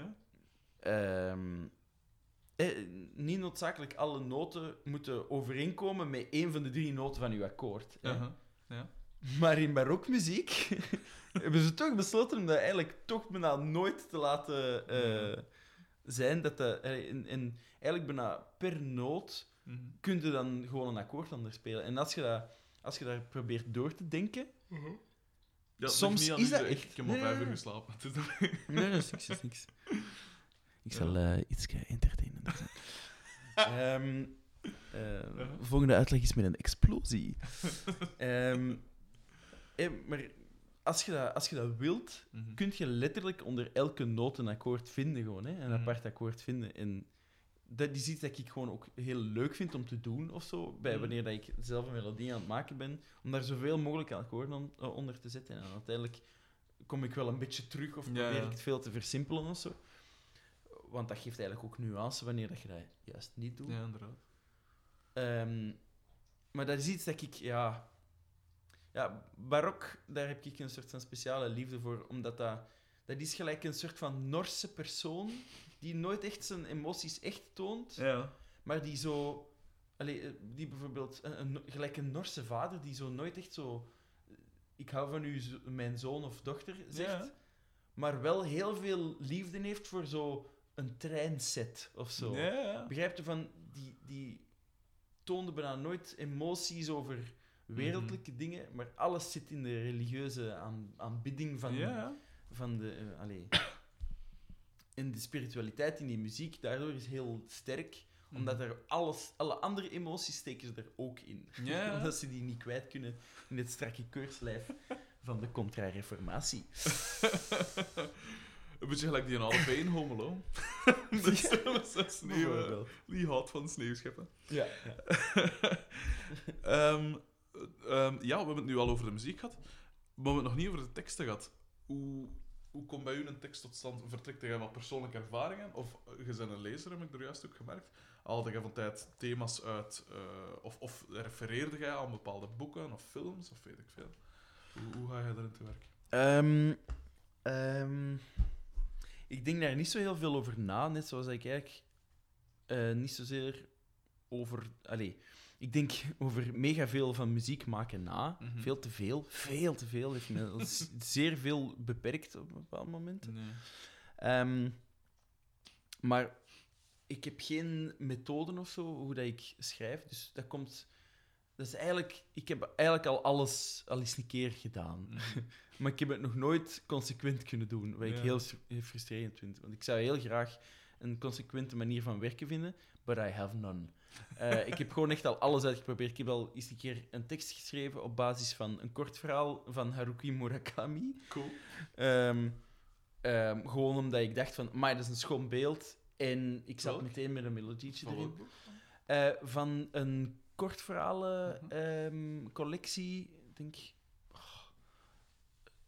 Speaker 1: eh, niet noodzakelijk alle noten moeten overeenkomen met één van de drie noten van uw akkoord.
Speaker 2: Uh-huh.
Speaker 1: Maar in barokmuziek hebben ze toch besloten om dat eigenlijk toch bijna nooit te laten eh,
Speaker 2: Ja.
Speaker 1: zijn. Dat de, eh, en, en eigenlijk bijna per noot
Speaker 2: Mhm.
Speaker 1: kun je dan gewoon een akkoord anders spelen. En als je, dat, als je daar probeert door te denken...
Speaker 2: Ja,
Speaker 1: Soms is dat
Speaker 2: ik-
Speaker 1: echt-
Speaker 2: Ik heb al
Speaker 1: Nee,
Speaker 2: vijf
Speaker 1: nee,
Speaker 2: uur
Speaker 1: nee.
Speaker 2: geslapen.
Speaker 1: Nee, dat is niks, is niks. Ik
Speaker 2: Ja.
Speaker 1: zal eh, iets entertainender zijn. Ehm, eh,
Speaker 2: Ja.
Speaker 1: Volgende uitleg is met een explosie. Ehm, eh, maar als je dat, als je dat wilt,
Speaker 2: Mhm.
Speaker 1: kun je letterlijk onder elke noot een akkoord vinden, gewoon, hè? een
Speaker 2: Mhm.
Speaker 1: apart akkoord vinden. En dat is iets dat ik gewoon ook heel leuk vind om te doen, of zo, bij
Speaker 2: Mhm.
Speaker 1: wanneer dat ik zelf een melodie aan het maken ben, om daar zoveel mogelijk akkoorden eh, onder te zetten. En uiteindelijk kom ik wel een beetje terug, of
Speaker 2: Ja,
Speaker 1: probeer
Speaker 2: ja.
Speaker 1: ik het veel te versimpelen of zo. Want dat geeft eigenlijk ook nuance wanneer dat je dat juist niet doet.
Speaker 2: Ja, inderdaad.
Speaker 1: Ehm, maar dat is iets dat ik, ja... Ja, barok, daar heb ik een soort van speciale liefde voor, omdat dat... Dat is gelijk een soort van Norse persoon die nooit echt zijn emoties echt toont,
Speaker 2: Ja.
Speaker 1: maar die zo... Allee, eh, die bijvoorbeeld... Een, een- gelijk een Norse vader die zo nooit echt zo... eh, Ik hou van u, mijn zoon of dochter, zegt.
Speaker 2: Ja.
Speaker 1: Maar wel heel veel liefde heeft voor zo een treinset of zo.
Speaker 2: Ja, ja.
Speaker 1: Begrijp je van, die, die toonde bijna nooit emoties over wereldlijke
Speaker 2: Mhm.
Speaker 1: dingen, maar alles zit in de religieuze aan, aanbidding van,
Speaker 2: Ja,
Speaker 1: van de. eh, allee. En de spiritualiteit in die muziek daardoor is heel sterk, omdat er alles, alle andere emoties steken ze er ook in.
Speaker 2: Mhm. Ja.
Speaker 1: omdat ze die niet kwijt kunnen in het strakke keurslijf van de contra-reformatie.
Speaker 2: Een beetje gelijk die een half in Home Alone. dus, dat is sneeuw, eh, die houdt van sneeuwscheppen.
Speaker 1: Ja, ja.
Speaker 2: Ehm, ehm, ja, we hebben het nu al over de muziek gehad, maar we hebben het nog niet over de teksten gehad. Hoe, hoe komt bij u een tekst tot stand? Vertrekt jij wat persoonlijke ervaringen? Of eh, je bent een lezer, heb ik er juist ook gemerkt. Haalde jij van tijd thema's uit? eh, of, of refereerde jij aan bepaalde boeken of films? Of weet ik veel. Hoe, hoe ga je daarin te werk?
Speaker 1: Ehm, ehm, ik denk daar niet zo heel veel over na, net zoals ik eigenlijk eh, niet zozeer over. Allee, ik denk over mega veel van muziek maken na.
Speaker 2: Mhm.
Speaker 1: Veel te veel. Veel te veel. Heeft me zeer veel beperkt op een bepaald moment.
Speaker 2: Nee.
Speaker 1: Ehm, maar ik heb geen methoden of zo hoe dat ik schrijf. Dus dat komt. Dat is eigenlijk. Ik heb eigenlijk al alles al eens een keer gedaan. Maar ik heb het nog nooit consequent kunnen doen, wat ik heel fr- heel frustrerend vind. Want ik zou heel graag een consequente manier van werken vinden, but I have none. Eh, ik heb gewoon echt al alles uitgeprobeerd. Ik heb al eens een keer een tekst geschreven op basis van een kort verhaal van Haruki Murakami.
Speaker 2: Cool.
Speaker 1: Ehm, ehm, gewoon omdat ik dacht van, maar dat is een schoon beeld. En ik zat
Speaker 2: Welk?
Speaker 1: meteen met een melodietje erin. Eh, van een kortverhalen
Speaker 2: Mhm.
Speaker 1: ehm, collectie, ik denk oh,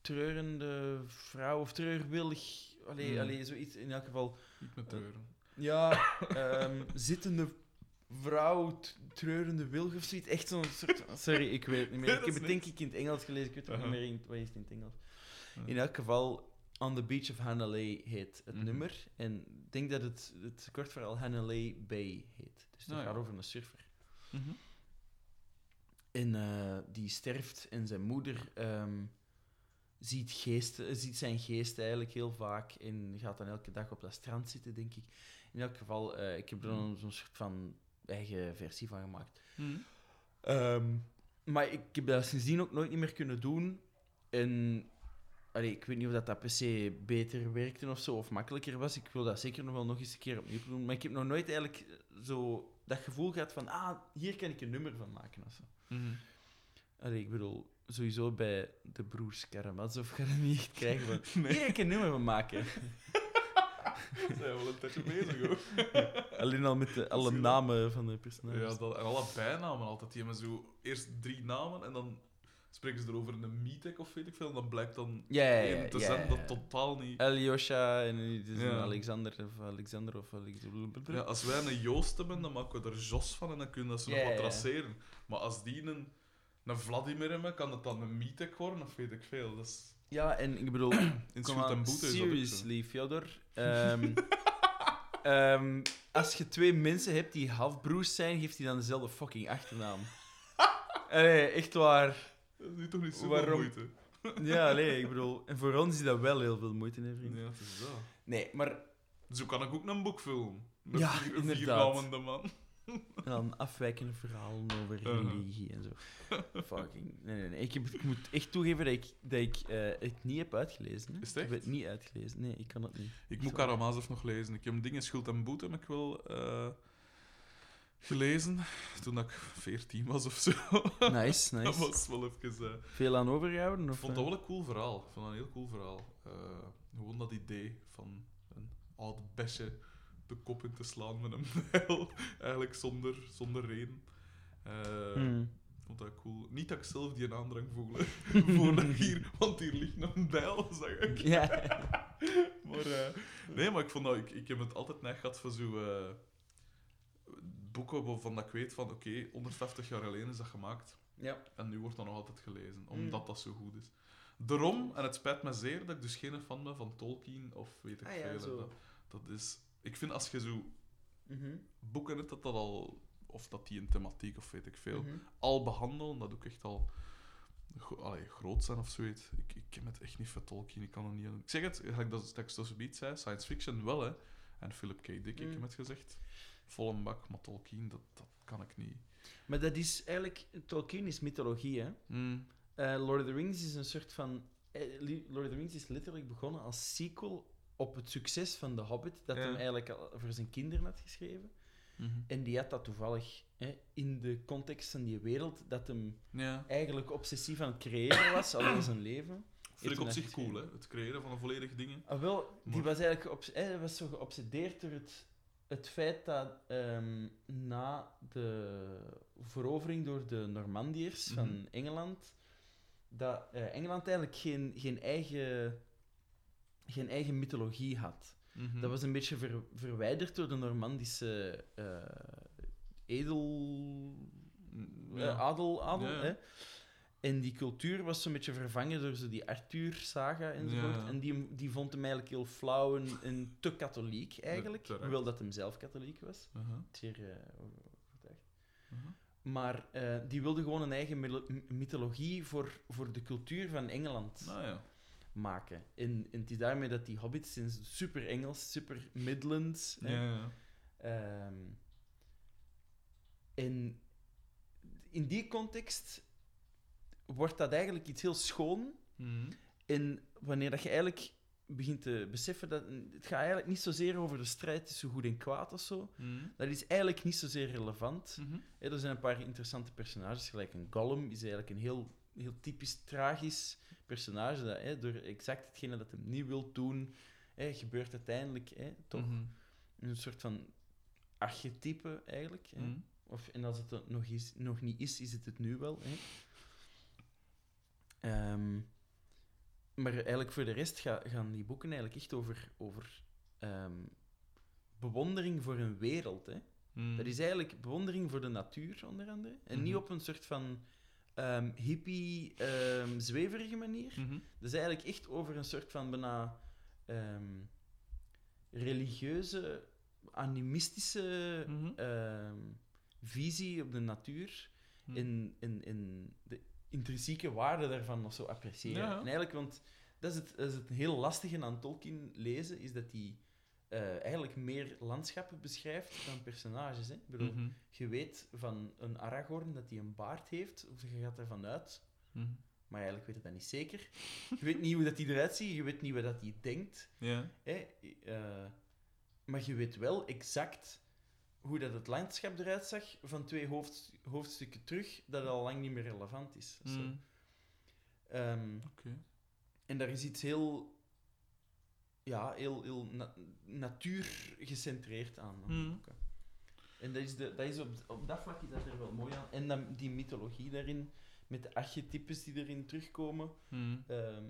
Speaker 1: treurende vrouw of treurwillig, allee, allee, zoiets in elk geval.
Speaker 2: Niet met treuren.
Speaker 1: Ja, ehm, zittende vrouw, treurende wilg of zoiets. Echt zo'n soort. Sorry, ik weet het niet meer.
Speaker 2: Nee,
Speaker 1: ik heb het denk ik in het Engels gelezen, ik weet het
Speaker 2: Aha.
Speaker 1: niet meer in, wat is het in het Engels. In elk geval, On the Beach of Hanalei heet het
Speaker 2: Mhm.
Speaker 1: nummer. En ik denk dat het, het kortverhaal Hanalei Bay heet. Dus dat
Speaker 2: Ah, ja.
Speaker 1: gaat over een surfer.
Speaker 2: Mhm.
Speaker 1: En eh, die sterft en zijn moeder ehm, ziet, geesten, ziet zijn geest eigenlijk heel vaak en gaat dan elke dag op dat strand zitten, denk ik. In elk geval, eh, ik heb er dan zo'n soort van eigen versie van gemaakt.
Speaker 2: Mhm.
Speaker 1: Ehm, maar ik heb dat sindsdien ook nooit niet meer kunnen doen. En allee, ik weet niet of dat, dat per se beter werkte of zo, of makkelijker was. Ik wil dat zeker nog wel nog eens een keer opnieuw doen. Maar ik heb nog nooit eigenlijk zo dat gevoel gehad van, ah, hier kan ik een nummer van maken of zo.
Speaker 2: Mhm.
Speaker 1: Allee, ik bedoel, sowieso bij de broers Karamazov ga je dat niet krijgen van...
Speaker 2: Nee.
Speaker 1: Hier kan ik een nummer van maken.
Speaker 2: Zijn we wel een tijdje bezig, hoor.
Speaker 1: Alleen al met de, alle namen van de personages.
Speaker 2: Ja, dat, en alle bijnamen altijd. Die hebben zo eerst drie namen en dan spreken ze erover een meetek of weet ik veel. En dan blijkt dan
Speaker 1: Ja, ja, ja,
Speaker 2: één te zijn dat totaal niet...
Speaker 1: Alyosha en het is een Alexander of Alexander of Alexander.
Speaker 2: Ja, als wij een Joost hebben, dan maken we er Jos van en dan kunnen dat ze nog wat traceren. Maar als die een, een Vladimir hebben, kan het dan een Mitek worden of weet ik veel. Dat is,
Speaker 1: Ja, en ik bedoel,
Speaker 2: in
Speaker 1: aan,
Speaker 2: en Boete dat
Speaker 1: seriously, Fyodor. Ehm, ehm, als je twee mensen hebt die halfbroers zijn, geeft hij dan dezelfde fucking achternaam. Allee, echt waar.
Speaker 2: Dat is nu toch niet zo
Speaker 1: Waarom?
Speaker 2: moeite.
Speaker 1: Ja, nee, ik bedoel, en voor ons is dat wel heel veel moeite, hè, vriend.
Speaker 2: Ja, het is dat.
Speaker 1: Nee, maar
Speaker 2: Zo kan ik ook een boek filmen. Met
Speaker 1: Ja,
Speaker 2: vier,
Speaker 1: inderdaad.
Speaker 2: man.
Speaker 1: En dan afwijkende verhalen over religie en zo. Fucking. Nee, nee, nee. Ik, heb, ik moet echt toegeven dat ik, dat ik eh, het niet heb uitgelezen. Hè.
Speaker 2: Is het
Speaker 1: Ik heb het niet uitgelezen. Nee, ik kan het niet.
Speaker 2: Ik moet
Speaker 1: Zo.
Speaker 2: Karamazov nog lezen. Ik heb dingen Schuld en Boete, maar ik wil... eh, gelezen toen ik 14 was of zo.
Speaker 1: Nice,
Speaker 2: dat
Speaker 1: nice.
Speaker 2: was wel even. eh,
Speaker 1: Veel aan overgehouden?
Speaker 2: ik vond dat
Speaker 1: eh?
Speaker 2: wel een cool verhaal. Ik vond dat een heel cool verhaal. Eh, gewoon dat idee van een oud besje de kop in te slaan met een bijl. Eigenlijk zonder, zonder reden.
Speaker 1: Hmm.
Speaker 2: Ik vond dat cool. Niet dat ik zelf die aandrang voelde. Voordat hier, want hier ligt een bijl, zag ik.
Speaker 1: Ja.
Speaker 2: Maar, nee, maar ik, vond dat, ik, ik heb het altijd neig gehad voor zo boeken waarvan dat ik weet van oké, 150 jaar geleden is dat gemaakt.
Speaker 1: ja.
Speaker 2: En nu wordt dat nog altijd gelezen,
Speaker 1: Mm.
Speaker 2: omdat dat zo goed is. Daarom, en het spijt me zeer dat ik dus geen fan ben van Tolkien of weet ik
Speaker 1: Ah
Speaker 2: veel.
Speaker 1: zo.
Speaker 2: Dat, dat is, ik vind als je zo
Speaker 1: Mhm.
Speaker 2: boeken hebt dat dat al, of dat die een thematiek of weet ik veel,
Speaker 1: Mhm.
Speaker 2: al behandelen, dat ook echt al allee, groot zijn of zoiets. Ik, ik ken het echt niet van Tolkien, ik kan er niet Ik zeg het, dat ik zo zoiets zei, science fiction wel, hè. En Philip K. Dick, ik
Speaker 1: Mm.
Speaker 2: heb het gezegd. Volle bak, maar Tolkien, dat, dat kan ik niet.
Speaker 1: Maar dat is eigenlijk... Tolkien is mythologie, hè.
Speaker 2: Mm.
Speaker 1: Eh, Lord of the Rings is een soort van... eh, Lord of the Rings is letterlijk begonnen als sequel op het succes van The Hobbit, dat
Speaker 2: Ja.
Speaker 1: hij eigenlijk al voor zijn kinderen had geschreven.
Speaker 2: Mhm.
Speaker 1: En die had dat toevallig hè, in de context van die wereld, dat hem
Speaker 2: Ja,
Speaker 1: eigenlijk obsessief aan het creëren was, al heel zijn leven.
Speaker 2: vind ik op zich cool, hè. Het creëren van een volledig ding. hè.
Speaker 1: Ah, wel, die
Speaker 2: Maar-
Speaker 1: was eigenlijk eh, hij was zo geobsedeerd door het, het feit dat ehm, na de verovering door de Normandiërs
Speaker 2: Mhm.
Speaker 1: van Engeland, dat eh, Engeland eigenlijk geen, geen, eigen, geen eigen mythologie had.
Speaker 2: Mhm.
Speaker 1: Dat was een beetje ver- verwijderd door de Normandische eh, edel... Eh, adel. adel
Speaker 2: Ja, ja.
Speaker 1: Hè? En die cultuur was zo'n beetje vervangen door zo die Arthur-saga enzovoort.
Speaker 2: Ja.
Speaker 1: En die, die vond hem eigenlijk heel flauw en, en te katholiek, eigenlijk.
Speaker 2: terecht.
Speaker 1: Hoewel dat hem zelf katholiek was.
Speaker 2: Uh-huh.
Speaker 1: Zeer eh, overtuigd.
Speaker 2: Uh-huh.
Speaker 1: Maar eh, die wilde gewoon een eigen mythologie voor, voor de cultuur van Engeland
Speaker 2: Nou ja.
Speaker 1: maken. En, en het is daarmee dat die hobbits zijn super Engels, super Midlands.
Speaker 2: Ja, ja.
Speaker 1: Ehm, en in die context wordt dat eigenlijk iets heel schoon.
Speaker 2: Mhm.
Speaker 1: En wanneer dat je eigenlijk begint te beseffen dat het gaat eigenlijk niet zozeer over de strijd tussen goed en kwaad of zo.
Speaker 2: Mhm.
Speaker 1: Dat is eigenlijk niet zozeer relevant.
Speaker 2: Mhm.
Speaker 1: Er zijn een paar interessante personages, gelijk een Gollum is eigenlijk een heel, heel typisch tragisch personage. Dat, hè, door exact hetgene dat hij niet wil doen, hè, gebeurt uiteindelijk hè, toch een soort van archetype eigenlijk. Hè. Of, en als het er nog, is, nog niet is, is het het nu wel. Hè. Ehm, maar eigenlijk voor de rest ga- gaan die boeken eigenlijk echt over, over ehm, bewondering voor een wereld. Hè.
Speaker 2: Mhm.
Speaker 1: Dat is eigenlijk bewondering voor de natuur, onder andere. En niet
Speaker 2: Mhm.
Speaker 1: op een soort van ehm, hippie, zweverige manier.
Speaker 2: Mhm.
Speaker 1: Dat is eigenlijk echt over een soort van bijna religieuze, animistische
Speaker 2: Mhm.
Speaker 1: visie op de natuur
Speaker 2: Mhm.
Speaker 1: en, en, en de intrinsieke waarde daarvan of zo appreciëren.
Speaker 2: Ja.
Speaker 1: En eigenlijk, want dat is, het, dat is het heel lastige aan Tolkien lezen, is dat hij eh, eigenlijk meer landschappen beschrijft dan personages. Hè? Ik bedoel,
Speaker 2: Mhm.
Speaker 1: je weet van een Aragorn dat hij een baard heeft, of je gaat ervan uit,
Speaker 2: Mhm.
Speaker 1: maar eigenlijk weet je dat niet zeker. Je weet niet hoe dat hij eruit ziet, je weet niet wat dat hij denkt.
Speaker 2: Ja.
Speaker 1: Hè? eh, maar je weet wel exact hoe dat het landschap eruit zag van twee hoofd, hoofdstukken terug, dat al lang niet meer relevant is. Zo.
Speaker 2: Mhm.
Speaker 1: Ehm, en daar is iets heel, ja, heel, heel na- natuurgecentreerd aan. boeken. En dat is, de, dat is op, op dat vlak is dat er wel mooi aan. En dan die mythologie daarin, met de archetypes die erin terugkomen,
Speaker 2: Mhm.
Speaker 1: ehm,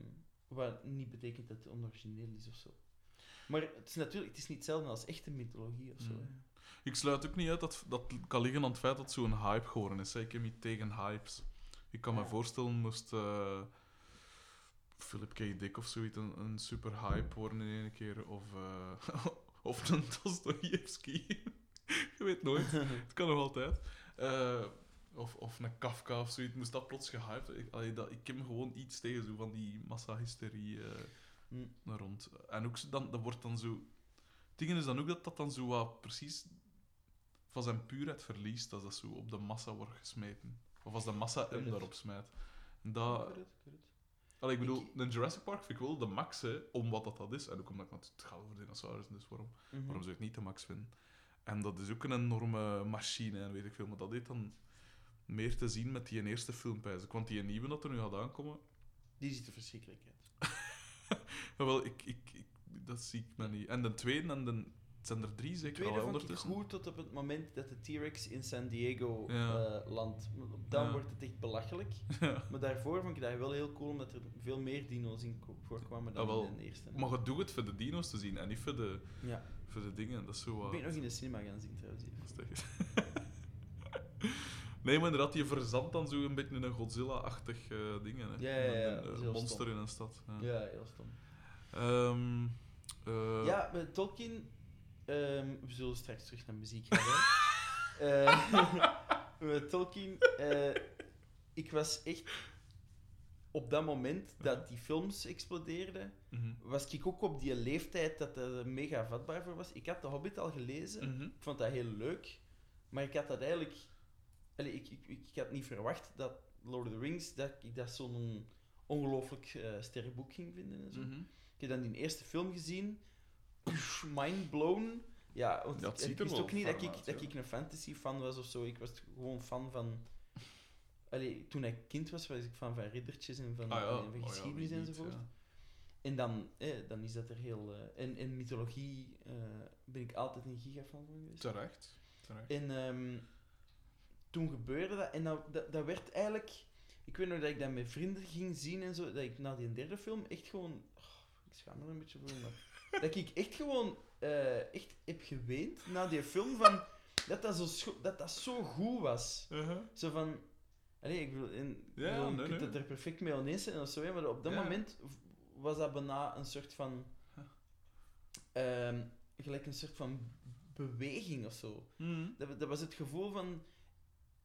Speaker 1: wat niet betekent dat het onorigineel is of zo. Maar het is natuurlijk het is niet hetzelfde als echte mythologie of zo.
Speaker 2: Ik sluit ook niet uit dat dat kan liggen aan het feit dat zo'n hype geworden is. hè. Ik heb niet tegen hypes. Ik kan me voorstellen, moest eh, Philip K. Dick of zoiets een, een super hype worden in één keer, of, eh, of een Dostoevsky. Je weet nooit. Het kan nog altijd. Eh, of, of een Kafka of zoiets. Moest dat plots gehyped ik, allee, dat, ik heb gewoon iets tegen zo van die massahysterie naar rond. En ook dan, dat wordt dan zo... Ding is dan ook dat dat dan zo wat precies van zijn puurheid verliest als dat zo op de massa wordt gesmeten. Of als de massa hem daarop smijt. Dat...
Speaker 1: ik.
Speaker 2: Allee, bedoel, een Jurassic Park vind ik wel de max, hè, om wat dat, dat is. En ook omdat ik het gaat over dinosaurussen, dus waarom,
Speaker 1: Mhm.
Speaker 2: waarom zou ik het niet de max vinden? En dat is ook een enorme machine en weet ik veel. Maar dat heeft dan meer te zien met die eerste film, pijs ik. Want die nieuwe dat er nu gaat aankomen...
Speaker 1: Die ziet er verschrikkelijk uit.
Speaker 2: Ik, ik, ik, dat zie ik me niet. En de tweede en de... Het zijn er drie zeker
Speaker 1: tweede
Speaker 2: al ondertussen.
Speaker 1: goed tot op het moment dat de T-Rex in San Diego
Speaker 2: Ja.
Speaker 1: eh, landt. Dan
Speaker 2: Ja.
Speaker 1: wordt het echt belachelijk.
Speaker 2: Ja.
Speaker 1: Maar daarvoor vond ik dat wel heel cool, omdat er veel meer dino's in voorkwamen dan
Speaker 2: Ah, wel.
Speaker 1: in de eerste.
Speaker 2: Maar je doet het voor de dino's te zien en niet voor de,
Speaker 1: Ja.
Speaker 2: voor de dingen. Dat is zo...
Speaker 1: Ik ben nog in de cinema gaan zien trouwens.
Speaker 2: nee, maar inderdaad, je verzandt dan zo een beetje een Godzilla-achtig eh ding. Hè.
Speaker 1: Ja, ja, ja,
Speaker 2: Een, monster
Speaker 1: stom.
Speaker 2: in een stad. Ja.
Speaker 1: Ja, heel stom.
Speaker 2: Ehm, eh,
Speaker 1: Ja, met Tolkien. ehm, we zullen straks terug naar muziek gaan. Eh, met Tolkien. eh, ik was echt. Op dat moment dat die films explodeerden,
Speaker 2: mhm,
Speaker 1: was ik ook op die leeftijd dat er mega vatbaar voor was. Ik had The Hobbit al gelezen.
Speaker 2: mhm.
Speaker 1: Ik vond dat heel leuk. Maar ik had dat eigenlijk... Allee, ik, ik, ik had niet verwacht dat Lord of the Rings, dat ik dat zo'n ongelooflijk eh sterk boek ging vinden. En zo.
Speaker 2: mhm.
Speaker 1: Ik heb dan die eerste film gezien. Mind blown. Ja, want ik, ik wist
Speaker 2: wel
Speaker 1: ook niet dat, ik,
Speaker 2: uit,
Speaker 1: dat ik een fantasy fan was of zo. Ik was gewoon fan van... Allee, toen ik kind was, was ik fan van riddertjes en van,
Speaker 2: Ah, ja.
Speaker 1: en van
Speaker 2: Oh, ja,
Speaker 1: geschiedenis
Speaker 2: niet,
Speaker 1: enzovoort.
Speaker 2: ja.
Speaker 1: En dan, eh, dan is dat er heel... eh, en, en mythologie eh, ben ik altijd een gigafan van geweest.
Speaker 2: Terecht. Terecht.
Speaker 1: En ehm, toen gebeurde dat. En dat, dat, dat werd eigenlijk... Ik weet nog dat ik dat met vrienden ging zien en zo. Dat ik na die derde film echt gewoon... ik schaam me er een beetje voor, maar... dat ik echt gewoon eh, echt heb geweend na die film van... Dat dat zo, dat dat zo goed was.
Speaker 2: Uh-huh.
Speaker 1: Zo van... Allee, ik bedoel,
Speaker 2: Ja,
Speaker 1: bedoel, je
Speaker 2: nee,
Speaker 1: kunt
Speaker 2: nee.
Speaker 1: het er perfect mee oneens zijn of zo, maar op dat
Speaker 2: Ja.
Speaker 1: moment was dat bijna een soort van... ehm, gelijk een soort van beweging of zo.
Speaker 2: Mhm.
Speaker 1: Dat, dat was het gevoel van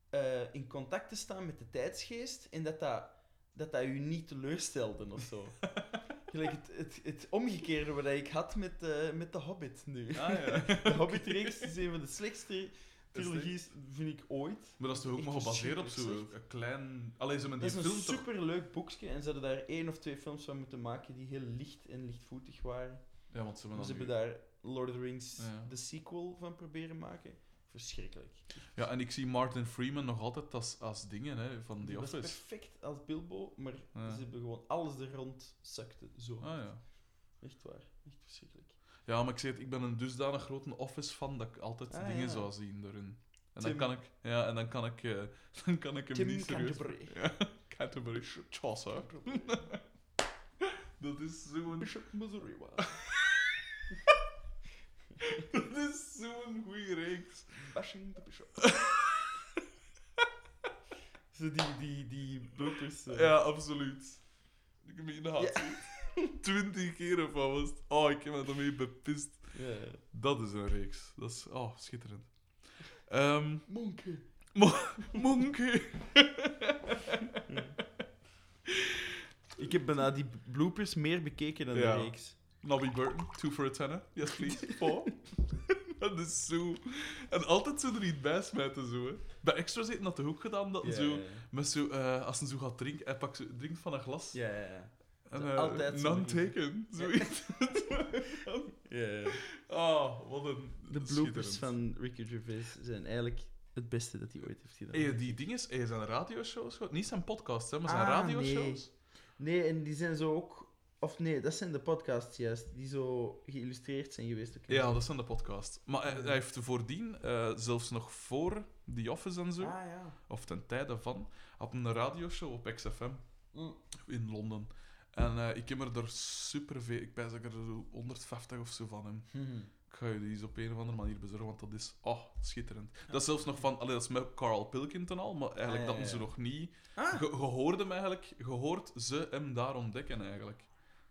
Speaker 1: eh, in contact te staan met de tijdsgeest en dat dat, dat, dat u niet teleurstelde of zo. Gelijk het, het, het omgekeerde wat ik had met, eh, met The Hobbit nu.
Speaker 2: Ah, ja.
Speaker 1: De Hobbit-reeks is een van de slechtste trilogies, vind ik, ooit.
Speaker 2: Maar dat is toch ook maar gebaseerd op zo'n klein... Allee, ze met
Speaker 1: Dat
Speaker 2: die
Speaker 1: is een
Speaker 2: film
Speaker 1: superleuk boekje en ze hadden daar één of twee films van moeten maken die heel licht en lichtvoetig waren.
Speaker 2: Ja, want ze hebben
Speaker 1: ze
Speaker 2: nu-
Speaker 1: daar Lord of the Rings,
Speaker 2: Ja.
Speaker 1: de sequel, van proberen maken. Verschrikkelijk.
Speaker 2: Ja, en ik zie Martin Freeman nog altijd als, als dingen hè, van The
Speaker 1: Die
Speaker 2: Office.
Speaker 1: perfect als Bilbo, maar
Speaker 2: Ja.
Speaker 1: ze hebben gewoon alles er rond zakte. Zo.
Speaker 2: Ah ja.
Speaker 1: Echt waar. Echt verschrikkelijk.
Speaker 2: Ja, maar ik zeg het, ik ben een dusdanig grote Office-fan dat ik altijd
Speaker 1: Ah,
Speaker 2: dingen
Speaker 1: ja.
Speaker 2: zou zien daarin. En
Speaker 1: Tim.
Speaker 2: dan kan ik, ja, en dan kan ik, eh, dan kan ik hem
Speaker 1: Tim
Speaker 2: niet serieus...
Speaker 1: Canterbury.
Speaker 2: Ja, Canterbury Chaucer. Dat is zo'n...
Speaker 1: Bishop Missouri
Speaker 2: Dat is zo'n goede reeks.
Speaker 1: Bashing the Bishop. Zo die, die, die bloopers. eh.
Speaker 2: Ja, absoluut. Ik heb me in de haat gezien. Twintig keer of wat was het? Oh, ik heb me daarmee bepist.
Speaker 1: Ja.
Speaker 2: Dat is een reeks. Dat is... Oh, schitterend. Ehm
Speaker 1: Monkey.
Speaker 2: Monkey.
Speaker 1: Ik heb bijna die bloopers meer bekeken dan
Speaker 2: Ja.
Speaker 1: de reeks.
Speaker 2: Nobby Burton, two for a tenner. Yes, please. Four. dat is zo... En altijd zo er iets bij smijten, zo, hè. Bij Extras heeft dat de hoek gedaan, dat
Speaker 1: Ja,
Speaker 2: zo... Met zo, eh, als hij zo gaat drinken, hij pakt zo, drinkt van een glas.
Speaker 1: ja. ja, ja.
Speaker 2: En,
Speaker 1: Zo
Speaker 2: eh,
Speaker 1: altijd
Speaker 2: none taken. Zoiets.
Speaker 1: ja, ja.
Speaker 2: Ah, wat een...
Speaker 1: De bloopers van Ricky Gervais zijn eigenlijk het beste dat hij ooit heeft gedaan.
Speaker 2: Hey, die dingen, hey, zijn radioshows? Niet zijn podcasts, hè, maar zijn
Speaker 1: Ah,
Speaker 2: radioshows.
Speaker 1: Nee, en die zijn zo ook... Of nee, dat zijn de podcasts juist, die zo geïllustreerd zijn geweest. ook.
Speaker 2: Ja, dat zijn de podcasts. Maar hij, hij heeft voordien, eh, zelfs nog voor The Office en zo,
Speaker 1: Ah, ja.
Speaker 2: of ten tijde van, had een radioshow op XFM
Speaker 1: Mm.
Speaker 2: in Londen. En eh, ik heb er daar superveel... Ik pijs dat ik er zo 150 of zo van hem.
Speaker 1: Mhm.
Speaker 2: Ik ga je die eens op een of andere manier bezorgen, want dat is oh, schitterend. Dat is zelfs nog van... Allee, dat is met Carl Pilkington al, maar eigenlijk
Speaker 1: Ah, ja,
Speaker 2: dat
Speaker 1: ja.
Speaker 2: ze nog niet...
Speaker 1: Ah,
Speaker 2: hem eigenlijk... Je hoort ze hem daar ontdekken, eigenlijk.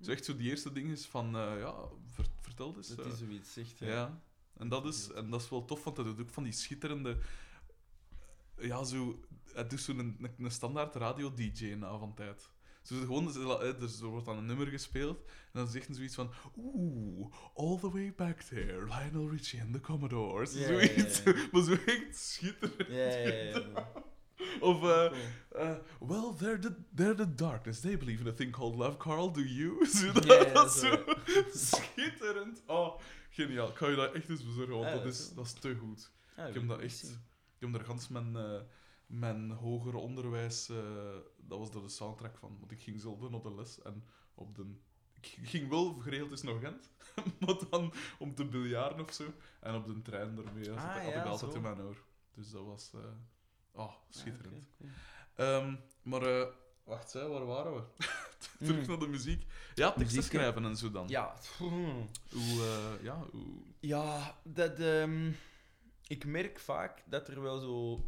Speaker 2: Zo echt zo die eerste ding is van... eh, ja, ver- vertel eens.
Speaker 1: dat
Speaker 2: eh.
Speaker 1: is zoiets, echt. hè.
Speaker 2: Ja, en dat, is, en dat is wel tof, want hij doet ook van die schitterende... Ja, zo... Hij doet zo'n een, een standaard radio-dj na van tijd. Zo gewoon, eh, dus er wordt dan een nummer gespeeld en dan zegt hij zoiets van... Oeh, all the way back there, Lionel Richie and the Commodores.
Speaker 1: Ja, ja,
Speaker 2: zoiets.
Speaker 1: ja.
Speaker 2: Maar zo echt schitterend. Of, eh,
Speaker 1: Cool.
Speaker 2: uh, well, they're the, they're the darkness. They believe in a thing called love, Carl. Do you? Zo, dat,
Speaker 1: Ja, ja,
Speaker 2: dat is
Speaker 1: zo.
Speaker 2: zo schitterend. Oh, Geniaal. Ga je dat echt eens bezorgen, want
Speaker 1: Ja,
Speaker 2: dat, is, dat is te goed. Ik heb dat echt-. Ik heb daar gans mijn, eh, mijn hoger onderwijs... eh, dat was daar de soundtrack van. Want ik ging zelf op de les en op de... Ik ging wel geregeld eens naar Gent, maar dan om te biljarten of zo. En op de trein had,
Speaker 1: Ah,
Speaker 2: had ik altijd
Speaker 1: zo.
Speaker 2: in mijn oor. Dus dat was... oh, schitterend.
Speaker 1: Ah, oké,
Speaker 2: Ehm, maar, eh, wacht, hè, waar waren we? Terug
Speaker 1: Mm.
Speaker 2: naar de muziek. Ja, teksten
Speaker 1: Muziek,
Speaker 2: schrijven en zo dan.
Speaker 1: Ja, hmm.
Speaker 2: Hoe, eh, ja, hoe...
Speaker 1: Ja, dat, ehm, ik merk vaak dat er wel zo.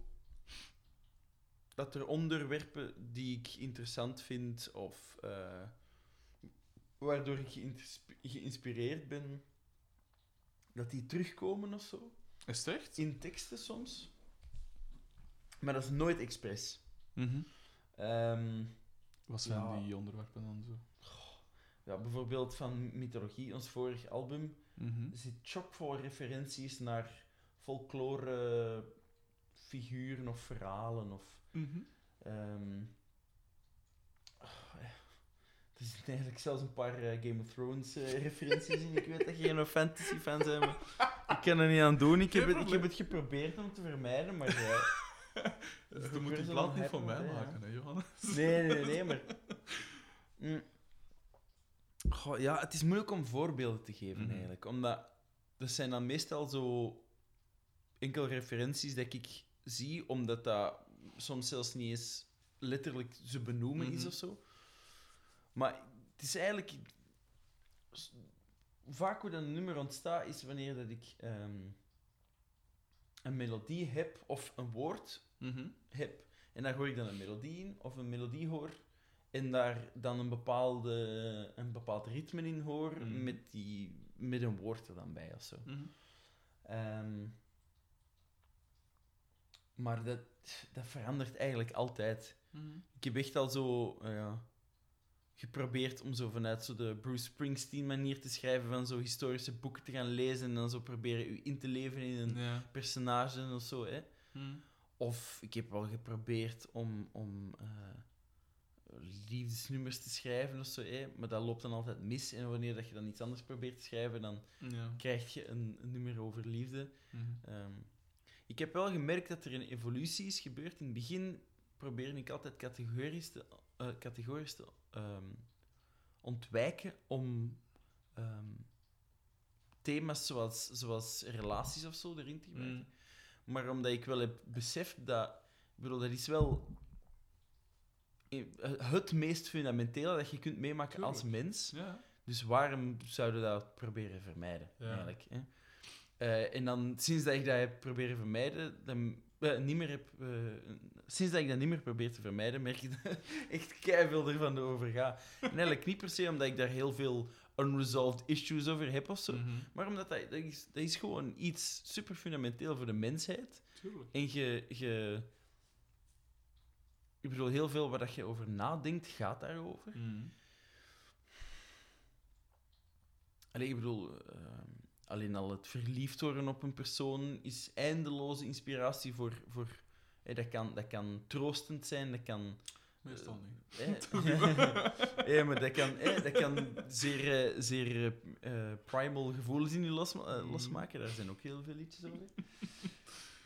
Speaker 1: dat er onderwerpen die ik interessant vind of. eh, waardoor ik geïnsp- geïnspireerd ben, dat die terugkomen of zo.
Speaker 2: Is het echt?
Speaker 1: In teksten soms. Maar dat is nooit expres.
Speaker 2: Mhm.
Speaker 1: Ehm,
Speaker 2: Wat zijn
Speaker 1: Ja.
Speaker 2: die onderwerpen dan zo?
Speaker 1: ja, bijvoorbeeld van Mythologie, ons vorig album.
Speaker 2: Mhm.
Speaker 1: Er zit chockvol referenties naar folklore figuren of verhalen. Of,
Speaker 2: Mhm.
Speaker 1: ehm, oh, ja. er zitten eigenlijk zelfs een paar eh, Game of Thrones eh, referenties in. Ik weet dat je geen fantasy fan bent, maar ik kan er niet aan doen. Ik heb, het, ik heb het geprobeerd om te vermijden, maar... ja.
Speaker 2: Dus je moet die plaat niet van mij maken, hè, Johannes?
Speaker 1: Nee, nee, nee, maar... Mm. Goh, ja, het is moeilijk om voorbeelden te geven,
Speaker 2: Mhm.
Speaker 1: eigenlijk. Omdat dat zijn dan meestal zo enkel referenties dat ik zie, omdat dat soms zelfs niet eens letterlijk ze benoemen is
Speaker 2: Mhm.
Speaker 1: of zo. Maar het is eigenlijk... Vaak hoe dat een nummer ontstaat, is wanneer dat ik ehm, een melodie heb of een woord
Speaker 2: Mhm.
Speaker 1: heb. En daar hoor ik dan een melodie in, of een melodie hoor, en daar dan een, bepaalde, een bepaald ritme in hoor,
Speaker 2: Mhm.
Speaker 1: met, die, met een woord er dan bij of zo.
Speaker 2: Mhm.
Speaker 1: Ehm, maar dat, dat verandert eigenlijk altijd. Ik heb echt al zo eh, ja, geprobeerd om zo vanuit zo de Bruce Springsteen manier te schrijven, van zo historische boeken te gaan lezen en dan zo proberen u in te leven in een
Speaker 2: Ja.
Speaker 1: personage of zo. Hè. Of ik heb wel geprobeerd om, om eh, liefdesnummers te schrijven of zo, maar dat loopt dan altijd mis. En wanneer dat je dan iets anders probeert te schrijven, dan
Speaker 2: Ja.
Speaker 1: krijg je een, een nummer over liefde.
Speaker 2: Mhm.
Speaker 1: Ehm, ik heb wel gemerkt dat er een evolutie is gebeurd. In het begin probeerde ik altijd categorisch te, eh, categorisch te ehm, ontwijken om ehm, thema's zoals, zoals relaties of zo erin te gebruiken.
Speaker 2: Mhm.
Speaker 1: Maar omdat ik wel heb beseft dat... Ik bedoel, dat is wel het meest fundamentele dat je kunt meemaken als mens.
Speaker 2: Ja.
Speaker 1: Dus waarom zouden we dat proberen vermijden,
Speaker 2: Ja.
Speaker 1: eigenlijk? Hè? Eh, en dan, sinds dat ik dat heb proberen vermijden, dan, eh, niet meer heb, eh, sinds dat ik dat niet meer probeer te vermijden, merk ik dat echt keiveel ervan overga. En eigenlijk niet per se omdat ik daar heel veel unresolved issues over heb of zo,
Speaker 2: Mhm.
Speaker 1: maar omdat dat, dat, is, dat is gewoon iets super fundamenteel voor de mensheid.
Speaker 2: Tuurlijk.
Speaker 1: En je, je... Ik bedoel, heel veel waar dat je over nadenkt, gaat daarover.
Speaker 2: Mhm.
Speaker 1: Allee, ik bedoel, ehm, alleen al het verliefd worden op een persoon is eindeloze inspiratie voor... voor dat, kan, dat kan troostend zijn, dat kan...
Speaker 2: Meestal niet.
Speaker 1: hè, hè, maar dat kan, hè, dat kan zeer, eh, zeer eh, eh, primal gevoelens in je los, eh, losmaken. Daar zijn ook heel veel liedjes over.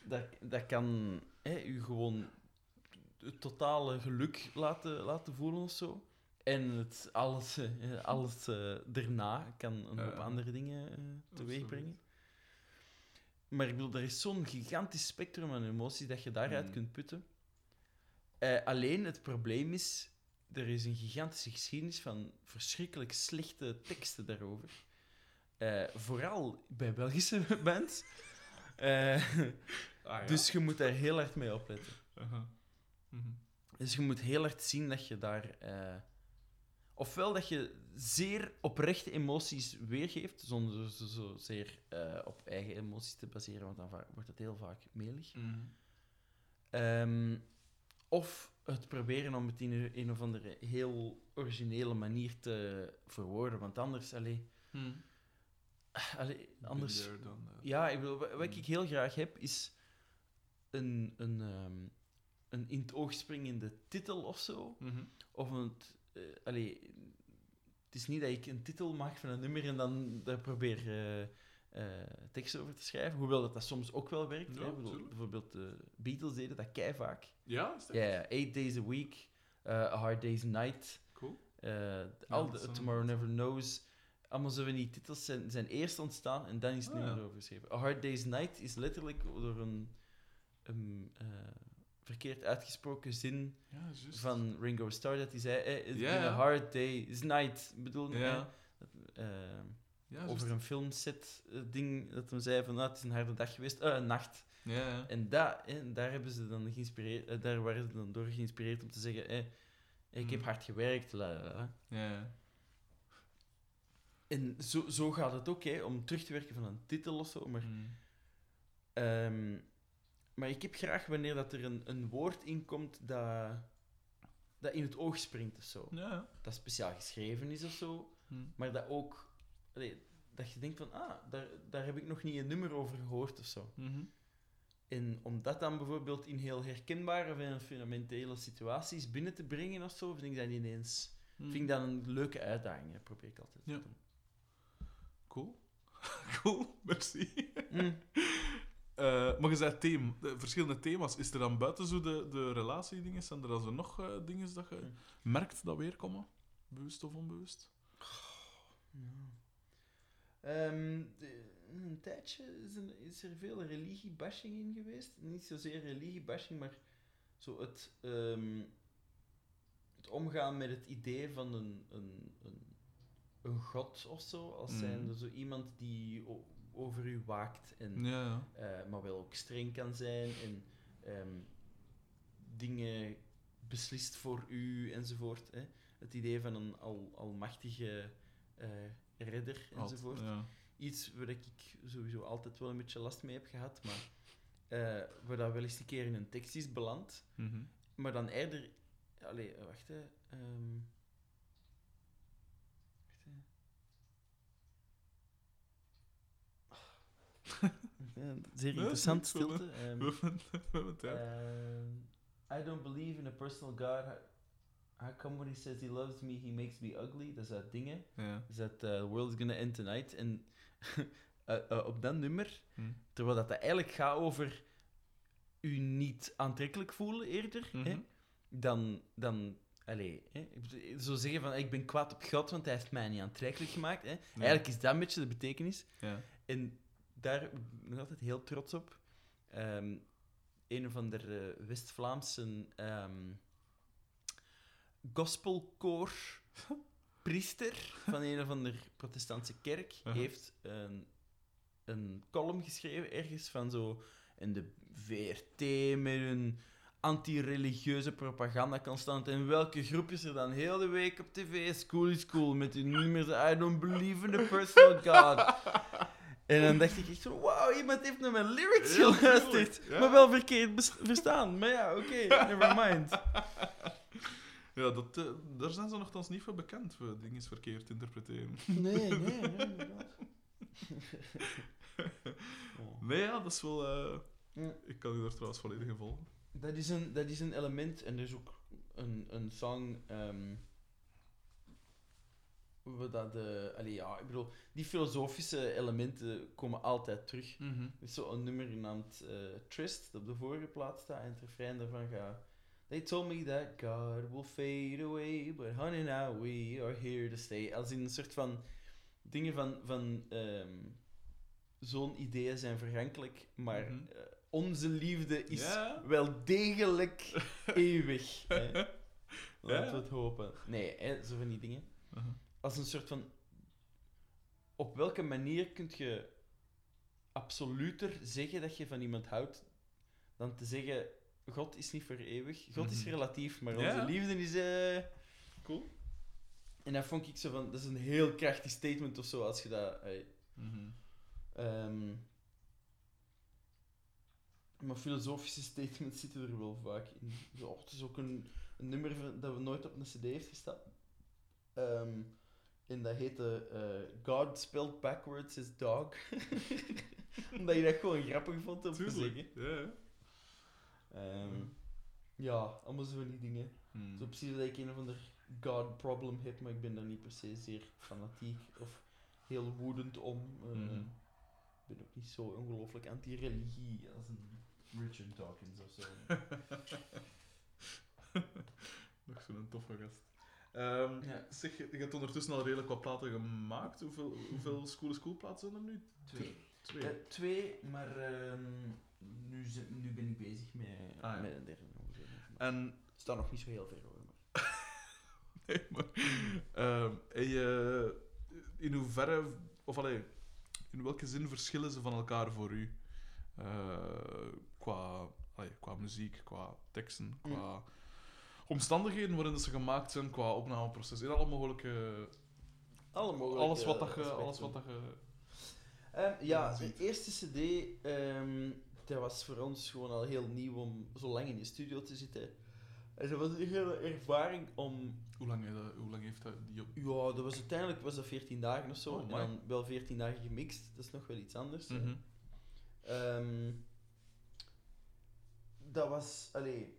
Speaker 1: Dat, dat kan u gewoon het totale geluk laten, laten voelen of zo. En het, alles, eh, alles eh, daarna kan een hoop andere dingen eh, teweeg brengen. Maar ik bedoel, er is zo'n gigantisch spectrum aan emoties dat je daaruit
Speaker 2: Mm.
Speaker 1: kunt putten. Eh, alleen het probleem is, er is een gigantische geschiedenis van verschrikkelijk slechte teksten daarover. Eh, vooral bij Belgische bands. Eh,
Speaker 2: Ah, ja.
Speaker 1: Dus je moet daar heel hard mee opletten.
Speaker 2: Aha. Mhm.
Speaker 1: Dus je moet heel hard zien dat je daar... ofwel dat je zeer oprechte emoties weergeeft, zonder zo, zo zeer op eigen emoties te baseren, want dan wordt het heel vaak melig.
Speaker 2: Mhm.
Speaker 1: Ehm, of het proberen om het in een, of andere heel originele manier te verwoorden, want anders... Allee,
Speaker 2: Mhm.
Speaker 1: allee, anders...
Speaker 2: That.
Speaker 1: Ja, ik bedoel, wa- wat
Speaker 2: Mm.
Speaker 1: ik heel graag heb, is een, een, ehm, een in het oog springende titel of zo.
Speaker 2: Mhm.
Speaker 1: Of een... eh, allee, het is niet dat ik een titel maak van een nummer en dan daar probeer eh, eh, teksten over te schrijven. Hoewel dat, dat soms ook wel werkt.
Speaker 2: Ja,
Speaker 1: hè. Bedoel, bijvoorbeeld de Beatles deden dat kei vaak.
Speaker 2: Ja, is dat
Speaker 1: Ja, ja, Eight Days a Week, eh, A Hard Day's Night,
Speaker 2: cool?
Speaker 1: eh, al de Tomorrow Never Knows. Allemaal zo van die titels zijn, zijn eerst ontstaan en dan is het
Speaker 2: Ah,
Speaker 1: nummer
Speaker 2: ja.
Speaker 1: over geschreven. A Hard Day's Night is letterlijk door een, een eh, verkeerd uitgesproken zin
Speaker 2: Ja,
Speaker 1: van Ringo Starr dat hij zei: eh, It's been a hard day, it's night. Ik bedoel,
Speaker 2: Ja. Ja,
Speaker 1: over een filmset eh, ding dat hem zei van ah, het is een harde dag geweest, eh, een nacht.
Speaker 2: Ja, ja.
Speaker 1: En dat, daar hebben ze dan geïnspireerd, eh, daar waren ze dan door geïnspireerd om te zeggen: ik heb
Speaker 2: Mhm.
Speaker 1: hard gewerkt. la.
Speaker 2: Ja, ja.
Speaker 1: En zo, zo gaat het ook, hè, om terug te werken van een titel of zo. Maar,
Speaker 2: Mm.
Speaker 1: ehm, maar ik heb graag wanneer dat er een, een woord in komt dat, dat in het oog springt of zo. Dat speciaal geschreven is of zo.
Speaker 2: Mm.
Speaker 1: Maar dat ook, allee, dat je denkt van, ah, daar, daar heb ik nog niet een nummer over gehoord of zo.
Speaker 2: Mhm.
Speaker 1: En om dat dan bijvoorbeeld in heel herkenbare en fundamentele situaties binnen te brengen of zo, vind ik dat ineens
Speaker 2: Mm.
Speaker 1: vind ik dat een leuke uitdaging. Dat probeer ik altijd
Speaker 2: Ja.
Speaker 1: te doen.
Speaker 2: Cool. cool, merci.
Speaker 1: Mm.
Speaker 2: Eh, maar je zei thema, de verschillende thema's. Is er dan buiten zo de, de relatiedingen, zijn er dan zo nog eh, dingen dat je
Speaker 1: Hm.
Speaker 2: merkt dat weerkomen? Bewust of onbewust?
Speaker 1: Ja. Ehm, de- een tijdje is, er- is er veel religiebashing in geweest. Niet zozeer religiebashing, maar zo het, ehm, het omgaan met het idee van een, een, een, een god of zo. Als
Speaker 2: Mhm.
Speaker 1: zijnde zo iemand die over u waakt en
Speaker 2: Ja, ja.
Speaker 1: eh, maar wel ook streng kan zijn en ehm, dingen beslist voor u enzovoort. Hè. Het idee van een al, almachtige eh, redder
Speaker 2: Alt-
Speaker 1: enzovoort.
Speaker 2: Ja.
Speaker 1: Iets waar ik sowieso altijd wel een beetje last mee heb gehad, maar eh, waar dat wel eens een keer in een tekst is beland.
Speaker 2: Mhm.
Speaker 1: Maar dan eerder... Allee, eh, wacht hè. ehm, wacht, hè. Ja, zeer interessant, stilte.
Speaker 2: Tijd.
Speaker 1: uh, I don't believe in a personal God. How, come when he says he loves me, he makes me ugly? Dat is dat dingen.
Speaker 2: Ja.
Speaker 1: Is dat uh, The World is Gonna End Tonight. En uh, uh, op dat nummer,
Speaker 2: Hm.
Speaker 1: terwijl dat, dat eigenlijk gaat over u niet aantrekkelijk voelen eerder, hè,
Speaker 2: Mhm.
Speaker 1: dan... dan Allee, hè, zo zeggen van ik ben kwaad op God, want hij heeft mij niet aantrekkelijk gemaakt. Hè. Eigenlijk is dat een beetje de betekenis.
Speaker 2: Ja.
Speaker 1: En daar ben ik nog altijd heel trots op. Ehm, een of andere West-Vlaamse ehm gospelkoor priester van een of andere protestantse kerk heeft een, een column geschreven ergens van zo in de VRT met een anti-religieuze propaganda constant. En welke groep is er dan heel de week op tv? School is cool met die nummers I don't believe in a personal God. En dan dacht ik echt zo, wauw, iemand heeft naar mijn lyrics geluisterd.
Speaker 2: ja.
Speaker 1: Maar wel verkeerd verstaan. Maar ja, oké, never mind.
Speaker 2: Ja, dat, eh, daar zijn ze nogthans niet voor bekend, voor dingen verkeerd te interpreteren.
Speaker 1: Nee, nee, nee, inderdaad. Oh.
Speaker 2: Nee, ja, dat is wel... eh,
Speaker 1: Ja.
Speaker 2: Ik kan u daar trouwens volledig in volgen.
Speaker 1: Dat is een, dat is een element, en er is ook een, een song. ehm waar dat de, allee, ja, ik bedoel, die filosofische elementen komen altijd terug. Er is zo'n nummer genaamd eh, Trist, dat op de vorige plaats staat, en het refrein daarvan gaat... They told me that God will fade away, but honey, now we are here to stay. Als in een soort van dingen van, van ehm, zo'n ideeën zijn vergankelijk, maar
Speaker 2: Mhm.
Speaker 1: eh, onze liefde is
Speaker 2: Ja.
Speaker 1: wel degelijk eeuwig. Hè. Laten
Speaker 2: Ja.
Speaker 1: we het hopen. Nee, hè, zo van die dingen.
Speaker 2: Uh-huh.
Speaker 1: Als een soort van... Op welke manier kun je absoluter zeggen dat je van iemand houdt, dan te zeggen, God is niet voor eeuwig. God is
Speaker 2: Mhm.
Speaker 1: relatief, maar onze liefde is... eh,
Speaker 2: Cool.
Speaker 1: En dat vond ik zo van... Dat is een heel krachtig statement of zo, als je dat... eh,
Speaker 2: Mhm.
Speaker 1: Ehm, maar filosofische statements zitten er wel vaak in. Ja, het is ook een, een nummer dat we nooit op een cd heeft gestaan. Ehm, en dat heette eh, God spelled backwards is dog. Omdat je dat gewoon grappig vond om te zeggen.
Speaker 2: Ja, ja.
Speaker 1: Ehm, ja, allemaal zo van die dingen.
Speaker 2: Mhm.
Speaker 1: Zo precies dat ik een of ander God problem heb, maar ik ben daar niet per se zeer fanatiek of heel woedend om. Eh,
Speaker 2: Mhm.
Speaker 1: ik ben ook niet zo ongelooflijk anti-religie als een Richard Dawkins of zo.
Speaker 2: Nog zo'n toffe gast. Ehm,
Speaker 1: Ja.
Speaker 2: Zeg, je hebt ondertussen al redelijk wat platen gemaakt. Hoeveel, hoeveel School School platen zijn er nu?
Speaker 1: Twee.
Speaker 2: Twee.
Speaker 1: Eh, twee, maar ehm, nu, nu ben ik bezig met,
Speaker 2: Ah, ja.
Speaker 1: met een derde.
Speaker 2: En
Speaker 1: Het staat nog niet zo heel ver hoor. Maar.
Speaker 2: Nee, maar... ehm, en je, in hoeverre... Of allee, in welke zin verschillen ze van elkaar voor u? Eh, qua, allee, qua muziek, qua teksten, qua omstandigheden waarin ze gemaakt zijn, qua opnameproces. In alle mogelijke...
Speaker 1: Alle mogelijke
Speaker 2: Alles wat dat je... Alles wat dat je
Speaker 1: Ehm, ja, de eerste CD, ehm, dat was voor ons gewoon al heel nieuw om zo lang in de studio te zitten. En dat was een hele ervaring om.
Speaker 2: hoe, lang, heeft dat- hoe lang heeft dat die op...
Speaker 1: Ja, dat was uiteindelijk was dat 14 dagen of zo.
Speaker 2: Oh,
Speaker 1: en dan wel 14 dagen gemixt, dat is nog wel iets anders.
Speaker 2: Mhm.
Speaker 1: Ehm, dat was, allee,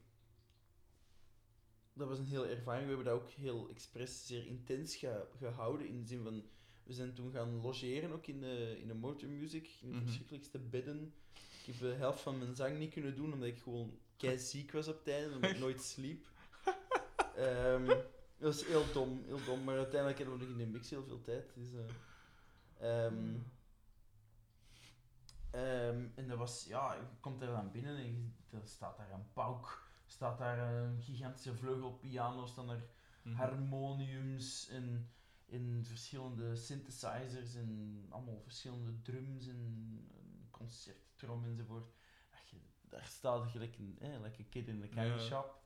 Speaker 1: dat was een hele ervaring. We hebben dat ook heel expres zeer intens ge- gehouden. In de zin van, we zijn toen gaan logeren ook in de, in de Motor Music, in de
Speaker 2: Mhm.
Speaker 1: verschrikkelijkste bedden. Ik heb de helft van mijn zang niet kunnen doen, omdat ik gewoon kei ziek was op einde, omdat ik nooit sliep. Ehm, dat was heel dom, heel dom. Maar uiteindelijk hadden we nog in de mix heel veel tijd. Dus, eh, ehm, Ehm, en dat was, ja, je komt er dan binnen en er staat daar een pauk, staat daar een gigantische vleugelpiano, staan er
Speaker 2: Mhm.
Speaker 1: harmoniums en, en verschillende synthesizers en allemaal verschillende drums en, en concerttrom enzovoort. Dat je, daar staat je gelijk een, eh, like kid in the candy shop.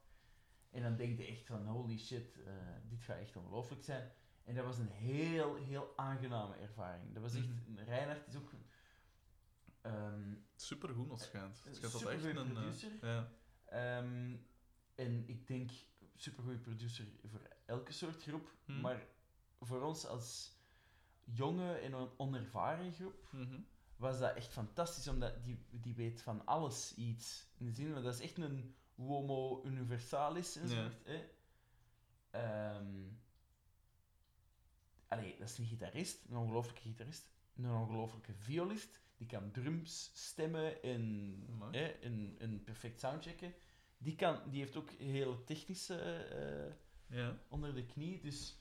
Speaker 1: En dan denk je echt van, holy shit, eh, dit gaat echt ongelooflijk zijn. En dat was een heel, heel aangename ervaring. Dat was echt,
Speaker 2: Mhm.
Speaker 1: Reinhard is ook... ehm,
Speaker 2: Supergoed het schijnt. Het schijnt dat echt een... eh,
Speaker 1: producer.
Speaker 2: ja.
Speaker 1: Ehm, en ik denk, supergoeie producer voor elke soort groep.
Speaker 2: Hmm.
Speaker 1: Maar voor ons als jonge en on- onervaren groep
Speaker 2: Mhm.
Speaker 1: Was dat echt fantastisch, omdat die, die weet van alles iets. In de zin van, dat is echt een homo universalis en
Speaker 2: Ja.
Speaker 1: Hè. Ehm, allee, dat is een gitarist, een ongelooflijke gitarist, een ongelooflijke violist, die kan drums stemmen en,
Speaker 2: Amai.
Speaker 1: hè, en, en perfect soundchecken. Die, kan, die heeft ook hele technische eh,
Speaker 2: Ja.
Speaker 1: onder de knie, dus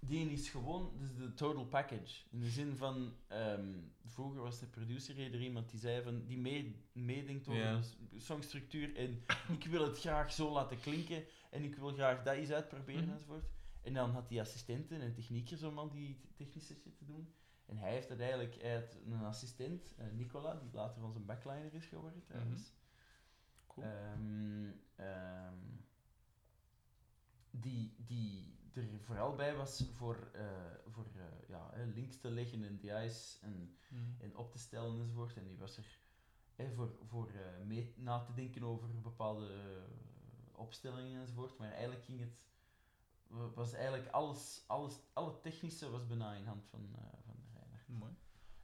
Speaker 1: die is gewoon dus de total package. In de zin van, ehm, vroeger was de producer er iemand die zei van, die mee, meedenkt over de songstructuur en ik wil het graag zo laten klinken en ik wil graag dat eens uitproberen
Speaker 2: Mhm.
Speaker 1: enzovoort. En dan had hij assistenten en techniekers om al die technische shit te doen. En hij heeft uiteindelijk uit een assistent, eh, Nicola, die later onze backliner is geworden trouwens.
Speaker 2: Cool.
Speaker 1: Ehm, ehm, die, die er vooral bij was voor, eh, voor eh, ja, links te leggen in DI's en,
Speaker 2: Mhm.
Speaker 1: en op te stellen enzovoort. En die was er voor, voor eh, mee na te denken over bepaalde opstellingen enzovoort. Maar eigenlijk ging het, wa- was eigenlijk alles, alles, alle technische was bijna in hand van, van Reiner.
Speaker 2: Mooi.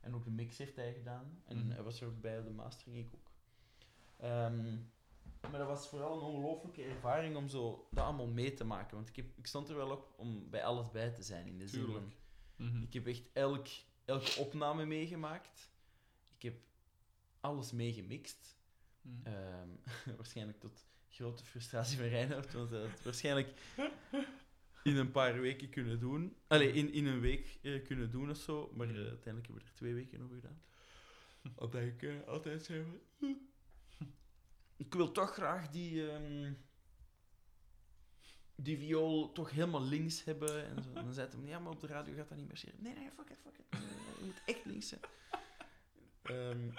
Speaker 1: En ook de mix heeft hij gedaan. En
Speaker 2: Mhm.
Speaker 1: hij was er ook bij de mastering, ik ook. Ehm, maar dat was vooral een ongelooflijke ervaring om zo dat allemaal mee te maken. Want ik, heb, ik stond er wel op om bij alles bij te zijn. In de zin van.
Speaker 2: Mhm.
Speaker 1: ik heb echt elk, elke opname meegemaakt. Ik heb alles meegemixt.
Speaker 2: Mhm.
Speaker 1: Ehm, waarschijnlijk tot grote frustratie van Reinhard, want hij had het waarschijnlijk in een paar weken kunnen doen. Allee, in, in een week eh, kunnen doen of zo, maar eh, uiteindelijk hebben we er twee weken over gedaan. Omdat ik eh, altijd zei van, Ik wil toch graag die, ehm, die viool toch helemaal links hebben. En, zo. dan zei hij, ja, maar op de radio gaat dat niet marcheren. Nee, nee, fuck it, fuck it. Je moet echt links zijn. Ehm,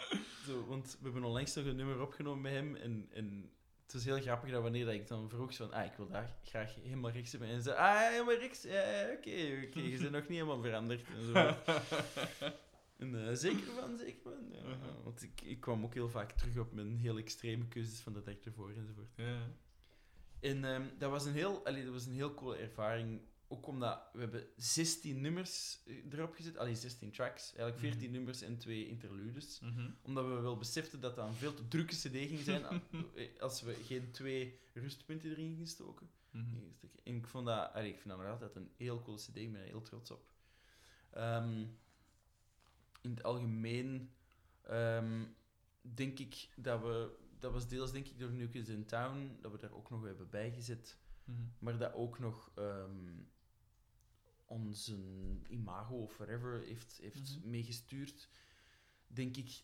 Speaker 1: zo, want we hebben onlangs nog een nummer opgenomen met hem. En, en het was heel grappig dat wanneer dat ik dan vroeg van, ah, ik wil daar graag helemaal rechts hebben. En ze ah, helemaal rechts? Ja, oké, oké, je bent nog niet helemaal veranderd. En, zo. en eh, zeker van, zeker van. Ja,
Speaker 2: Uh-huh.
Speaker 1: Want ik, ik kwam ook heel vaak terug op mijn heel extreme keuzes van de dag ervoor enzovoort.
Speaker 2: Ja.
Speaker 1: En ehm, dat, was een heel, allee, dat was een heel coole ervaring. Ook omdat we hebben 16 nummers eh, erop gezet. Allee, 16 tracks. Eigenlijk 14
Speaker 2: Mhm.
Speaker 1: nummers en twee interludes.
Speaker 2: Mhm.
Speaker 1: Omdat we wel beseften dat dat een veel te drukke cd ging zijn eh, als we geen twee rustpunten erin gingen stoken.
Speaker 2: Mhm.
Speaker 1: En ik, vond dat, allee, ik vind dat nog altijd een heel coole cd. Ik ben er heel trots op. Ehm, in het algemeen ehm, denk ik dat we... Dat was deels denk ik door Kids in Town, dat we daar ook nog hebben bijgezet.
Speaker 2: Mhm.
Speaker 1: Maar dat ook nog ehm onze imago of whatever heeft, heeft
Speaker 2: Mhm.
Speaker 1: meegestuurd. Denk ik...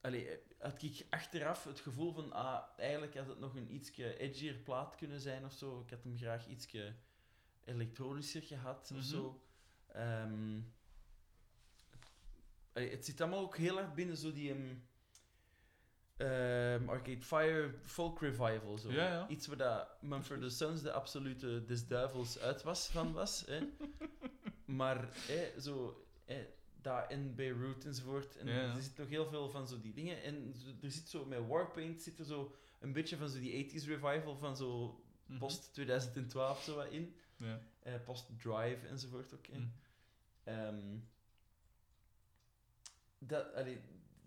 Speaker 1: Allee, had ik achteraf het gevoel van... Ah, eigenlijk had het nog een ietsje edgier plaat kunnen zijn of zo. Ik had hem graag ietsje elektronischer gehad
Speaker 2: Mhm.
Speaker 1: of zo. Ehm, allee, het zit allemaal ook heel erg binnen zo die... ehm, ehm, Arcade Fire folk revival. Zo.
Speaker 2: Ja, ja.
Speaker 1: Iets waar dat Mumford Sons de absolute des duivels uit was, van was. Hè. Maar hè, zo, hè, daar in Beirut enzovoort. En
Speaker 2: Ja,
Speaker 1: er zit nog heel veel van zo die dingen. En er zit zo met Warpaint zit er zo een beetje van zo die 80s revival van zo
Speaker 2: Mhm.
Speaker 1: post 2012 zo wat in.
Speaker 2: Ja.
Speaker 1: Eh, post Drive enzovoort ook. hè.
Speaker 2: Mhm.
Speaker 1: Ehm, dat, allee,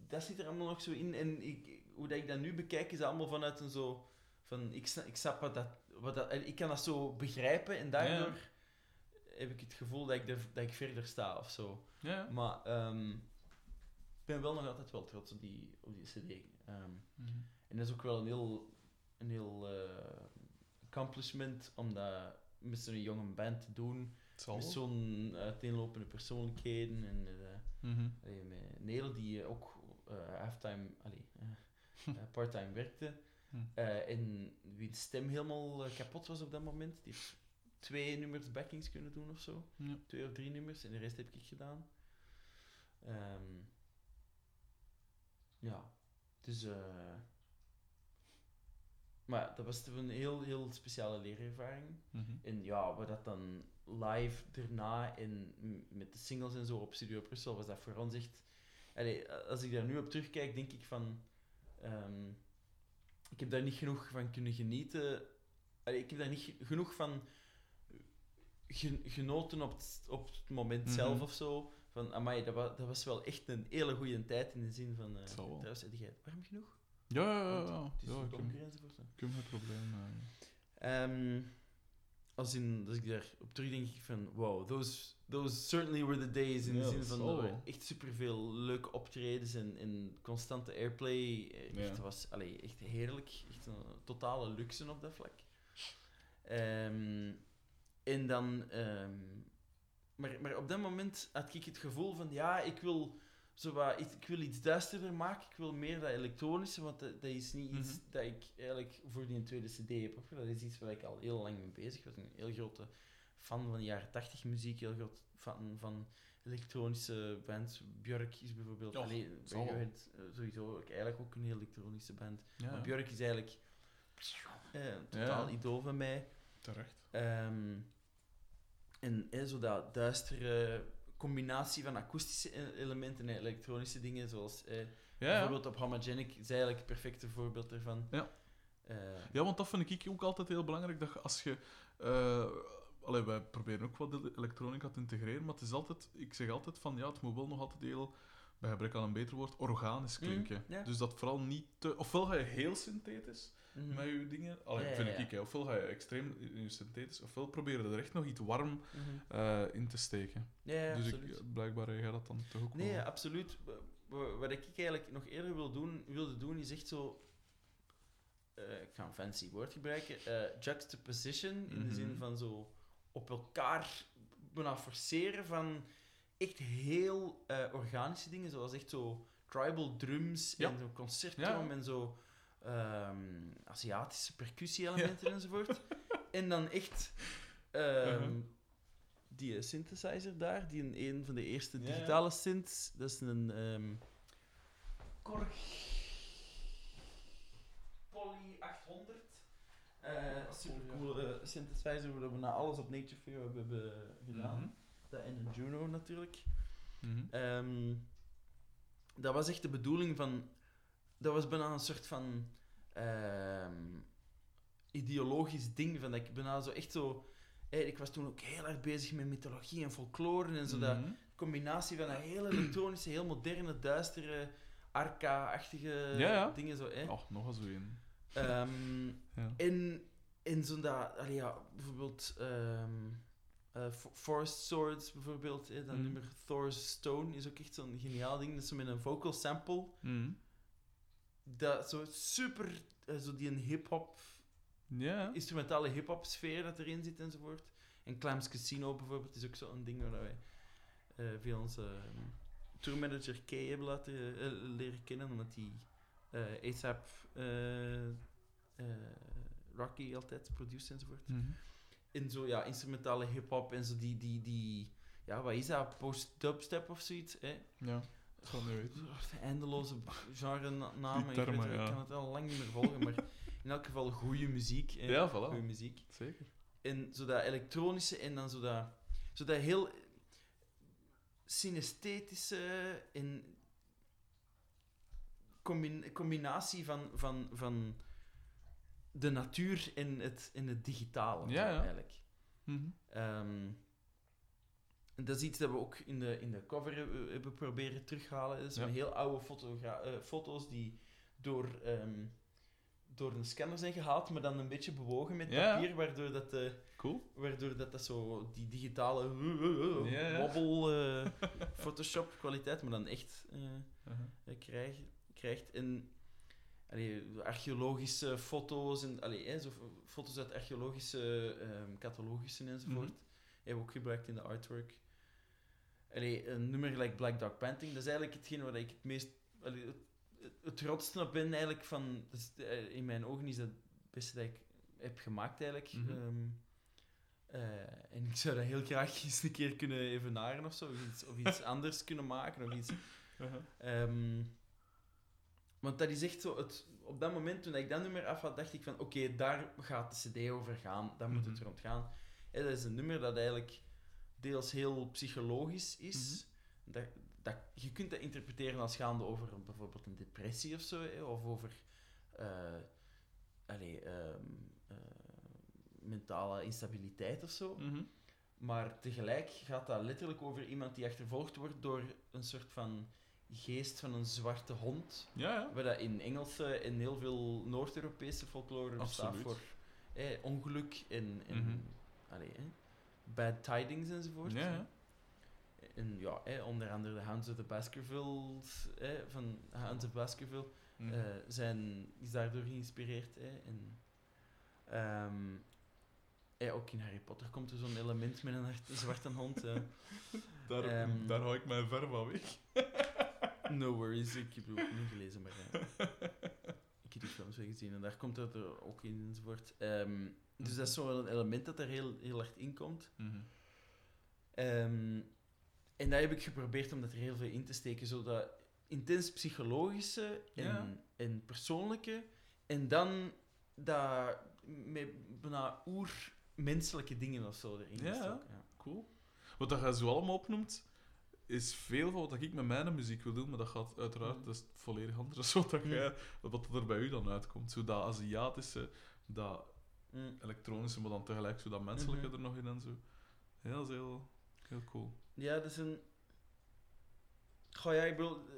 Speaker 1: dat zit er allemaal nog zo in. En ik, hoe dat ik dat nu bekijk, is allemaal vanuit een zo... Van, ik, snap, ik snap wat dat... Wat dat ik kan dat zo begrijpen en daardoor heb ik het gevoel dat ik, er, dat ik verder sta of zo.
Speaker 2: Ja.
Speaker 1: Maar ehm, ik ben wel nog altijd wel trots op die, op die CD. Ehm,
Speaker 2: Mhm.
Speaker 1: en dat is ook wel een heel, een heel eh, accomplishment om dat met zo'n jonge band te doen. Met zo'n uiteenlopende persoonlijkheden. En
Speaker 2: Mhm.
Speaker 1: allee, met Nele, die eh, ook eh, halftime, allee, eh, parttime werkte.
Speaker 2: Hm.
Speaker 1: Eh, en wie de stem helemaal kapot was op dat moment. Die heeft twee nummers backings kunnen doen of zo.
Speaker 2: Ja.
Speaker 1: Twee of drie nummers. En de rest heb ik gedaan. Ehm, ja, dus... eh, maar dat was een heel, heel speciale leerervaring.
Speaker 2: Mhm.
Speaker 1: En ja, wat dat dan live daarna en m- met de singles en zo op Studio Brussel was dat voor ons echt... Allee, als ik daar nu op terugkijk, denk ik van... ehm, ik heb daar niet genoeg van kunnen genieten. Allee, ik heb daar niet ge- genoeg van gen- genoten op het, op het moment
Speaker 2: Mhm.
Speaker 1: zelf of zo. Van, amai, dat, wa- dat was wel echt een hele goede tijd in de zin van... eh
Speaker 2: wel.
Speaker 1: trouwens, heb jij warm genoeg?
Speaker 2: Ja, ja, ja. ja.
Speaker 1: Het is
Speaker 2: ja
Speaker 1: zo
Speaker 2: ik, heb, ik geen probleem. eh.
Speaker 1: Als, in, als ik daar op terug denk ik van, wow, those, those certainly were the days. In
Speaker 2: Ja,
Speaker 1: de zin van, dat we
Speaker 2: wel.
Speaker 1: echt superveel leuke optredens en, en constante airplay. Eh, Echt,
Speaker 2: Ja.
Speaker 1: was allee, echt heerlijk. Echt een totale luxe op dat vlak. Ehm, en dan... ehm, maar, maar op dat moment had ik het gevoel van, ja, ik wil... Zo wat, iets- ik wil iets duisterder maken, ik wil meer dat elektronische, want dat, dat is niet iets
Speaker 2: Mhm.
Speaker 1: dat ik eigenlijk voor die tweede CD heb opgedaan. Dat is iets waar ik al heel lang mee bezig was. Ik een heel grote fan van de jaren 80 muziek, heel groot fan van elektronische bands. Björk is bijvoorbeeld. Radiohead, eh, sowieso ook eigenlijk ook een elektronische band.
Speaker 2: Ja,
Speaker 1: Maar. Björk is eigenlijk eh, totaal
Speaker 2: Ja.
Speaker 1: idool van mij.
Speaker 2: terecht.
Speaker 1: Ehm, en hè, zo dat duistere combinatie van akoestische e- elementen en elektronische dingen, zoals eh,
Speaker 2: Ja, ja.
Speaker 1: bijvoorbeeld op Homogenic is eigenlijk het perfecte voorbeeld ervan.
Speaker 2: Ja.
Speaker 1: Eh,
Speaker 2: Ja, want dat vind ik ook altijd heel belangrijk. Dat als je. allee, wij proberen ook wat elektronica te integreren, maar het is altijd. Ik zeg altijd van ja, het moet wel nog altijd heel. Bij gebrek aan een beter woord, organisch
Speaker 1: Mhm,
Speaker 2: klinken. Dus dat vooral niet te. Ofwel ga je heel synthetisch
Speaker 1: mhm.
Speaker 2: met je dingen. Allee,
Speaker 1: Ja, ja,
Speaker 2: vind ik, hè. Ofwel ga je extreem in je synthetisch, ofwel proberen er echt nog iets warm
Speaker 1: Mhm.
Speaker 2: eh, in te steken.
Speaker 1: Ja,
Speaker 2: dus
Speaker 1: absoluut.
Speaker 2: ik, blijkbaar ga je dat dan toch ook
Speaker 1: Nee,
Speaker 2: wel.
Speaker 1: absoluut. Wa- wa- Wat ik eigenlijk nog eerder wil doen, wilde doen, is echt zo... eh, ik ga een fancy woord gebruiken. eh, juxtaposition, in de zin
Speaker 2: Mhm.
Speaker 1: van zo op elkaar bijna forceren van echt heel eh, organische dingen, zoals echt zo tribal drums
Speaker 2: Ja.
Speaker 1: en zo concertdrum
Speaker 2: Ja.
Speaker 1: en zo ehm, Aziatische percussie-elementen enzovoort. En dan echt... ehm,
Speaker 2: Mhm.
Speaker 1: die eh, synthesizer daar, die een, een van de eerste digitale synths, dat is een ehm Korg Poly 800. Eh supercoole synthesizer, waar we na alles op Nature hebben, gedaan.
Speaker 2: Mhm.
Speaker 1: Dat en een Juno natuurlijk.
Speaker 2: Mhm.
Speaker 1: Dat was echt de bedoeling van... Dat was bijna een soort van... ehm, ideologisch ding. Van dat ik bijna zo echt zo... hè, ik was toen ook heel erg bezig met mythologie en folklore en zo. Dat
Speaker 2: Mhm.
Speaker 1: combinatie van dat heel elektronische, heel moderne, duistere, arca-achtige
Speaker 2: Ja, ja.
Speaker 1: dingen. Zo, hè.
Speaker 2: Oh, nog eens zo een.
Speaker 1: Ehm,
Speaker 2: Ja.
Speaker 1: en, en zo dat, allee, ja, bijvoorbeeld, eh, Fo- Forest Swords bijvoorbeeld, hè, dat
Speaker 2: Mhm.
Speaker 1: nummer Thor's Stone is ook echt zo'n geniaal ding. Dat is zo met een vocal sample.
Speaker 2: Mhm.
Speaker 1: Dat zo super, eh, zo die een hip-hop, instrumentale hip-hop sfeer dat erin zit enzovoort. En Clams Casino bijvoorbeeld is ook zo'n ding waar wij eh veel onze uh, tourmanager K hebben laten leren kennen, omdat die eh ASAP Rocky altijd produceert enzovoort.
Speaker 2: Mhm.
Speaker 1: in zo ja, instrumentale hip-hop en zo die, die, die, ja, wat is dat? Post-dubstep of zoiets? Hè?
Speaker 2: Ja, zal niet weten.
Speaker 1: Eindeloze genre-namen.
Speaker 2: Die
Speaker 1: Ik, weet kan het al lang niet meer volgen, maar in elk geval goede muziek.
Speaker 2: Ja, voilà.
Speaker 1: Goede muziek.
Speaker 2: Zeker.
Speaker 1: En zo dat elektronische en dan zo dat, zo dat heel synesthetische en combin- combinatie van, van, van de natuur en het, en het digitale.
Speaker 2: Ja, ja.
Speaker 1: Eigenlijk. En dat is iets dat we ook in de, in de cover hebben, hebben proberen terughalen. Dat zijn
Speaker 2: Ja.
Speaker 1: heel oude eh, foto's die door, ehm, door een scanner zijn gehaald, maar dan een beetje bewogen met
Speaker 2: Ja.
Speaker 1: papier, waardoor dat, eh,
Speaker 2: Cool.
Speaker 1: waardoor dat, dat zo die digitale
Speaker 2: ja.
Speaker 1: wobbel eh, Photoshop kwaliteit, maar dan echt eh, eh, krijg, krijgt. En allee, archeologische foto's, en, allee, hè, zo fo- foto's uit archeologische ehm catalogussen enzovoort.
Speaker 2: Mhm.
Speaker 1: Hebben we ook gebruikt in de artwork. Allee, een nummer gelijk Black Dog Painting, dat is eigenlijk hetgeen waar ik het meest... Allee, het, het, op ben eigenlijk van... is, eh, in mijn ogen is dat het beste dat ik heb gemaakt eigenlijk.
Speaker 2: Mhm.
Speaker 1: Ehm, eh, en ik zou dat heel graag eens een keer kunnen evenaren of zo. Of iets, of iets anders kunnen maken. Of iets
Speaker 2: Uh-huh.
Speaker 1: Ehm, want dat is echt zo... Het, op dat moment, toen ik dat nummer af had, dacht ik van... Oké, daar gaat de cd over gaan. Daar moet het
Speaker 2: Mhm.
Speaker 1: rond gaan. Hè, dat is een nummer dat eigenlijk deels heel psychologisch is.
Speaker 2: Mhm.
Speaker 1: dat, dat, je kunt dat interpreteren als gaande over een- bijvoorbeeld een depressie of zo. Hè, of over... allee, eh, mentale instabiliteit of zo.
Speaker 2: Mhm.
Speaker 1: Maar tegelijk gaat dat letterlijk over iemand die achtervolgd wordt door een soort van geest van een zwarte hond.
Speaker 2: Ja, ja.
Speaker 1: Waar dat in Engelse en heel veel Noord-Europese folklore staat
Speaker 2: Absoluut.
Speaker 1: voor eh, ongeluk en, en
Speaker 2: Mhm.
Speaker 1: allee, bad tidings enzovoort.
Speaker 2: Ja.
Speaker 1: En ja, eh, onder andere de Hounds of the Baskervilles, eh, van Hounds of Baskerville, eh, zijn, is daardoor geïnspireerd. en, ehm, eh, ook in Harry Potter komt er zo'n element met een zwarte hond. eh.
Speaker 2: daar,
Speaker 1: ehm,
Speaker 2: daar hou ik mij ver van weg.
Speaker 1: No worries, ik heb het ook niet gelezen, maar ja. films wel gezien en daar komt dat er ook in enzovoort. Ehm, dus dat is zo'n element dat er heel, heel hard in komt.
Speaker 2: Mhm.
Speaker 1: Ehm, en dat heb ik geprobeerd om dat er heel veel in te steken, zodat intens psychologische en,
Speaker 2: Ja.
Speaker 1: en persoonlijke, en dan dat met bijna oer-menselijke dingen of zo erin
Speaker 2: Ja.
Speaker 1: gestoken. Ja.
Speaker 2: Cool. Wat dat jij zo allemaal opnoemt, is veel van wat ik met mijn muziek wil doen, maar dat gaat uiteraard,
Speaker 1: Mhm.
Speaker 2: dat is volledig anders dan wat,
Speaker 1: Mhm.
Speaker 2: jij, wat er bij u dan uitkomt. Zo dat Aziatische, dat
Speaker 1: Mm.
Speaker 2: elektronische, maar dan tegelijk zo dat menselijke
Speaker 1: Mhm.
Speaker 2: er nog in en zo. Ja, dat is heel, heel cool.
Speaker 1: Ja, dat is een. Goh, ja, ik bedoel. eh,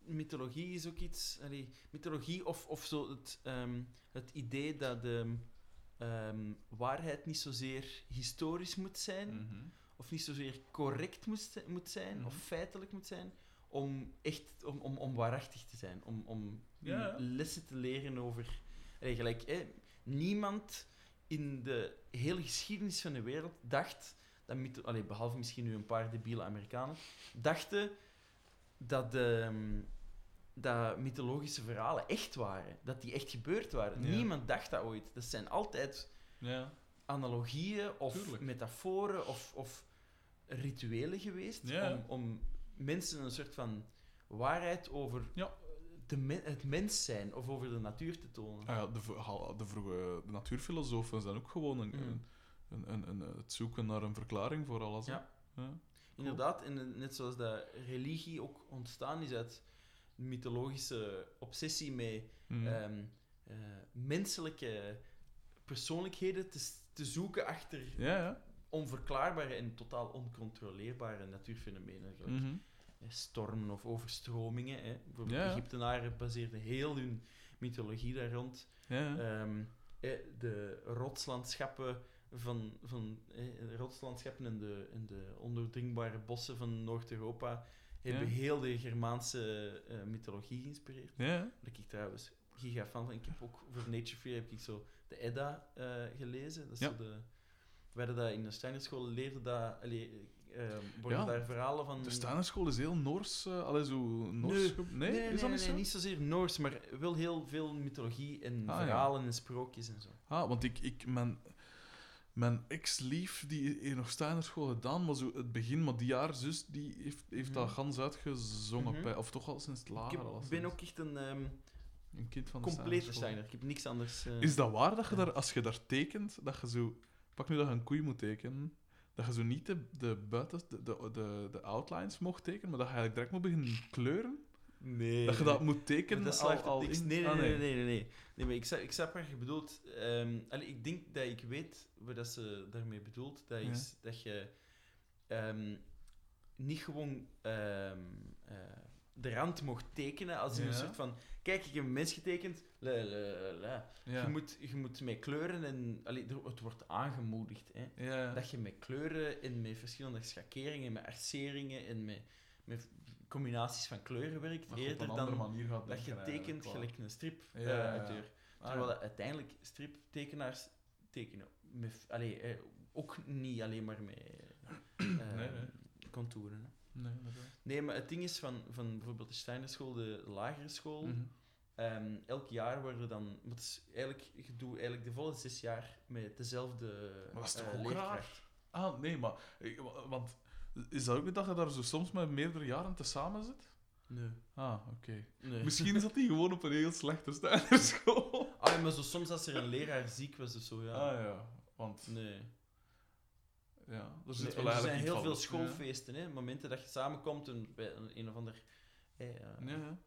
Speaker 1: mythologie is ook iets. allee, mythologie of, of zo het, ehm, het idee dat de ehm, waarheid niet zozeer historisch moet zijn,
Speaker 2: Mhm.
Speaker 1: Of niet zozeer correct moet, zi- moet zijn, of
Speaker 2: Mhm.
Speaker 1: feitelijk moet zijn, om echt om, om, om waarachtig te zijn, om, om
Speaker 2: Ja,
Speaker 1: lessen te leren over. Hè, niemand in de hele geschiedenis van de wereld dacht dat mytho- allee, behalve misschien nu een paar debiele Amerikanen, dachten dat, ehm, dat mythologische verhalen echt waren. Dat die echt gebeurd waren.
Speaker 2: Ja.
Speaker 1: Niemand dacht dat ooit. Dat zijn altijd
Speaker 2: Ja.
Speaker 1: analogieën of
Speaker 2: Tuurlijk.
Speaker 1: metaforen of, of rituelen geweest
Speaker 2: Ja.
Speaker 1: om, om mensen een soort van waarheid over
Speaker 2: Ja.
Speaker 1: de het mens zijn of over de natuur te tonen.
Speaker 2: Ah ja, de, de vroege de natuurfilosofen zijn ook gewoon een,
Speaker 1: Mhm.
Speaker 2: een, een, een, een- het zoeken naar een verklaring voor alles.
Speaker 1: Ja.
Speaker 2: Ja.
Speaker 1: Inderdaad, en net zoals dat religie ook ontstaan is uit mythologische obsessie met
Speaker 2: Mhm.
Speaker 1: ehm, eh, menselijke persoonlijkheden te, te zoeken achter
Speaker 2: ja, ja.
Speaker 1: Onverklaarbare en totaal oncontroleerbare natuurfenomenen. eh, stormen of overstromingen. Hè. Bijvoorbeeld
Speaker 2: Ja, ja.
Speaker 1: Egyptenaren baseerden heel hun mythologie daar rond.
Speaker 2: Ja.
Speaker 1: Ehm, eh, de rotslandschappen van, van eh, rotslandschappen en de, en de ondoordringbare bossen van Noord-Europa hebben
Speaker 2: Ja.
Speaker 1: heel de Germaanse eh, mythologie geïnspireerd.
Speaker 2: Ja.
Speaker 1: Daar ik trouwens giga fan van. Ik heb ook voor Nature Free heb ik zo de Edda eh, gelezen. Dat is
Speaker 2: Ja.
Speaker 1: zo de, we hadden dat in de Steinerschool leerden dat, allee, eh, worden
Speaker 2: Ja.
Speaker 1: daar verhalen van.
Speaker 2: De Steinerschool is heel Noors, allee, zo Noors.
Speaker 1: Nee. Nee, nee,
Speaker 2: is
Speaker 1: nee,
Speaker 2: niet
Speaker 1: nee,
Speaker 2: zo?
Speaker 1: niet zozeer Noors, maar wel heel veel mythologie en
Speaker 2: Ah, ja.
Speaker 1: verhalen en sprookjes en zo.
Speaker 2: Ah, want ik, ik mijn, mijn ex-lief die heeft nog Steinerschool gedaan, maar zo het begin, maar die jaar zus die heeft, heeft dat
Speaker 1: Mhm.
Speaker 2: gans uitgezongen,
Speaker 1: Mhm.
Speaker 2: bij, of toch al sinds het
Speaker 1: Ik
Speaker 2: lager.
Speaker 1: heb-
Speaker 2: al
Speaker 1: ben ook echt een ehm,
Speaker 2: een kind van de
Speaker 1: complete. Steiner. Ik heb niks anders. eh,
Speaker 2: Is dat waar dat je daar, als je daar tekent, dat je zo... Pak nu dat je een koei moet tekenen, dat je zo niet de, de buiten, de, de, de, de outlines mocht tekenen, maar dat je eigenlijk direct moet beginnen kleuren?
Speaker 1: nee.
Speaker 2: Dat je dat moet tekenen
Speaker 1: dat
Speaker 2: al, al
Speaker 1: niks.
Speaker 2: in...
Speaker 1: Nee, nee,
Speaker 2: Ah,
Speaker 1: nee, nee, nee, nee. Maar ik snap, ik snap wat je bedoelt. Allee, ik denk dat ik weet wat ze daarmee bedoelt. Dat
Speaker 2: Ja.
Speaker 1: is dat je ehm, niet gewoon ehm, eh, de rand mocht tekenen als in een
Speaker 2: Ja.
Speaker 1: soort van... Kijk, ik heb een mens getekend. La, la, la, la.
Speaker 2: Ja.
Speaker 1: Je, moet, je moet met kleuren en... Allee, het wordt aangemoedigd, hè.
Speaker 2: Ja.
Speaker 1: Dat je met kleuren en met verschillende schakeringen, met arceringen en met, met combinaties van kleuren werkt, eerder dan dat je tekent gelijk een strip.
Speaker 2: Ah,
Speaker 1: Terwijl uiteindelijk striptekenaars tekenen met, allee, eh, ook niet alleen maar met
Speaker 2: nee.
Speaker 1: contouren. Hè.
Speaker 2: Nee, inderdaad.
Speaker 1: Nee, maar het ding is van, van bijvoorbeeld de Steinerschool, de lagere school,
Speaker 2: Mhm.
Speaker 1: Ehm, elk jaar worden dan, maar het is eigenlijk, je doet eigenlijk de volle zes jaar met dezelfde
Speaker 2: Maar dat is toch
Speaker 1: eh,
Speaker 2: ook. Ah, nee, maar... wa- Want is dat ook niet dat je daar zo soms met meerdere jaren te samen zit?
Speaker 1: Nee.
Speaker 2: Ah, oké.
Speaker 1: nee.
Speaker 2: Misschien zat hij gewoon op een heel slechte Steinerschool.
Speaker 1: Ah, ja, maar zo, soms als er een leraar ziek was of zo, ja.
Speaker 2: Ah ja, want
Speaker 1: Nee.
Speaker 2: ja, er zit
Speaker 1: Nee,
Speaker 2: wel
Speaker 1: en er
Speaker 2: eigenlijk
Speaker 1: zijn heel veel
Speaker 2: ja.
Speaker 1: schoolfeesten, hè. Momenten dat je samenkomt en bij een, een of ander... eh, ja.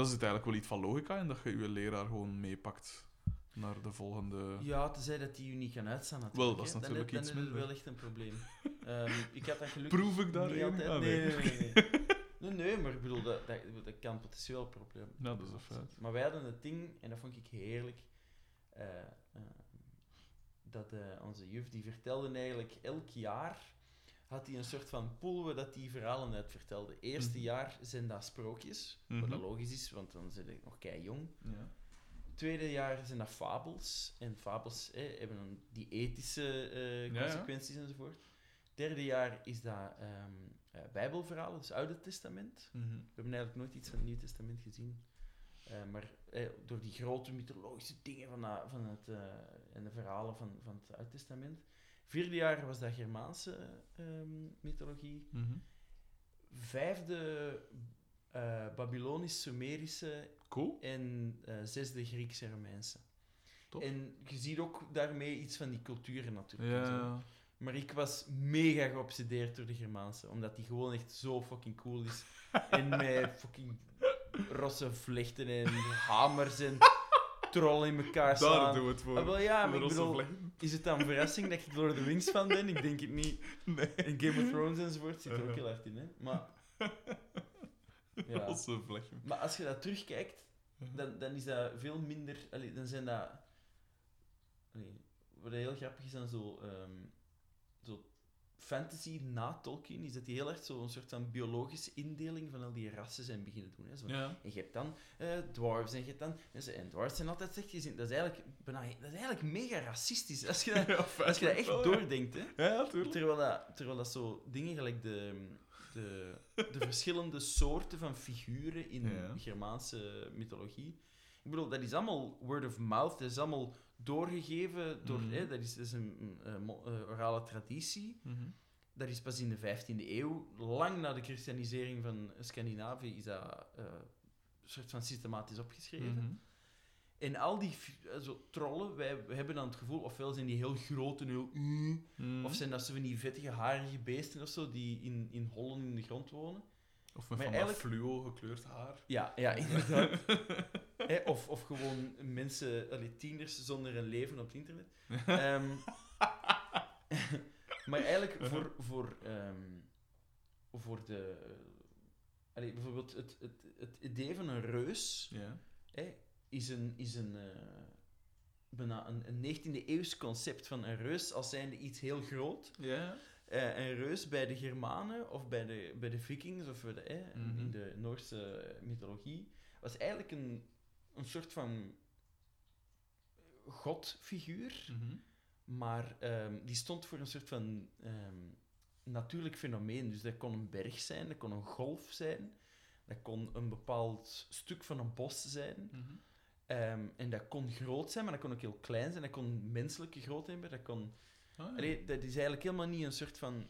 Speaker 2: Dat zit eigenlijk wel iets van logica in dat je je leraar gewoon meepakt naar de volgende.
Speaker 1: Ja, tenzij dat die je niet kan uitstaan.
Speaker 2: Wel, dat is
Speaker 1: hè.
Speaker 2: natuurlijk
Speaker 1: dan,
Speaker 2: iets
Speaker 1: is het
Speaker 2: minder.
Speaker 1: wel echt een probleem. Ehm, ik had dat gelukkig
Speaker 2: Proef ik daar
Speaker 1: niet altijd.
Speaker 2: Ah,
Speaker 1: nee,
Speaker 2: nee.
Speaker 1: nee, nee, nee. Nee, nee, maar ik bedoel, dat, dat, dat kan potentieel een probleem
Speaker 2: Ja, dat is een feit.
Speaker 1: Maar wij hadden het ding, en dat vond ik heerlijk, eh, eh, dat eh, onze juf, die vertelde eigenlijk elk jaar, had hij een soort van pool waar dat die verhalen uit vertelde. Eerste
Speaker 2: Mhm.
Speaker 1: jaar zijn dat sprookjes, wat
Speaker 2: Mhm.
Speaker 1: dat logisch is, want dan zit ik nog kei jong.
Speaker 2: Ja.
Speaker 1: Tweede jaar zijn dat fabels. En fabels hè, hebben dan die ethische eh,
Speaker 2: Ja, ja.
Speaker 1: consequenties enzovoort. Derde jaar is dat ehm, eh, Bijbelverhalen, dus Oude Testament.
Speaker 2: Mhm.
Speaker 1: We hebben eigenlijk nooit iets van het Nieuw Testament gezien. Eh, maar eh, door die grote mythologische dingen van, dat- van het, en de verhalen van, van het Oude Testament. Vierde jaar was dat Germaanse ehm, mythologie.
Speaker 2: Mhm.
Speaker 1: Vijfde eh Babylonisch-Sumerische
Speaker 2: Cool.
Speaker 1: en eh, zesde Griekse en Romeinse.
Speaker 2: Tof.
Speaker 1: En je ziet ook daarmee iets van die culturen natuurlijk.
Speaker 2: Ja.
Speaker 1: Maar ik was mega geobsedeerd door de Germaanse, omdat die gewoon echt zo fucking cool is. en met fucking rosse vlechten en hamers en trollen in elkaar
Speaker 2: Daar
Speaker 1: slaan.
Speaker 2: doen we het voor.
Speaker 1: Ah, wel ja, maar ik bedoel, is het dan een verrassing dat ik Lord of the Rings fan ben? Ik denk het niet.
Speaker 2: Nee.
Speaker 1: En Game of Thrones enzovoort zit er ook heel hard in, hè. Maar... Ja. Maar als je dat terugkijkt, dan, dan is dat veel minder. Allee, dan zijn dat. Allee, wat heel grappig is aan zo, ehm, zo fantasy na Tolkien, is dat die heel erg zo'n soort van biologische indeling van al die rassen zijn beginnen doen. Hè. Zo.
Speaker 2: Ja.
Speaker 1: En je hebt dan eh dwarves en je hebt dan. En, zo- en dwarves zijn altijd slecht gezien. Dat is eigenlijk, bijna, dat is eigenlijk mega racistisch. Als je dat,
Speaker 2: Ja,
Speaker 1: als je dat echt
Speaker 2: wel,
Speaker 1: doordenkt. Hè.
Speaker 2: Ja.
Speaker 1: Terwijl dat, terwijl dat zo dingen gelijk de, de, de verschillende soorten van figuren in. Germaanse mythologie. Ik bedoel, dat is allemaal word of mouth, dat is allemaal doorgegeven door.
Speaker 2: Mhm.
Speaker 1: hè, dat is, dat is een, orale traditie.
Speaker 2: Mhm.
Speaker 1: Dat is pas in de 15e eeuw, lang na de christianisering van Scandinavië, is dat een soort van systematisch opgeschreven.
Speaker 2: Mhm.
Speaker 1: En al die zo, trollen, wij, hebben dan het gevoel, ofwel zijn die heel groot en heel. mm, of zijn dat zo van die vettige, harige beesten of zo, die in, in hollen in de grond wonen?
Speaker 2: Of met
Speaker 1: Maar
Speaker 2: van
Speaker 1: eigenlijk-
Speaker 2: fluo gekleurd haar.
Speaker 1: Ja, ja inderdaad. Hè, of, of gewoon mensen, allee, tieners zonder een leven op het internet. Ehm, maar eigenlijk voor, voor, ehm, voor de... allee, bijvoorbeeld het, het, het idee van een reus
Speaker 2: Ja.
Speaker 1: hè, is een... Is een eh, bijna een, een 19e eeuws concept van een reus als zijnde iets heel groot.
Speaker 2: Ja.
Speaker 1: Eh, een reus bij de Germanen of bij de, bij de Vikings of bij de, eh,
Speaker 2: Mhm.
Speaker 1: in de Noorse mythologie was eigenlijk een, een soort van godfiguur,
Speaker 2: Mhm.
Speaker 1: maar ehm, die stond voor een soort van ehm, natuurlijk fenomeen. Dus dat kon een berg zijn, dat kon een golf zijn, dat kon een bepaald stuk van een bos zijn.
Speaker 2: Mhm.
Speaker 1: Ehm, en dat kon groot zijn, maar dat kon ook heel klein zijn. Dat kon menselijke grootte hebben. Dat, kon...
Speaker 2: Ah, ja.
Speaker 1: Allee, dat is eigenlijk helemaal niet een soort van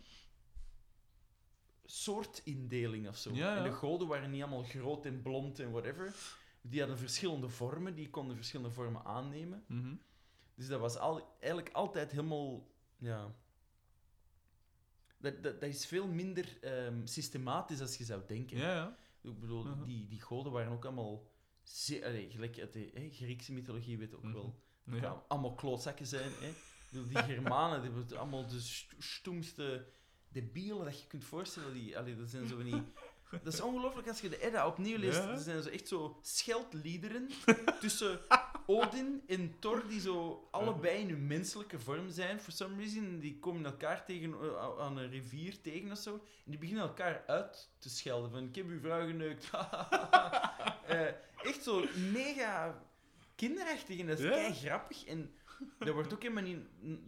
Speaker 1: soortindeling of zo.
Speaker 2: Ja, ja.
Speaker 1: En de goden waren niet allemaal groot en blond en whatever. Die hadden verschillende vormen, die konden verschillende vormen aannemen.
Speaker 2: Mhm.
Speaker 1: Dus dat was al, eigenlijk altijd helemaal... Ja... Dat, dat, dat is veel minder ehm, systematisch als je zou denken.
Speaker 2: Ja, ja.
Speaker 1: Ik bedoel,
Speaker 2: Mhm.
Speaker 1: die, die goden waren ook allemaal... Zeer, allee, gelijk uit de Griekse mythologie weet ook
Speaker 2: Mhm.
Speaker 1: wel.
Speaker 2: Ja.
Speaker 1: allemaal klootzakken zijn. Hè. Die Germanen, die hebben allemaal de st- stoemste debielen dat je kunt voorstellen. Die, allee, dat zijn zo van die... Dat is ongelooflijk als je de Edda opnieuw leest.
Speaker 2: Ja.
Speaker 1: Er zijn zo echt zo scheldliederen tussen Odin en Thor, die zo allebei in hun menselijke vorm zijn. For some reason, die komen elkaar tegen, eh, aan een rivier tegen of zo. En die beginnen elkaar uit te schelden. Van, ik heb uw vrouw geneukt. Eh, echt zo mega kinderachtig en dat is
Speaker 2: Ja.
Speaker 1: kei grappig. En daar wordt ook helemaal niet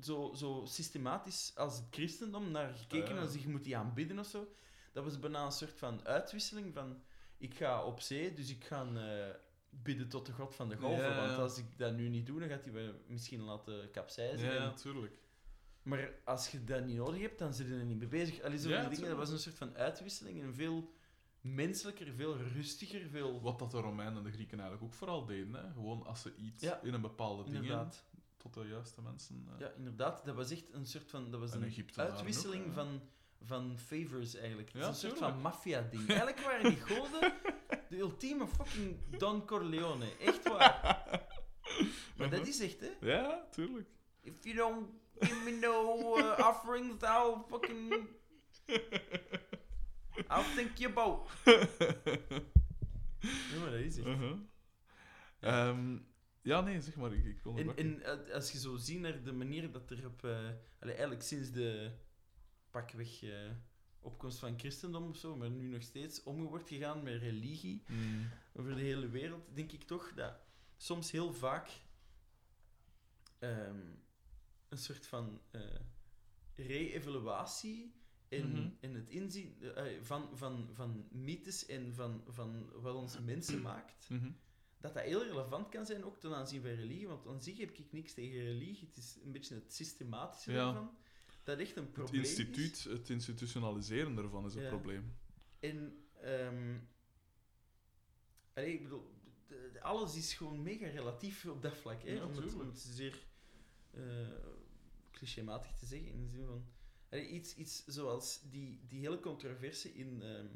Speaker 1: zo, zo systematisch als het christendom naar gekeken.
Speaker 2: Ja.
Speaker 1: Als je moet die aanbidden of zo. Dat was bijna een soort van uitwisseling van... Ik ga op zee, dus ik ga eh, bidden tot de god van de golven.
Speaker 2: Ja.
Speaker 1: Want als ik dat nu niet doe, dan gaat hij me misschien laten capseizen.
Speaker 2: Ja, natuurlijk.
Speaker 1: Maar als je dat niet nodig hebt, dan zit je er niet mee bezig. Allee,
Speaker 2: Ja,
Speaker 1: dingen, dat was een soort van uitwisseling. En veel menselijker, veel rustiger, veel...
Speaker 2: Wat dat de Romeinen en de Grieken eigenlijk ook vooral deden. Hè? Gewoon als ze iets
Speaker 1: Ja.
Speaker 2: in een bepaalde dingen
Speaker 1: Inderdaad.
Speaker 2: tot de juiste mensen... eh,
Speaker 1: Ja, inderdaad. Dat was echt een soort van... Dat was
Speaker 2: En
Speaker 1: een uitwisseling
Speaker 2: ook,
Speaker 1: van, van favors, eigenlijk. Het is een soort van maffia-ding. Eigenlijk waren die goden de ultieme fucking Don Corleone. Echt waar. Maar dat is echt, hè.
Speaker 2: Ja, tuurlijk.
Speaker 1: If you don't give me no uh, offerings, I'll fucking... I'll think you both. Ja, maar dat is echt.
Speaker 2: Uh-huh. Ehm, ja, nee, zeg maar. Ik, ik
Speaker 1: En,
Speaker 2: je.
Speaker 1: en als je zo ziet naar de manier dat er op... eh, eigenlijk sinds de pakweg eh, opkomst van christendom of zo, maar nu nog steeds om wordt gegaan met religie
Speaker 2: Mm.
Speaker 1: over de hele wereld, denk ik toch dat soms heel vaak ehm, een soort van eh re-evaluatie en,
Speaker 2: Mhm.
Speaker 1: en het inzien eh, van, van, van mythes en van, van wat ons mensen maakt,
Speaker 2: Mhm.
Speaker 1: dat dat heel relevant kan zijn ook ten aanzien van religie. Want aan zich heb ik niks tegen religie. Het is een beetje het systematische
Speaker 2: Ja.
Speaker 1: ervan. Dat echt een
Speaker 2: Het
Speaker 1: probleem
Speaker 2: instituut,
Speaker 1: is.
Speaker 2: het institutionaliseren ervan is een
Speaker 1: Ja.
Speaker 2: probleem.
Speaker 1: En ehm allee, ik bedoel, alles is gewoon mega relatief op dat vlak. Hè?
Speaker 2: Ja,
Speaker 1: om, het, om het zeer eh clichématig te zeggen. In de zin van allee, iets, iets zoals die, die hele controverse in, ehm,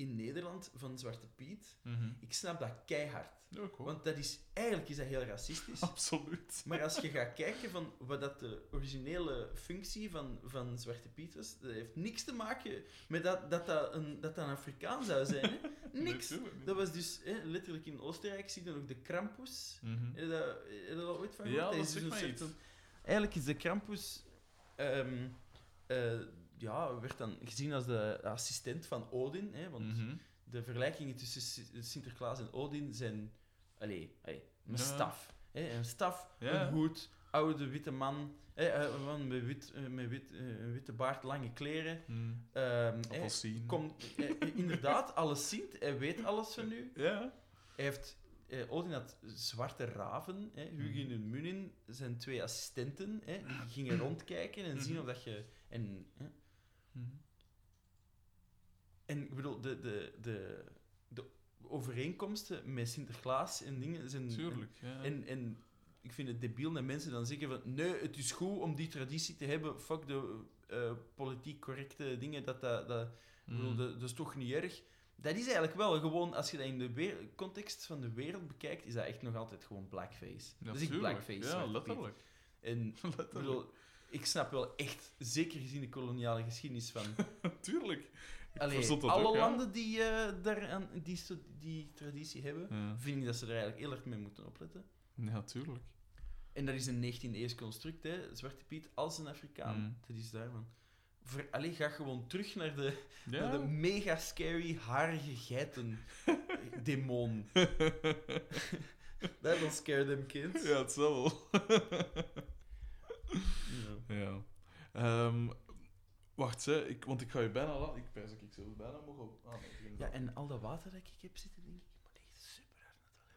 Speaker 1: in Nederland van Zwarte Piet. Ik snap dat keihard.
Speaker 2: Ja.
Speaker 1: Want dat is, eigenlijk is dat heel racistisch.
Speaker 2: Absoluut.
Speaker 1: Maar als je gaat kijken van wat dat de originele functie van, van Zwarte Piet was, dat heeft niks te maken met dat dat, dat, een, dat, dat een Afrikaan zou zijn. Hè? Niks. Dat was dus hè, letterlijk in Oostenrijk zie je dan ook de Krampus.
Speaker 2: Mhm.
Speaker 1: Heb je dat, heb je ooit van
Speaker 2: Ja, dat
Speaker 1: is dus
Speaker 2: mij
Speaker 1: een
Speaker 2: iets.
Speaker 1: soort van- Eigenlijk is de Krampus. ehm, eh, ja, werd dan gezien als de assistent van Odin. Hè, want
Speaker 2: Mhm.
Speaker 1: de vergelijkingen tussen Si- Sinterklaas en Odin zijn... Allee, allee, een
Speaker 2: Ja.
Speaker 1: staf. Hè? Een staf,
Speaker 2: Ja.
Speaker 1: een hoed, oude witte man, hè? eh, een man met, wit, eh, met wit, eh, een witte baard, lange kleren. Ehm, hè,
Speaker 2: Appelsien.
Speaker 1: komt, eh, eh, inderdaad, alles ziet, hij weet alles van u.
Speaker 2: Ja.
Speaker 1: Hij heeft... eh, Odin had zwarte raven, hè, Hugin
Speaker 2: Mhm.
Speaker 1: en Munin, zijn twee assistenten, hè, die gingen rondkijken en zien of dat je... En, hè,
Speaker 2: Mhm.
Speaker 1: En ik bedoel, de, de, de, de overeenkomsten met Sinterklaas en dingen zijn.
Speaker 2: Tuurlijk. Ja.
Speaker 1: En, en ik vind het debiel dat mensen dan zeggen van nee, het is goed om die traditie te hebben. Fuck de eh, politiek correcte dingen. Dat, dat, dat, ik bedoel,
Speaker 2: Mhm.
Speaker 1: dat, dat is toch niet erg. Dat is eigenlijk wel gewoon, als je dat in de context van de wereld bekijkt, is dat echt nog altijd gewoon blackface.
Speaker 2: Ja,
Speaker 1: dat is echt
Speaker 2: tuurlijk.
Speaker 1: blackface.
Speaker 2: Ja, letterlijk.
Speaker 1: En ik
Speaker 2: letterlijk.
Speaker 1: bedoel, ik snap wel echt, zeker gezien de koloniale geschiedenis van
Speaker 2: Tuurlijk.
Speaker 1: Allee, alle
Speaker 2: ook,
Speaker 1: landen die, eh daar aan, die, die traditie hebben,
Speaker 2: Ja.
Speaker 1: vind ik dat ze er eigenlijk heel erg mee moeten opletten.
Speaker 2: Ja, tuurlijk.
Speaker 1: En dat is een 19e eeuws construct, hè. Zwarte Piet als een Afrikaan.
Speaker 2: Mm.
Speaker 1: Dat is daarvan. Ver, allee, ga gewoon terug naar de,
Speaker 2: Ja.
Speaker 1: naar de mega scary harige geiten demon. That will scare them kids.
Speaker 2: ja, het zal wel.
Speaker 1: Ja.
Speaker 2: Ehm, wacht, hè, ik, want ik ga je bijna laten. Ik pijs dat ik zelf bijna mogen op. Ah, nee,
Speaker 1: Ja, en al dat water dat ik heb zitten, denk ik, ik moet echt super hard naar.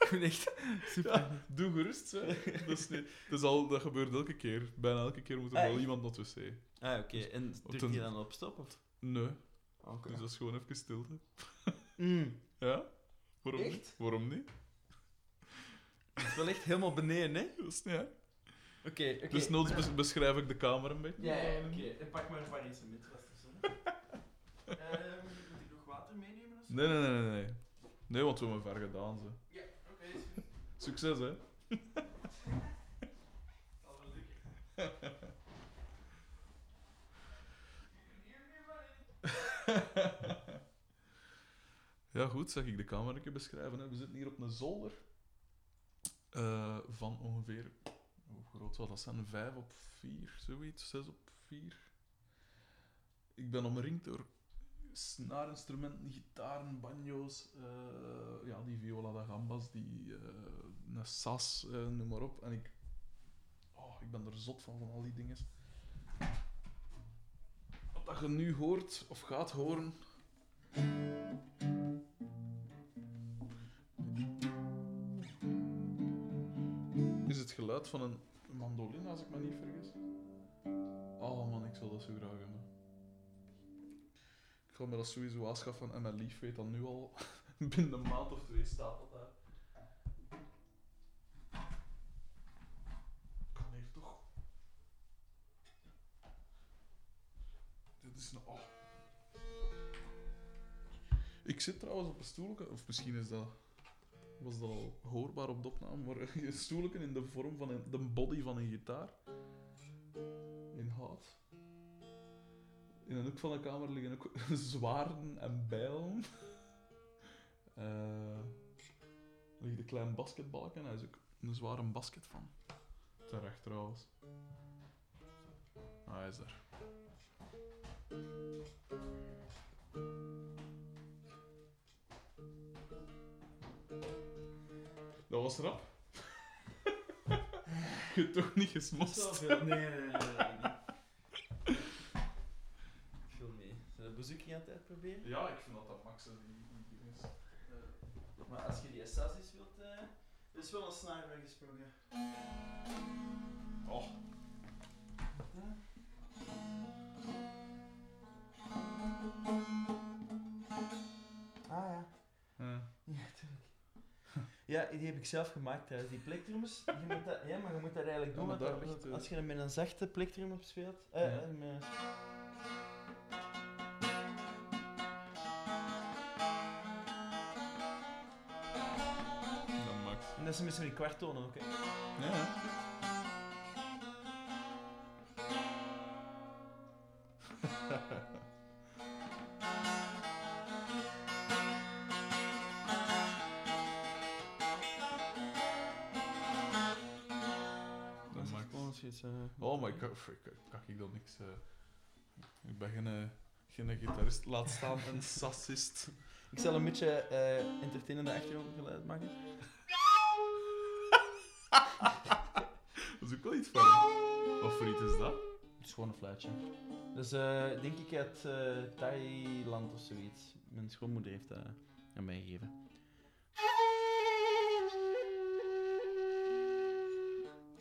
Speaker 1: Ik moet echt super
Speaker 2: Ja, doe gerust, hè. Dat, is niet, dat, is al, dat gebeurt elke keer. Bijna elke keer moet er
Speaker 1: Ah,
Speaker 2: wel iemand naar het wc.
Speaker 1: Ah, oké. En
Speaker 2: Op
Speaker 1: druk je dan op stop? Of?
Speaker 2: Nee,
Speaker 1: Oké.
Speaker 2: dus dat is gewoon even stilte.
Speaker 1: Mm.
Speaker 2: Ja? Waarom
Speaker 1: Echt?
Speaker 2: niet? Waarom niet?
Speaker 1: Het is wel echt helemaal beneden, hè?
Speaker 2: Dat is niet erg.
Speaker 1: Oké, oké.
Speaker 2: Dus noods bes- beschrijf ik de kamer een beetje.
Speaker 1: Ja, ja, oké. En pak maar een variësement vast of zo. Ehm, moet ik nog water meenemen of zo?
Speaker 2: Nee, nee, nee, nee, nee. Nee, want we hebben ver gedaan, ze.
Speaker 1: Ja, oké. is goed.
Speaker 2: Succes, hè.
Speaker 1: Zal wel lukken.
Speaker 2: Ja, goed, zeg ik de kamer een keer beschrijven. Hè. We zitten hier op een zolder eh, van ongeveer, hoe groot zal dat zijn? Vijf op vier, zoiets, zes op vier. Ik ben omringd door snaarinstrumenten, gitaren, banjo's, eh, ja, die viola da gambas, die eh een sas, eh, noem maar op. En ik, oh, ik ben er zot van, van al die dingen. Wat je nu hoort, of gaat horen, het geluid van een mandoline, als ik me niet vergis. Oh man, ik zou dat zo graag hebben. Ik ga me dat sowieso aanschaffen en mijn lief weet dat nu al. Binnen een maand of twee staat dat daar. Kan hier toch. Dit is een. Oh. Ik zit trouwens op een stoelje, of misschien is dat, was dat al hoorbaar op de opname, maar een stoelje in de vorm van een, de body van een gitaar. In hout. In een hoek van de kamer liggen ook zwaarden en bijlen. Eh er ligt een klein basketbalken en hij is ook een zware basket van. Terecht trouwens. Ah, hij is daar. Was rap. Je hebt toch niet gesmost?
Speaker 1: Nee, nee, nee, nee, nee. Ik wil mee. Zullen we bezoekje aan het uitproberen?
Speaker 2: Ja, ik vind dat dat max die, is.
Speaker 1: Maar als je die Assassin's wilt... eh er is wel een snaar gesprongen.
Speaker 2: Oh,
Speaker 1: Ja, die heb ik zelf gemaakt. Die plektrums, je moet dat, ja, maar je moet dat eigenlijk doen. dat-
Speaker 2: ligt, eh,
Speaker 1: als je hem met een zachte plektrum op speelt... eh,
Speaker 2: Ja.
Speaker 1: met-
Speaker 2: dat
Speaker 1: en dat is met zo'n kwarttonen ook, hè.
Speaker 2: Ja.
Speaker 1: eh,
Speaker 2: Oh, maar ik, ik, ik, kan ik dan niks. eh. ik ben geen, eh, geen gitarist, laat staan een sassist.
Speaker 1: Ik zal een beetje eh entertainende achtergrondgeluid maken.
Speaker 2: Dat is ook wel iets van. Wat voor iets is dat?
Speaker 1: Het is gewoon een fluitje. Dus denk ik uit Thailand of zoiets. Mijn schoonmoeder heeft dat aan mij gegeven.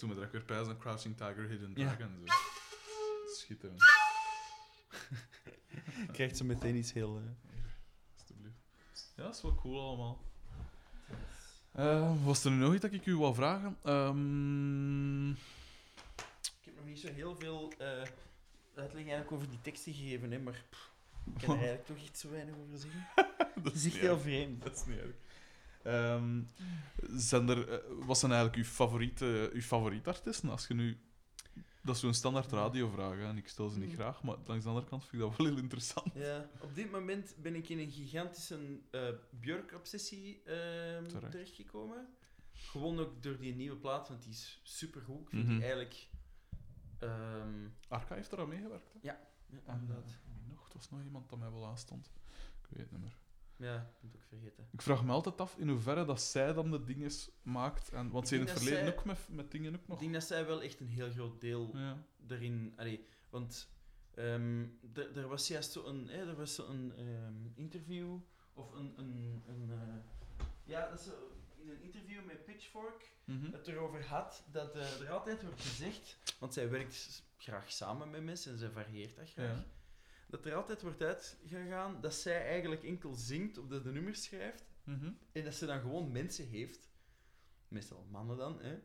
Speaker 2: Toen me direct weer pijs aan Crouching Tiger, Hidden
Speaker 1: Ja.
Speaker 2: Dragon. Zo. Schitterend,
Speaker 1: Krijgt ze meteen iets heel... eh,
Speaker 2: alsjeblieft. Ja, dat is wel cool allemaal. Eh, was er nu nog iets dat ik u wou vragen? Ehm,
Speaker 1: Ik heb nog niet zo heel veel eh, uitleg eigenlijk over die teksten gegeven, hè, maar pff, ik kan er eigenlijk toch iets zo weinig over zeggen.
Speaker 2: dat
Speaker 1: Het is echt heel vreemd.
Speaker 2: Dat is niet erg. Ehm, zijn er, eh, wat zijn eigenlijk uw favoriete, uw favoriete artiesten? Als je nu... Dat is zo'n standaard radiovraag, hè, en ik stel ze niet
Speaker 1: Mm.
Speaker 2: graag, maar langs de andere kant vind ik dat wel heel interessant.
Speaker 1: Ja, op dit moment ben ik in een gigantische eh Björk-obsessie ehm,
Speaker 2: Terecht.
Speaker 1: terechtgekomen. Gewoon ook door die nieuwe plaat, want die is supergoed. Ik vind
Speaker 2: Mhm.
Speaker 1: die eigenlijk... ehm
Speaker 2: Arca heeft er aan meegewerkt. Hè?
Speaker 1: ja,
Speaker 2: En,
Speaker 1: inderdaad.
Speaker 2: wie nog? Het was nog iemand dat mij wel aanstond. Ik weet het niet meer.
Speaker 1: Ja, ik moet het ook vergeten.
Speaker 2: Ik vraag me altijd af in hoeverre dat zij dan de dingen maakt. En, want
Speaker 1: Ik
Speaker 2: ze in het
Speaker 1: dat
Speaker 2: verleden
Speaker 1: zij-
Speaker 2: ook met, met dingen ook
Speaker 1: Ik
Speaker 2: nog.
Speaker 1: denk dat zij wel echt een heel groot deel
Speaker 2: Ja.
Speaker 1: erin. Allee, want ehm, er was juist zo een, hè, er was zo een ehm, interview of een. een, een eh, ja, dat is in een interview met Pitchfork
Speaker 2: Mhm.
Speaker 1: het erover had dat eh, er altijd wordt gezegd, want zij werkt graag samen met mensen en zij varieert dat graag.
Speaker 2: Ja.
Speaker 1: Dat er altijd wordt uitgegaan dat zij eigenlijk enkel zingt of dat de nummers schrijft
Speaker 2: Mhm.
Speaker 1: en dat ze dan gewoon mensen heeft, meestal mannen dan, hè,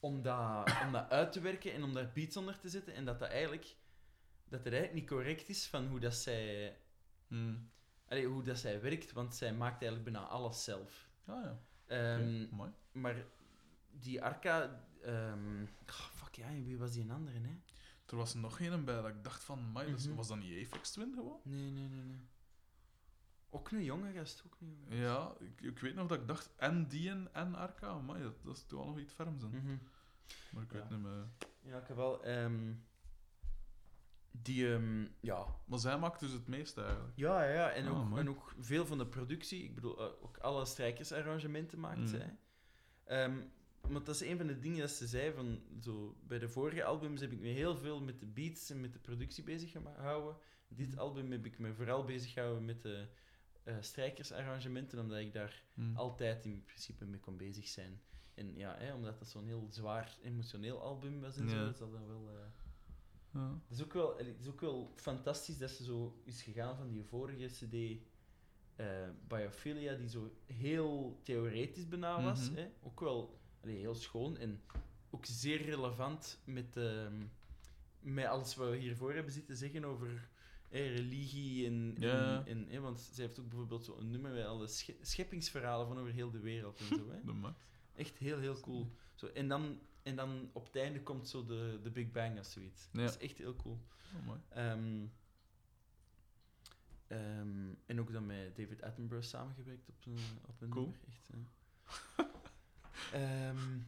Speaker 1: om, dat, om dat uit te werken en om daar beats onder te zetten. En dat dat eigenlijk, dat het eigenlijk niet correct is van hoe dat zij,
Speaker 2: Mhm.
Speaker 1: allee, hoe dat zij werkt, want zij maakt eigenlijk bijna alles zelf.
Speaker 2: Ah ja.
Speaker 1: Ehm,
Speaker 2: mooi.
Speaker 1: Maar die Arca, ehm, oh, fuck ja, wie was die een andere, hè?
Speaker 2: Er was nog een bij dat ik dacht van, "Amai, dat is-
Speaker 1: Mhm.
Speaker 2: was dat niet Apex Twin gewoon?
Speaker 1: Nee, nee, nee, nee. Ook een jonge gast, ook een jonge gast.
Speaker 2: Ja, ik, ik weet nog dat ik dacht, en die en, Arca, maar dat, dat is toch wel nog iets ferms in.
Speaker 1: Mhm.
Speaker 2: Maar ik
Speaker 1: Ja.
Speaker 2: weet niet meer.
Speaker 1: Ja, ik heb wel. ehm, die, ehm, ja.
Speaker 2: Maar zij maakt dus het meeste eigenlijk.
Speaker 1: Ja, ja. En,
Speaker 2: Ah,
Speaker 1: ook,
Speaker 2: mooi.
Speaker 1: en ook veel van de productie. Ik bedoel, eh, ook alle strijkersarrangementen maakt
Speaker 2: Mm.
Speaker 1: zij. Ehm, want dat is een van de dingen dat ze zei. Van, zo, bij de vorige albums heb ik me heel veel met de beats en met de productie bezig gehouden. Dit
Speaker 2: Mm.
Speaker 1: album heb ik me vooral bezig gehouden met de eh, strijkersarrangementen, omdat ik daar
Speaker 2: Mhm.
Speaker 1: altijd in principe mee kon bezig zijn. En ja, hè, omdat dat zo'n heel zwaar emotioneel album was en
Speaker 2: Ja.
Speaker 1: zo, is dat dan wel... eh,
Speaker 2: Ja.
Speaker 1: het is, ook wel, het is ook wel fantastisch dat ze zo is gegaan van die vorige CD, eh Biophilia, die zo heel theoretisch bijna was.
Speaker 2: Mhm.
Speaker 1: hè? Ook wel allee, heel schoon en ook zeer relevant met, ehm, met alles wat we hiervoor hebben zitten zeggen over religie. En,
Speaker 2: Ja.
Speaker 1: en, want zij heeft ook bijvoorbeeld zo een nummer met alle sche- scheppingsverhalen van over heel de wereld en zo. Hè?
Speaker 2: De max.
Speaker 1: Echt heel, heel cool. Zo, en, dan, en dan op het einde komt zo de, de Big Bang of zoiets.
Speaker 2: Ja.
Speaker 1: Dat is echt heel cool.
Speaker 2: Oh, mooi.
Speaker 1: Ehm, ehm, en ook dan met David Attenborough samengewerkt op een, op een
Speaker 2: Cool.
Speaker 1: nummer. Echt. Ehm,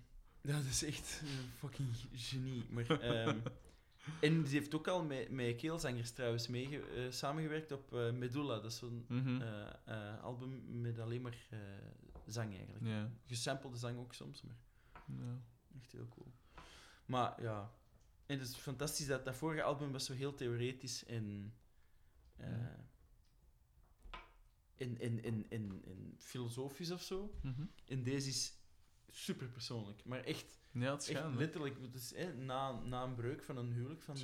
Speaker 1: dat is echt een fucking genie. Maar, ehm, en die heeft ook al met, met keelzangers trouwens mee samengewerkt op eh, Medulla. Dat is zo'n
Speaker 2: Mhm.
Speaker 1: eh, eh, album met alleen maar eh, zang eigenlijk. Gesampelde zang ook soms, maar echt heel cool. Maar ja, en het is fantastisch dat dat vorige album was zo heel theoretisch en, eh, en, en, en, en, en filosofisch of zo.
Speaker 2: Mhm.
Speaker 1: En deze is super persoonlijk, maar echt,
Speaker 2: Ja, het
Speaker 1: echt
Speaker 2: schijnt. hè.
Speaker 1: letterlijk. Het is, hè, na, na een breuk van een huwelijk van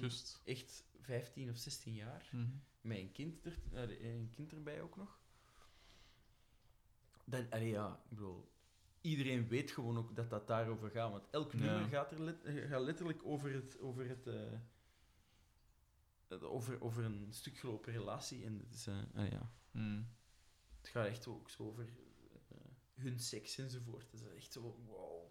Speaker 1: echt 15 of 16 jaar.
Speaker 2: Mhm.
Speaker 1: Met een kind, er, eh, een kind erbij ook nog. Dan, allee, ja, ik bedoel, iedereen weet gewoon ook dat dat daarover gaat. Want elk
Speaker 2: Ja.
Speaker 1: nummer gaat, er let- gaat letterlijk over het... Over het eh, over, over een stuk gelopen relatie. En het, is, eh, allee, ja,
Speaker 2: Mhm.
Speaker 1: het gaat echt ook zo over hun seks enzovoort. Het is echt zo, wow.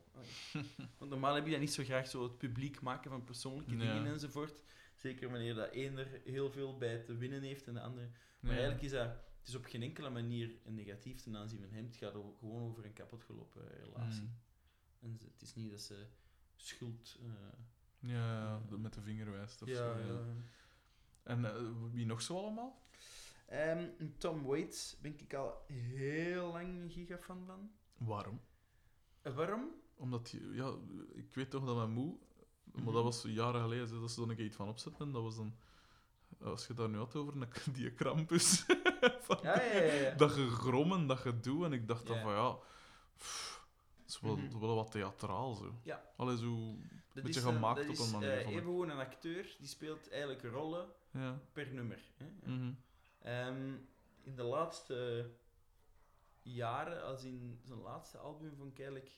Speaker 1: Want normaal heb je dat niet zo graag zo het publiek maken van persoonlijke dingen enzovoort. Zeker wanneer dat een er heel veel bij te winnen heeft en de andere maar eigenlijk is dat het is op geen enkele manier een negatief ten aanzien van hem. Het gaat gewoon over een kapotgelopen relatie.
Speaker 2: Mhm.
Speaker 1: En het is niet dat ze schuld. eh,
Speaker 2: Ja, dat met de vinger wijst of zo. Ja. En eh, wie nog zo allemaal?
Speaker 1: Ehm, Tom Waits ben ik al heel lang een gigafan van.
Speaker 2: Waarom?
Speaker 1: Eh, waarom?
Speaker 2: Omdat, je- ja, ik weet toch dat mijn moe, maar
Speaker 1: Mhm.
Speaker 2: dat was jaren geleden, zei dat ze er een keer iets van opzetten. En dat was dan, als je daar nu had over, een- die krampus. van
Speaker 1: Ja, ja, ja. ja.
Speaker 2: Dat en dat gedoe. En ik dacht dan van ja, pff, het is wel,
Speaker 1: Mhm.
Speaker 2: wel wat theatraal zo.
Speaker 1: Ja.
Speaker 2: Allee, zo,
Speaker 1: Dat
Speaker 2: beetje
Speaker 1: is een-
Speaker 2: gemaakt
Speaker 1: dat
Speaker 2: op
Speaker 1: is,
Speaker 2: een manier,
Speaker 1: eh,
Speaker 2: vond ik.
Speaker 1: even gewoon een acteur die speelt eigenlijk rollen
Speaker 2: ja.
Speaker 1: per nummer. Hè?
Speaker 2: Mhm.
Speaker 1: Ehm, in de laatste jaren, als in zijn laatste album, vond ik eigenlijk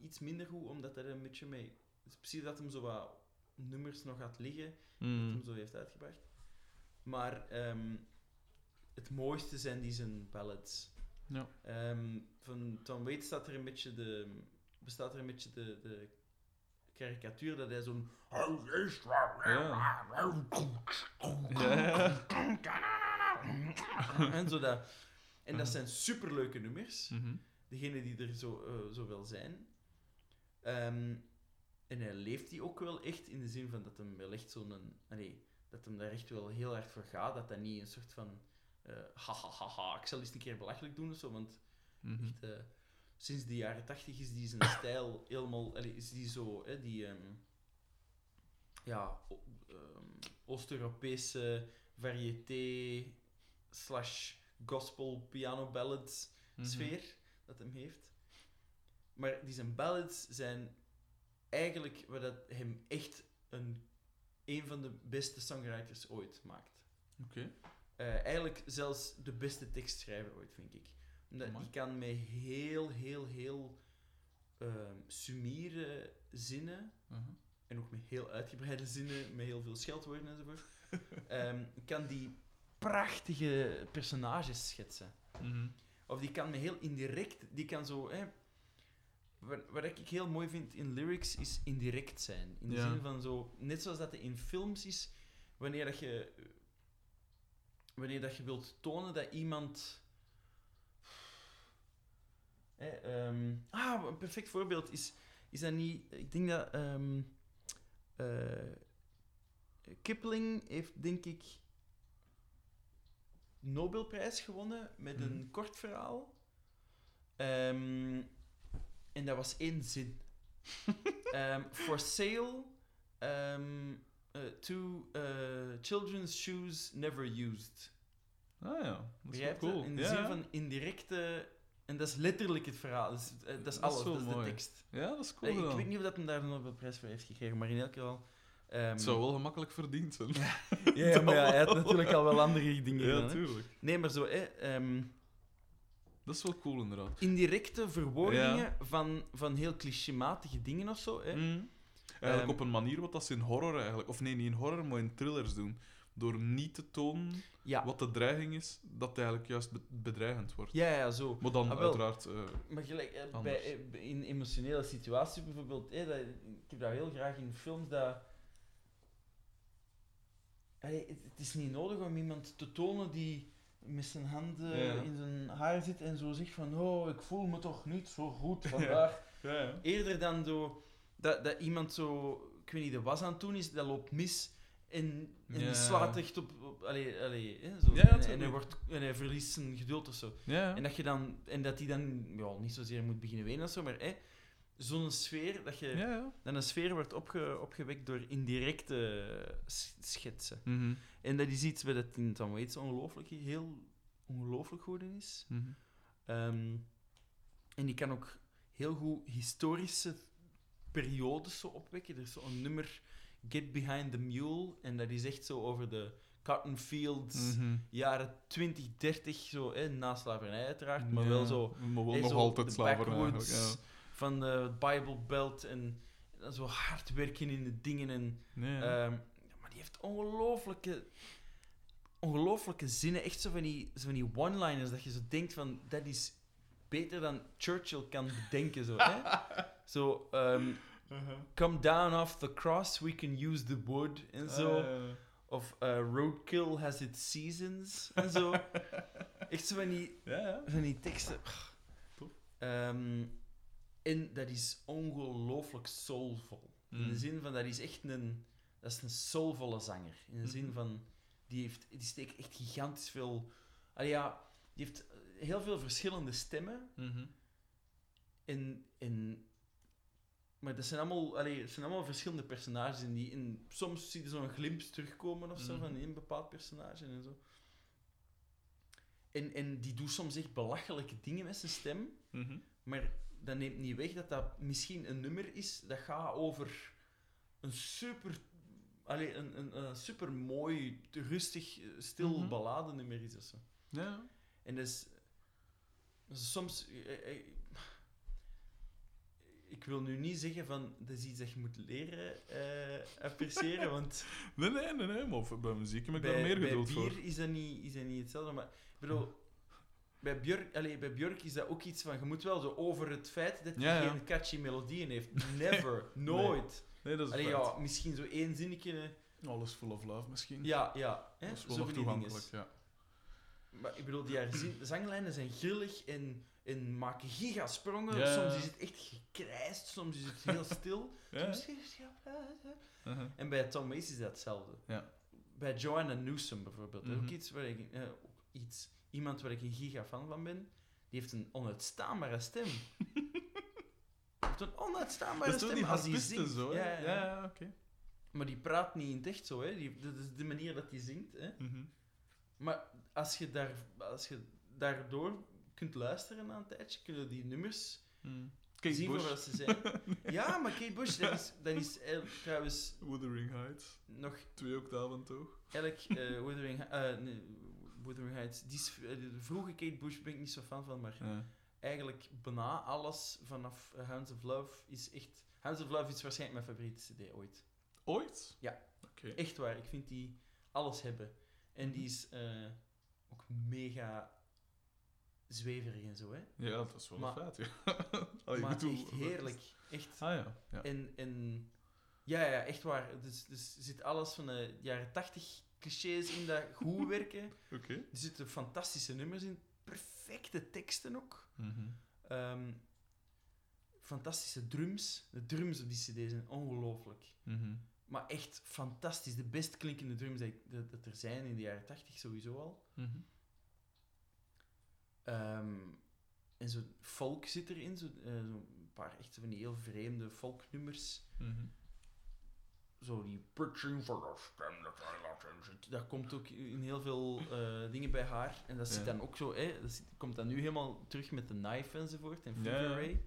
Speaker 1: iets minder goed, omdat hij er een beetje mee... Het is precies dat hem zo wat nummers nog gaat liggen, dat
Speaker 2: Mhm.
Speaker 1: hem zo heeft uitgebracht. Maar ehm, het mooiste zijn die zijn ballads.
Speaker 2: Ja.
Speaker 1: Ehm, van Tom Waits staat er een beetje de, bestaat er een beetje de, de karikatuur dat hij zo'n...
Speaker 2: Ja. Ja,
Speaker 1: en, zo dat, En dat zijn superleuke nummers.
Speaker 2: Mhm.
Speaker 1: Degene die er zo, eh, zo wel zijn. Ehm, en hij leeft die ook wel echt in de zin van dat hem wel echt zo'n. Nee, dat hem daar echt wel heel hard voor gaat. Dat dat niet een soort van. eh ha, ha, ha, ha, ik zal eens een keer belachelijk doen of zo. Want
Speaker 2: Mhm.
Speaker 1: echt, eh, sinds de jaren tachtig is die zijn stijl helemaal. allee, is die zo. Hè, die. ehm, ja, ehm, Oost-Europese variété slash gospel piano ballads
Speaker 2: Mhm.
Speaker 1: sfeer dat hem heeft. Maar die zijn ballads zijn eigenlijk wat dat hem echt een, een van de beste songwriters ooit maakt.
Speaker 2: Oké.
Speaker 1: Eh, eigenlijk zelfs de beste tekstschrijver ooit, vind ik. Die kan met heel, heel, heel ehm sumiere zinnen,
Speaker 2: Mhm.
Speaker 1: en ook met heel uitgebreide zinnen, met heel veel scheldwoorden enzovoort, ehm, kan die prachtige personages schetsen.
Speaker 2: Mhm.
Speaker 1: Of die kan me heel indirect, die kan zo. Hè, wat, wat ik heel mooi vind in lyrics is indirect zijn. In de
Speaker 2: Ja.
Speaker 1: zin van zo, net zoals dat in films is, wanneer dat je, wanneer dat je wilt tonen dat iemand. Ehm, ah, een perfect voorbeeld is, is dat niet. Ik denk dat. eh, Kipling heeft, denk ik, Nobelprijs gewonnen met een
Speaker 2: Mhm.
Speaker 1: kort verhaal. Ehm, en dat was één zin. For sale, uh, two uh, children's shoes never used.
Speaker 2: Ah ja, dat is wel cool.
Speaker 1: In de
Speaker 2: ja.
Speaker 1: zin van indirecte... En dat is letterlijk het verhaal. Dat is, eh, dat is
Speaker 2: Dat is
Speaker 1: alles, dat is de tekst.
Speaker 2: Ja, dat is cool
Speaker 1: Eh, ik weet niet of dat hem daar de Nobelprijs voor heeft gekregen, maar in elk geval... ehm,
Speaker 2: Het zou wel gemakkelijk verdiend zijn.
Speaker 1: Ja, ja, maar ja, hij had natuurlijk al wel andere dingen
Speaker 2: Ja,
Speaker 1: gedaan. hè.
Speaker 2: tuurlijk.
Speaker 1: Nee, maar zo, hè, ehm,
Speaker 2: Dat is wel cool, inderdaad.
Speaker 1: indirecte verwoordingen van, van heel clichématige dingen of zo. Hè.
Speaker 2: Mhm. Eigenlijk
Speaker 1: Ehm,
Speaker 2: op een manier wat dat ze in horror eigenlijk... Of nee, niet in horror, maar in thrillers doen. Door niet te tonen
Speaker 1: Ja.
Speaker 2: wat de dreiging is, dat het eigenlijk juist be- bedreigend wordt.
Speaker 1: ja, ja, zo.
Speaker 2: Maar dan
Speaker 1: Ah,
Speaker 2: uiteraard... eh,
Speaker 1: Maar gelijk, eh, bij, eh, in emotionele situaties bijvoorbeeld, dat, ik heb dat heel graag in films, dat... Allee, het, het is niet nodig om iemand te tonen die met zijn handen
Speaker 2: Ja.
Speaker 1: in zijn haar zit en zo zegt van oh, ik voel me toch niet zo goed vandaag.
Speaker 2: ja, ja.
Speaker 1: Eerder dan zo, dat, dat iemand zo, ik weet niet, de was aan het doen is, dat loopt mis en, en
Speaker 2: Ja.
Speaker 1: slaat echt op... op allee, allee, hè, zo.
Speaker 2: Ja,
Speaker 1: en, hij wordt, en hij verliest zijn geduld of zo.
Speaker 2: Ja,
Speaker 1: En dat je dan, en dat die dan, ja, niet zozeer moet beginnen wenen of zo, maar hè, zo'n sfeer, dat je, dan een sfeer wordt opge, opgewekt door indirecte schetsen.
Speaker 2: Mhm.
Speaker 1: En dat is iets waar het in Tom Waits ongelooflijk, heel ongelooflijk goed in is.
Speaker 2: Mhm.
Speaker 1: Ehm, en die kan ook heel goed historische periodes zo opwekken. Er is zo'n nummer, Get Behind the Mule, en dat is echt zo over de cotton fields,
Speaker 2: Mhm.
Speaker 1: jaren 20, 30, zo, hè, na slavernij uiteraard, maar
Speaker 2: Ja,
Speaker 1: wel zo
Speaker 2: Maar wel nog
Speaker 1: zo
Speaker 2: altijd slavernij Ja.
Speaker 1: van de Bible Belt en zo hard werken in de dingen. En,
Speaker 2: ja.
Speaker 1: ehm, maar die heeft ongelooflijke, ongelooflijke zinnen. Echt zo van die, zo van die one-liners dat je zo denkt van dat is beter dan Churchill kan bedenken. Zo, hè? zo
Speaker 2: Uh-huh.
Speaker 1: come down off the cross, we can use the wood. En zo.
Speaker 2: Ah, ja.
Speaker 1: Of eh, roadkill has its seasons. En zo. Echt zo van die,
Speaker 2: ja, ja.
Speaker 1: van die teksten.
Speaker 2: Tof.
Speaker 1: Ehm, en dat is ongelooflijk soulvol. In
Speaker 2: Mm.
Speaker 1: de zin van, dat is echt een... Dat is een soulvolle zanger. In de zin
Speaker 2: Mhm.
Speaker 1: van, die, heeft, die steekt echt gigantisch veel... Allee, ja, die heeft heel veel verschillende stemmen.
Speaker 2: Mhm.
Speaker 1: En, en, maar dat zijn allemaal, allee, het zijn allemaal verschillende personages. Die, en soms zie je zo'n glimp terugkomen of zo
Speaker 2: Mhm.
Speaker 1: van een bepaald personage en zo. En, en die doet soms echt belachelijke dingen met zijn stem.
Speaker 2: Mhm.
Speaker 1: Maar dat neemt niet weg dat dat misschien een nummer is dat gaat over een super, allee, een, een, een super mooi, rustig, eh, stil
Speaker 2: Mhm.
Speaker 1: balladenummer is of zo.
Speaker 2: Ja.
Speaker 1: En dat is, dat is soms. Ik wil nu niet zeggen van dat is iets dat je moet leren eh, appreciëren, want
Speaker 2: Nee, nee, nee, nee, maar bij muziek heb ik daar
Speaker 1: bij,
Speaker 2: meer
Speaker 1: bij
Speaker 2: geduld
Speaker 1: bier
Speaker 2: voor.
Speaker 1: is dat, niet, is dat niet hetzelfde. Maar ik bedoel, bij Björk, allee, bij Björk is dat ook iets van je moet wel zo over het feit dat hij
Speaker 2: Ja, ja.
Speaker 1: geen catchy melodieën heeft. Never, nooit.
Speaker 2: Nee, dat is
Speaker 1: Allee, ja, misschien zo één zinnetje.
Speaker 2: Alles full of love misschien.
Speaker 1: Ja, ja. Hè?
Speaker 2: dat is wel
Speaker 1: zo
Speaker 2: nog
Speaker 1: van die
Speaker 2: toegankelijk, ja.
Speaker 1: Maar ik bedoel, die haar zanglijnen zijn grillig en, en maken gigasprongen.
Speaker 2: Ja.
Speaker 1: Soms is het echt gekrijsd, soms is het heel stil.
Speaker 2: Ja.
Speaker 1: Soms is het-. En bij Tom Waits is dat hetzelfde.
Speaker 2: Ja.
Speaker 1: Bij Joanna Newsom bijvoorbeeld.
Speaker 2: Mhm.
Speaker 1: Ook iets waar ik... eh, ook iets, iemand waar ik een giga fan van ben. Die heeft een onuitstaanbare stem. heeft een onuitstaanbare
Speaker 2: Dat
Speaker 1: stem
Speaker 2: die
Speaker 1: als hij zingt.
Speaker 2: zo,
Speaker 1: ja. ja
Speaker 2: oké.
Speaker 1: Maar die praat niet in het echt zo, hè. Die, dat is de manier dat hij zingt, hè.
Speaker 2: Mhm.
Speaker 1: Maar als je, daar, als je daardoor kunt luisteren na een tijdje, kunnen die nummers
Speaker 2: Mm. Kate
Speaker 1: zien
Speaker 2: Bush,
Speaker 1: voor wat ze zijn. ja, maar Kate Bush, dat is, dat is trouwens
Speaker 2: Wuthering Heights.
Speaker 1: nog
Speaker 2: Twee octaven toch?
Speaker 1: eigenlijk eh Wuthering, eh, nee, Wuthering Heights. Die is, eh, de vroege Kate Bush ben ik niet zo fan van, maar
Speaker 2: Ja.
Speaker 1: eigenlijk bijna alles vanaf eh, Hounds of Love is echt... Hounds of Love is waarschijnlijk mijn favoriete cd ooit.
Speaker 2: Ooit?
Speaker 1: Ja. Echt waar, ik vind die alles hebben. En die is eh, ook mega zweverig en zo, hè.
Speaker 2: Ja, dat is wel
Speaker 1: Maar-
Speaker 2: een feit, ja. Allee,
Speaker 1: maar
Speaker 2: bedoel,
Speaker 1: echt heerlijk. Echt.
Speaker 2: Ah ja, ja.
Speaker 1: En, en ja, ja, echt waar. Dus, dus er zit alles van de jaren tachtig clichés in dat goed werken.
Speaker 2: Oké.
Speaker 1: Er zitten fantastische nummers in. Perfecte teksten ook.
Speaker 2: Mhm.
Speaker 1: Ehm, fantastische drums. De drums op die cd zijn ongelooflijk.
Speaker 2: Mhm.
Speaker 1: Maar echt fantastisch. De best klinkende drums dat, er zijn in de jaren tachtig sowieso al.
Speaker 2: Mhm.
Speaker 1: Ehm, en zo folk zit erin. Zo, eh, zo een paar echt van die heel vreemde folknummers.
Speaker 2: Mhm.
Speaker 1: Zo die pitching voor de stem dat komt ook in heel veel eh, dingen bij haar. En dat zit
Speaker 2: Ja.
Speaker 1: dan ook zo, hè, dat zit- komt dan nu helemaal terug met de knife enzovoort. En Fever
Speaker 2: ja.
Speaker 1: Ray.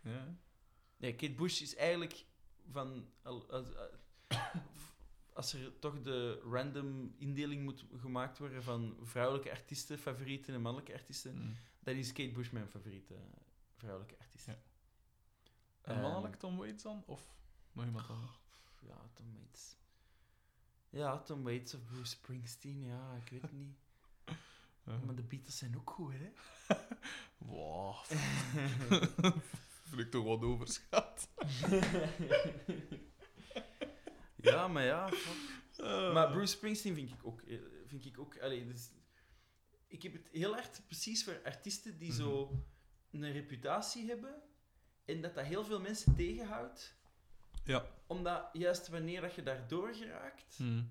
Speaker 2: Ja.
Speaker 1: Nee, Kate Bush is eigenlijk van. Al- Als, er toch de random indeling moet gemaakt worden van vrouwelijke artiesten, favorieten en mannelijke artiesten,
Speaker 2: Mhm.
Speaker 1: dan is Kate Bush mijn favoriete vrouwelijke artiest.
Speaker 2: Ja.
Speaker 1: Ehm,
Speaker 2: En mannelijk Tom Waits dan? Of nog iemand anders?
Speaker 1: Ja, Tom Waits. Ja, Tom Waits of Bruce Springsteen, ja, ik weet het niet.
Speaker 2: Uh-huh.
Speaker 1: Maar de Beatles zijn ook goed, hè?
Speaker 2: Wow. Vind ik toch wat overschat.
Speaker 1: Ja, maar ja.
Speaker 2: Uh.
Speaker 1: Maar Bruce Springsteen vind ik ook. eh, Vind ik ook allee, dus, ik heb het heel hard precies voor artiesten die zo een reputatie hebben en dat dat heel veel mensen tegenhoudt.
Speaker 2: Ja.
Speaker 1: Omdat juist wanneer dat je daardoor geraakt,
Speaker 2: Mhm.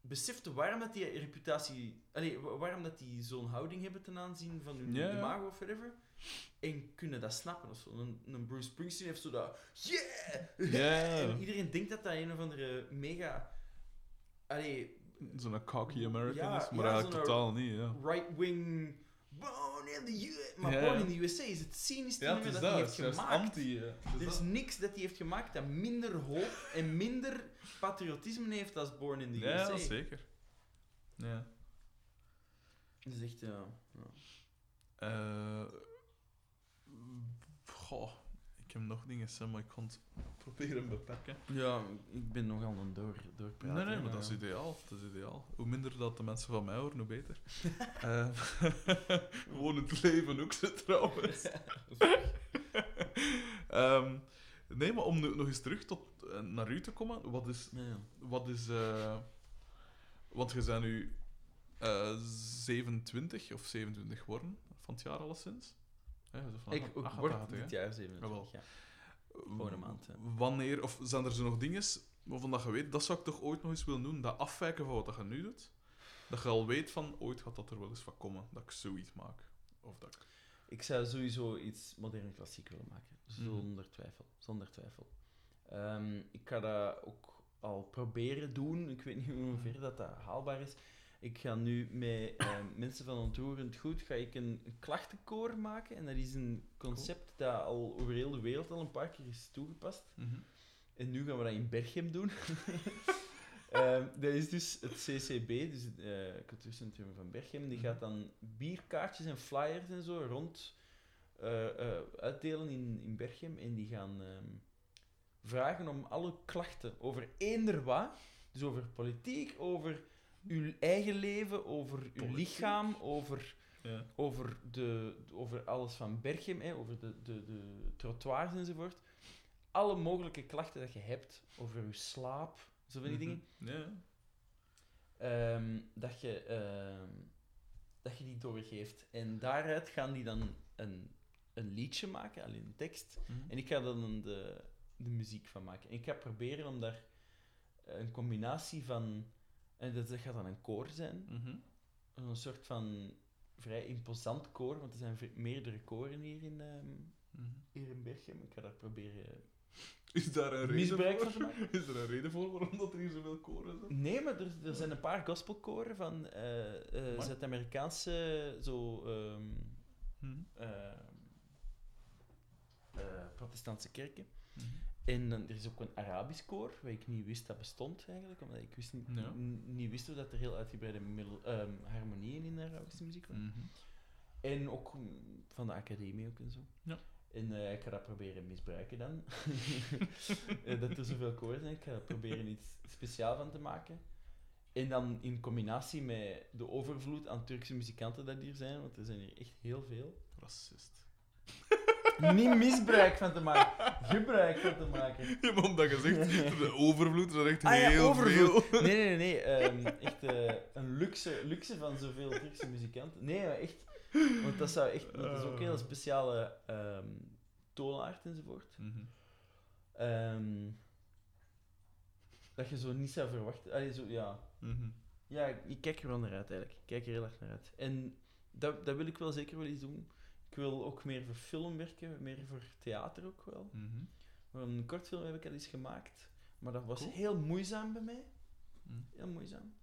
Speaker 1: beseft waarom dat die reputatie... Allee, wa- waarom dat die zo'n houding hebben ten aanzien van hun
Speaker 2: ja.
Speaker 1: imago of whatever. En kunnen dat snappen of zo. Een, een Bruce Springsteen heeft zo dat... Yeah! En iedereen denkt dat dat een of andere mega... Allee,
Speaker 2: Zo'n cocky American
Speaker 1: Ja,
Speaker 2: is, maar
Speaker 1: ja,
Speaker 2: eigenlijk totaal niet, ja.
Speaker 1: right-wing... Born in the USA. Maar Born in the USA is het cynischste
Speaker 2: Ja,
Speaker 1: nummer dat hij heeft gemaakt.
Speaker 2: anti... eh,
Speaker 1: Er is
Speaker 2: dat.
Speaker 1: niks dat hij heeft gemaakt dat minder hoop en minder patriotisme heeft als Born in the
Speaker 2: Ja,
Speaker 1: USA.
Speaker 2: ja, zeker. Ja.
Speaker 1: Dat is echt, ja.
Speaker 2: Goh, ik heb nog dingen, maar ik kon het proberen beperken.
Speaker 1: Ja, ik ben nogal een door, doorprater.
Speaker 2: Nee, nee, maar dat is ideaal. Dat is ideaal. Hoe minder dat de mensen van mij horen, hoe beter. Eh, gewoon het leven ook zo trouwens. Ehm, nee, maar om nog eens terug tot, eh, naar u te komen, wat is...
Speaker 1: Ja.
Speaker 2: Wat is eh, want je bent nu eh 27 of 27 geworden van het jaar alleszins.
Speaker 1: Ik
Speaker 2: 88,
Speaker 1: word dit jaar 27,
Speaker 2: Jawel.
Speaker 1: ja. Volgende maand, ja.
Speaker 2: Wanneer, of zijn er zo nog dingen waarvan dat je weet, dat zou ik toch ooit nog eens willen doen, dat afwijken van wat je nu doet? Dat je al weet van, ooit gaat dat er wel eens van komen, dat ik zoiets maak. Of dat ik...
Speaker 1: Ik zou sowieso iets modern klassiek willen maken.
Speaker 2: Mhm.
Speaker 1: Zonder twijfel. Zonder twijfel. Ehm, ik ga dat ook al proberen doen. Ik weet niet in hoeverre dat, dat haalbaar is. Ik ga nu met ehm, mensen van Ontroerend Goed ga ik een, een klachtenkoor maken. En dat is een concept dat al over heel de wereld al een paar keer is toegepast. En nu gaan we dat in Berchem doen. Ehm, dat is dus het CCB, dus het eh, Cultuurcentrum van Berchem. Die
Speaker 2: Mhm.
Speaker 1: gaat dan bierkaartjes en flyers en zo rond eh, eh, uitdelen in, in Berchem. En die gaan ehm, vragen om alle klachten over eender wat. Dus over politiek, over uw eigen leven, over uw
Speaker 2: Politiek?
Speaker 1: lichaam, over
Speaker 2: Ja.
Speaker 1: over, de, over alles van Berchem, hè, over de, de, de trottoirs enzovoort. Alle mogelijke klachten dat je hebt over je slaap, zo van die dingen.
Speaker 2: Mhm. Ja.
Speaker 1: Ehm, dat, je, ehm, dat je die doorgeeft. En daaruit gaan die dan een, een liedje maken, alleen een tekst.
Speaker 2: Mhm.
Speaker 1: En ik ga dan de, de muziek van maken. En ik ga proberen om daar een combinatie van... En dat gaat dan een koor zijn.
Speaker 2: Mhm.
Speaker 1: Een soort van vrij imposant koor, want er zijn meerdere koren hier in,
Speaker 2: Mhm.
Speaker 1: hier in Berchem. Ik ga daar proberen
Speaker 2: Is daar een reden voor?
Speaker 1: van te maken.
Speaker 2: Is er een reden voor waarom dat er hier zoveel koren zijn?
Speaker 1: Nee, maar er, er zijn een paar gospelkoren van eh, eh. Zuid-Amerikaanse zo, eh, protestantse kerken. En dan, er is ook een Arabisch koor, waar ik niet wist dat bestond eigenlijk, omdat ik wist niet,
Speaker 2: Ja.
Speaker 1: niet wist dat er heel uitgebreide ehm, harmonieën in de Arabische muziek waren.
Speaker 2: Mhm.
Speaker 1: En ook van de academie ook en zo.
Speaker 2: Ja.
Speaker 1: En eh, ik ga dat proberen misbruiken dan. Eh, dat er zoveel koren zijn. Ik ga er proberen iets speciaal van te maken. En dan in combinatie met de overvloed aan Turkse muzikanten dat hier zijn, want er zijn hier echt heel veel.
Speaker 2: Racist.
Speaker 1: Niet misbruik van te maken, gebruik van te maken.
Speaker 2: Ja, maar omdat je zegt, de overvloed, er is echt
Speaker 1: Ah ja,
Speaker 2: heel
Speaker 1: overvloed.
Speaker 2: veel.
Speaker 1: Nee, nee, nee. ehm, echt eh, een luxe, luxe van zoveel Turkse muzikanten. Nee, maar echt. Want dat, zou echt, dat is ook een hele speciale ehm toonaard enzovoort.
Speaker 2: Mhm.
Speaker 1: Ehm, dat je zo niet zou verwachten. Allee, zo, ja.
Speaker 2: Mhm.
Speaker 1: ja, ik kijk er wel naar uit eigenlijk. Ik kijk er heel erg naar uit. En dat, dat wil ik wel zeker wel eens doen. Ik wil ook meer voor film werken, meer voor theater ook wel.
Speaker 2: Mhm.
Speaker 1: Maar een kortfilm heb ik al eens gemaakt. Maar dat was
Speaker 2: Cool.
Speaker 1: heel moeizaam bij mij.
Speaker 2: Mhm.
Speaker 1: Heel moeizaam.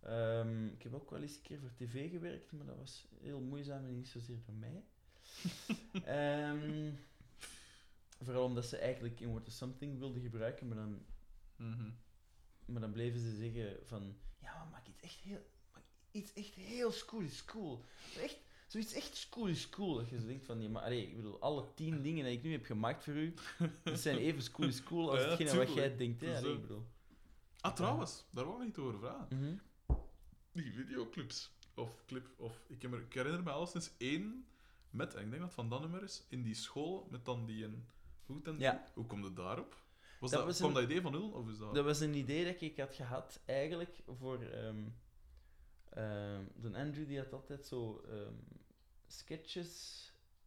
Speaker 1: Ehm, ik heb ook wel eens een keer voor tv gewerkt, maar dat was heel moeizaam en niet zozeer voor mij. Ehm, vooral omdat ze eigenlijk in What is Something wilden gebruiken, maar dan,
Speaker 2: Mhm.
Speaker 1: maar dan bleven ze zeggen van... Ja, maar maak iets echt heel... Maak iets echt heel school is cool. Echt, zoiets echt school is cool. Dat je zo denkt van... Ja, maar allee, ik bedoel, alle tien dingen die ik nu heb gemaakt voor u, die zijn even school is cool als
Speaker 2: Ja,
Speaker 1: hetgene wat jij denkt. Hè? Allee, ik bedoel...
Speaker 2: Ah, trouwens, daar wou ik niet over vragen.
Speaker 1: Mhm.
Speaker 2: Die videoclips. Of clip, of... Ik, heb er- ik herinner me alleszins één met, en ik denk dat van dat nummer is, in die school, met dan die een.
Speaker 1: Ja.
Speaker 2: Hoe komt het daarop? Was
Speaker 1: Dat
Speaker 2: dat, kwam
Speaker 1: een-
Speaker 2: dat idee van nul, of is dat...
Speaker 1: Dat was een idee dat ik had gehad, eigenlijk, voor... ehm ehm, de Andrew die had altijd zo ehm, sketches...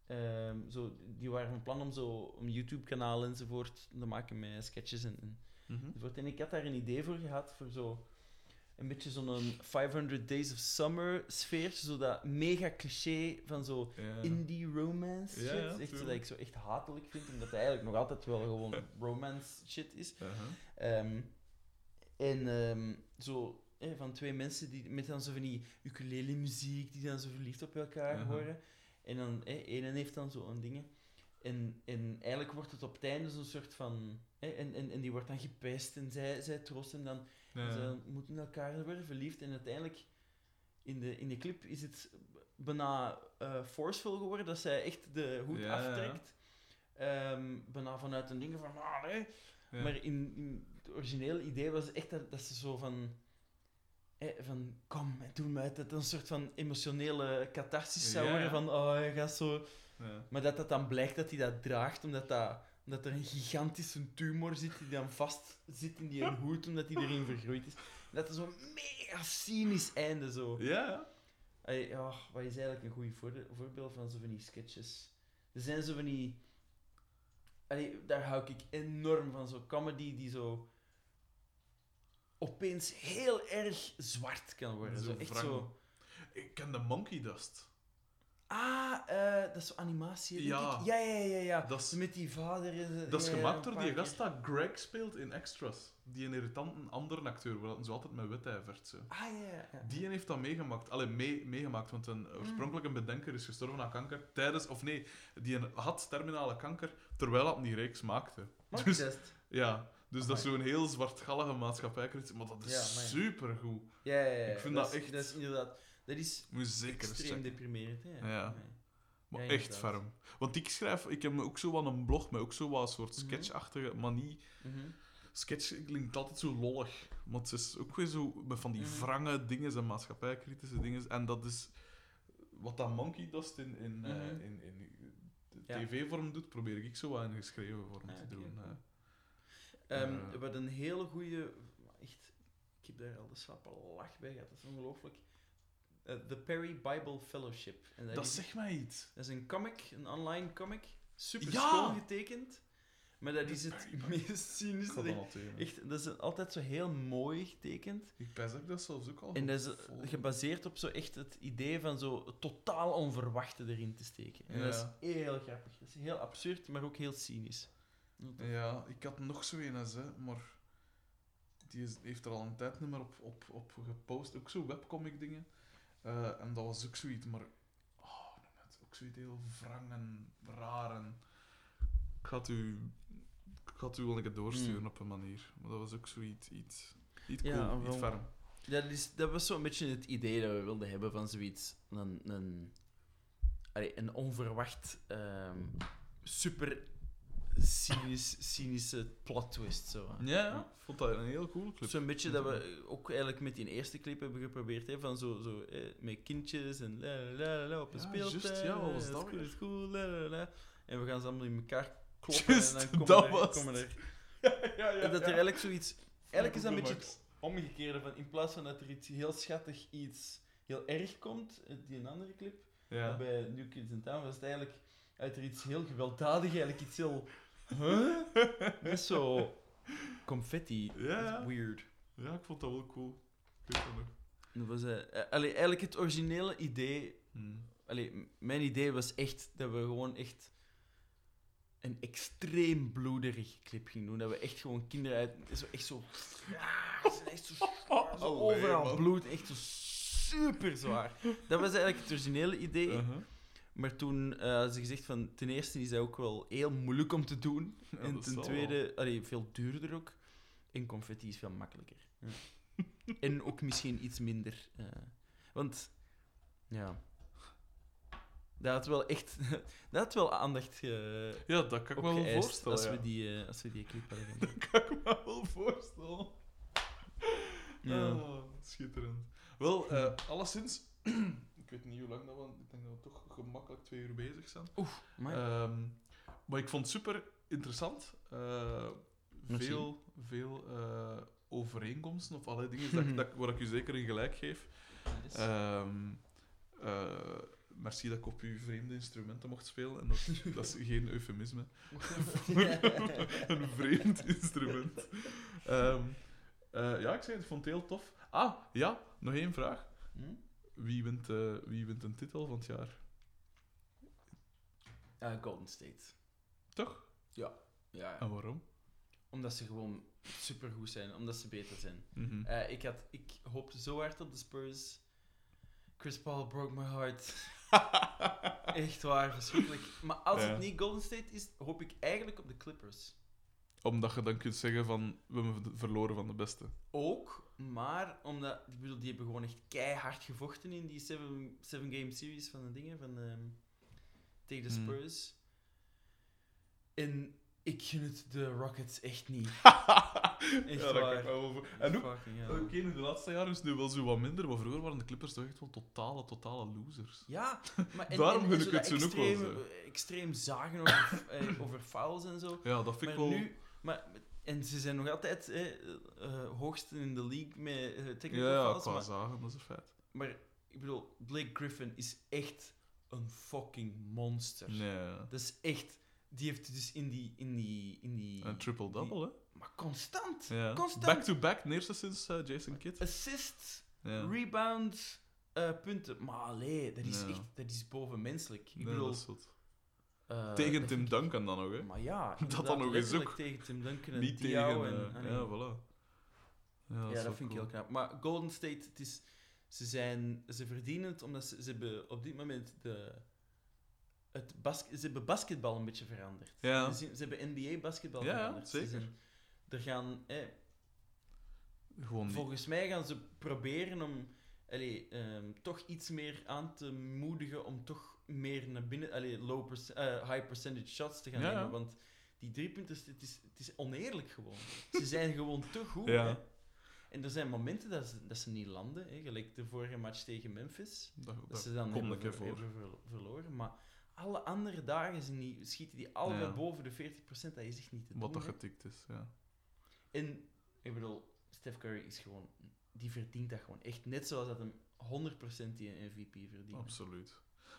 Speaker 1: ehm, zo, die waren van plan om zo een YouTube-kanaal enzovoort te maken met sketches en, en,
Speaker 2: Mhm.
Speaker 1: enzovoort. En ik had daar een idee voor gehad, voor zo... Een beetje zo'n 500 Days of Summer sfeertje, zo dat mega cliché van zo
Speaker 2: Ja.
Speaker 1: indie romance shit.
Speaker 2: ja,
Speaker 1: echt zo dat ik zo echt hatelijk vind, omdat het eigenlijk nog altijd wel gewoon romance shit is.
Speaker 2: Uh-huh.
Speaker 1: Ehm, en ehm, zo hè, van twee mensen die met dan zo van die ukulele-muziek, die dan zo verliefd op elkaar
Speaker 2: Aha.
Speaker 1: worden. En dan, hè, ene heeft dan zo'n dingen. En, en eigenlijk wordt het op het einde zo'n soort van... Hè, en, en, en die wordt dan gepest en zij, zij troost hem dan.
Speaker 2: Ja.
Speaker 1: Ze moeten elkaar worden verliefd. En uiteindelijk, in de, in de clip, is het bijna eh forceful geworden, dat zij echt de hoed
Speaker 2: Ja, ja.
Speaker 1: aftrekt. Ehm, bijna vanuit een ding van... Ah, maar in, in het originele idee was echt dat, dat ze zo van... van, kom, doe me uit. Dat het een soort van emotionele catharsis zou worden.
Speaker 2: ja.
Speaker 1: Van, oh, hij gaat zo...
Speaker 2: Ja.
Speaker 1: Maar dat dat dan blijkt dat hij dat draagt, omdat, dat, omdat er een gigantische tumor zit die dan vast zit in die hoed, omdat die erin vergroeid is. Dat is zo'n mega cynisch einde zo.
Speaker 2: Ja, ja,
Speaker 1: wat is eigenlijk een goed voorde- voorbeeld van zo van die sketches? Er zijn zo van die... Allee, daar hou ik enorm van, zo comedy die zo opeens heel erg zwart kan worden. Zo, echt
Speaker 2: wrang.
Speaker 1: zo...
Speaker 2: Ik ken de Monkey Dust.
Speaker 1: Ah, eh, dat is zo animatie, denk
Speaker 2: Ja.
Speaker 1: ik. Ja, ja, ja, ja.
Speaker 2: Dat is,
Speaker 1: Met die vader...
Speaker 2: dat is
Speaker 1: ja,
Speaker 2: gemaakt door die gast dat Greg speelt in Extras. Die een irritante andere acteur, waar dat zo altijd met wetijvert. Zo.
Speaker 1: Ah, ja, ja, ja.
Speaker 2: Die heeft dat meegemaakt. Allee, mee, meegemaakt, want een oorspronkelijk een bedenker is gestorven aan kanker. Tijdens, of nee, die een- had terminale kanker terwijl hij die reeks maakte.
Speaker 1: Monkey
Speaker 2: Dus-
Speaker 1: Dust.
Speaker 2: Ja, dus dat is zo'n heel zwartgallige maatschappijkritiek, maar dat is
Speaker 1: Ja,
Speaker 2: supergoed.
Speaker 1: Ja, ja, ja.
Speaker 2: Ik vind
Speaker 1: dat,
Speaker 2: dat
Speaker 1: is,
Speaker 2: echt-
Speaker 1: Dat is inderdaad... Dat is
Speaker 2: zeker
Speaker 1: extreem deprimerend, hè.
Speaker 2: Ja. Maar echt
Speaker 1: inderdaad.
Speaker 2: ferm. Want ik schrijf, ik heb ook zo wel een blog met ook zo wat een soort
Speaker 1: Mhm.
Speaker 2: sketchachtige manie.
Speaker 1: Mhm.
Speaker 2: Sketch klinkt altijd zo lollig, maar het is ook weer zo met van die
Speaker 1: Mhm.
Speaker 2: wrange dingen en maatschappijkritische dingen. En dat is wat dat Monkey Dust in, in, eh,
Speaker 1: Mhm.
Speaker 2: in, tv-vorm doet, probeer ik zo wel in geschreven vorm
Speaker 1: Ah,
Speaker 2: te doen.
Speaker 1: cool.
Speaker 2: Eh.
Speaker 1: Ehm,
Speaker 2: Eh.
Speaker 1: Wat een hele goede... Echt... Ik heb daar al de slappe lach bij gehad. Dat is ongelooflijk. Eh, The Perry Bible Fellowship. En
Speaker 2: Dat
Speaker 1: is,
Speaker 2: zegt mij iets.
Speaker 1: dat is een comic, een online comic. Super
Speaker 2: Ja!
Speaker 1: schoon getekend. Maar dat is het meest cynische.
Speaker 2: dat.
Speaker 1: Echt, dat is altijd zo heel mooi getekend.
Speaker 2: Ik dat ik dat zelfs ook al
Speaker 1: En dat is
Speaker 2: gevolgd.
Speaker 1: gebaseerd op zo echt het idee van zo totaal onverwachte erin te steken. En dat is heel grappig. Dat is heel absurd, maar ook heel cynisch.
Speaker 2: Ja, ik had nog zo een hè, maar die is, heeft er al een tijd niet meer op, op, op gepost. Ook zo webcomic dingen. Eh, en dat was ook zoiets, maar oh, net, ook zoiets heel wrang en raar. En ik ga het u, ik ga het u wel een keer doorsturen
Speaker 1: Hmm.
Speaker 2: op een manier. Maar dat was ook zoiets, iets, iets cool,
Speaker 1: wel.
Speaker 2: iets ferm.
Speaker 1: Dat, is, dat was zo'n beetje het idee dat we wilden hebben van zoiets. Een, een, een onverwacht, ehm, super cynisch, cynische plot twist. Zo.
Speaker 2: Ja, ja, ik vond dat een heel cool clip.
Speaker 1: Zo'n beetje dat we ook eigenlijk met die eerste clip hebben geprobeerd, hè, van zo, zo eh, met kindjes en la la la la op een
Speaker 2: Ja,
Speaker 1: speeltuin.
Speaker 2: juist, ja, wat was dat
Speaker 1: is cool, la la. En we gaan ze allemaal in elkaar kloppen en dan komen
Speaker 2: dat
Speaker 1: er,
Speaker 2: was
Speaker 1: komen er
Speaker 2: ja, ja,
Speaker 1: en dat er eigenlijk zoiets. Eigenlijk is dat een beetje het omgekeerde van in plaats van dat er iets heel schattig, iets heel erg komt, eh, die een andere clip,
Speaker 2: Ja.
Speaker 1: bij New Kids in Town was het eigenlijk uit er iets heel gewelddadig, eigenlijk iets heel. Huh? Met zo confetti.
Speaker 2: Ja.
Speaker 1: Dat is Weird.
Speaker 2: ja, ik vond dat wel cool. Ik weet dat nog.
Speaker 1: Dat was, eh, eh, allee, eigenlijk het originele idee.
Speaker 2: Hmm.
Speaker 1: Allee, m- mijn idee was echt dat we gewoon echt een extreem bloederige clip gingen doen. Dat we echt gewoon kinderen uit. Zo, echt zo. Ja, ze zijn echt zo, zo
Speaker 2: Allee,
Speaker 1: overal
Speaker 2: man.
Speaker 1: bloed. Echt zo super zwaar. Dat was eigenlijk het originele idee.
Speaker 2: Uh-huh.
Speaker 1: Maar toen hadden ze gezegd van. Ten eerste is dat ook wel heel moeilijk om te doen.
Speaker 2: Ja,
Speaker 1: en ten tweede, allee, veel duurder ook. En confetti is veel makkelijker. Ja. en ook misschien iets minder. eh, want, ja. Dat had wel echt... dat had wel aandacht ge,
Speaker 2: Ja, dat kan ik me wel voorstellen.
Speaker 1: als,
Speaker 2: ja.
Speaker 1: we die, eh, als we die clip hadden.
Speaker 2: Dat kan ik me wel voorstellen.
Speaker 1: Ja.
Speaker 2: Ah, schitterend. Wel, eh alleszins, ik weet niet hoe lang dat we, ik denk dat we toch gemakkelijk twee uur bezig zijn.
Speaker 1: Maar,
Speaker 2: Ehm, maar ik vond het super interessant. Eh, veel veel eh, overeenkomsten of allerlei dingen dat, dat, waar ik u zeker in gelijk geef. Ehm, eh, merci dat ik op uw vreemde instrumenten mocht spelen. En dat, dat is geen eufemisme. een vreemd instrument. Ehm, eh, ja, ik zei, het, ik vond het heel tof. Ah, ja, nog één vraag.
Speaker 1: Hm?
Speaker 2: Wie wint, eh, wie wint een titel van het jaar?
Speaker 1: Golden State.
Speaker 2: Toch?
Speaker 1: Ja. ja.
Speaker 2: En waarom?
Speaker 1: Omdat ze gewoon supergoed zijn. Omdat ze beter zijn.
Speaker 2: Mhm.
Speaker 1: Eh, ik, had, ik hoopte zo hard op de Spurs. Chris Paul broke my heart. Echt waar, verschrikkelijk. Maar als
Speaker 2: Ja.
Speaker 1: het niet Golden State is, hoop ik eigenlijk op de Clippers.
Speaker 2: Omdat je dan kunt zeggen van, we hebben verloren van de beste.
Speaker 1: Ook, maar omdat, ik bedoel, die hebben gewoon echt keihard gevochten in die seven, seven game series van de dingen, van ehm, tegen de
Speaker 2: Hmm.
Speaker 1: Spurs. En ik gun het de Rockets echt niet. Echt
Speaker 2: ja,
Speaker 1: waar.
Speaker 2: wel En
Speaker 1: hell.
Speaker 2: oké, nu de laatste jaren is het nu wel zo wat minder, maar vroeger waren de Clippers toch echt wel totale, totale losers.
Speaker 1: Ja, maar en,
Speaker 2: Daarom gun ik
Speaker 1: zo
Speaker 2: het ze ook wel
Speaker 1: extreem,
Speaker 2: zo.
Speaker 1: extreem zagen over, eh, over fouls en zo.
Speaker 2: Ja, dat vind ik wel...
Speaker 1: nu, maar, en ze zijn nog altijd eh, eh, hoogste in de league met eh, technical
Speaker 2: Ja, ja,
Speaker 1: fouls.
Speaker 2: qua
Speaker 1: Maar,
Speaker 2: zagen, dat is een feit.
Speaker 1: maar ik bedoel, Blake Griffin is echt een fucking monster.
Speaker 2: Nee.
Speaker 1: Dat is echt. Die heeft dus in die. In die, in die
Speaker 2: Een triple-double, hè?
Speaker 1: Maar constant.
Speaker 2: Ja.
Speaker 1: Constant.
Speaker 2: Back-to-back, de eerste sinds eh, Jason Kidd.
Speaker 1: Assists,
Speaker 2: Ja.
Speaker 1: rebounds, eh, punten. Maar allee, dat is
Speaker 2: Ja.
Speaker 1: echt dat is bovenmenselijk. Ik
Speaker 2: Nee,
Speaker 1: bedoel,
Speaker 2: dat is zot.
Speaker 1: Eh,
Speaker 2: Tegen Tim Duncan dan nog, hè?
Speaker 1: Maar ja,
Speaker 2: Dat dan nog eens ook.
Speaker 1: tegen Tim Duncan en
Speaker 2: Niet tegen...
Speaker 1: en,
Speaker 2: eh,
Speaker 1: allee.
Speaker 2: ja, voilà. Ja,
Speaker 1: dat vind ik heel knap. Maar Golden State, het is, ze, zijn, ze verdienen het omdat ze, ze hebben op dit moment de, het bas, ze hebben basketbal een beetje veranderd.
Speaker 2: Ja.
Speaker 1: Ze, ze hebben NBA basketbal
Speaker 2: Ja, ja,
Speaker 1: veranderd. Ze
Speaker 2: zeker.
Speaker 1: zijn- er gaan, eh,
Speaker 2: Gewoon
Speaker 1: volgens mij gaan ze proberen om allee, ehm, toch iets meer aan te moedigen om toch meer naar binnen, allee, low eh, high percentage shots te gaan
Speaker 2: Ja,
Speaker 1: nemen. Want die drie punten, het is, het is oneerlijk gewoon. ze zijn gewoon te goed.
Speaker 2: Ja.
Speaker 1: hè. En er zijn momenten dat ze, dat ze niet landen, hè, gelijk de vorige match tegen Memphis.
Speaker 2: Dat,
Speaker 1: Dat
Speaker 2: dat
Speaker 1: ze dan hebben, ver- hebben ver- verloren. Maar alle andere dagen zijn die, schieten die
Speaker 2: Ja.
Speaker 1: boven de 40%. Dat is echt niet te
Speaker 2: Wat
Speaker 1: doen.
Speaker 2: dat
Speaker 1: hè.
Speaker 2: getikt is, ja.
Speaker 1: En ik bedoel, Steph Curry is gewoon, die verdient dat gewoon echt. Net zoals dat hem 100% die een MVP verdienen.
Speaker 2: Absoluut.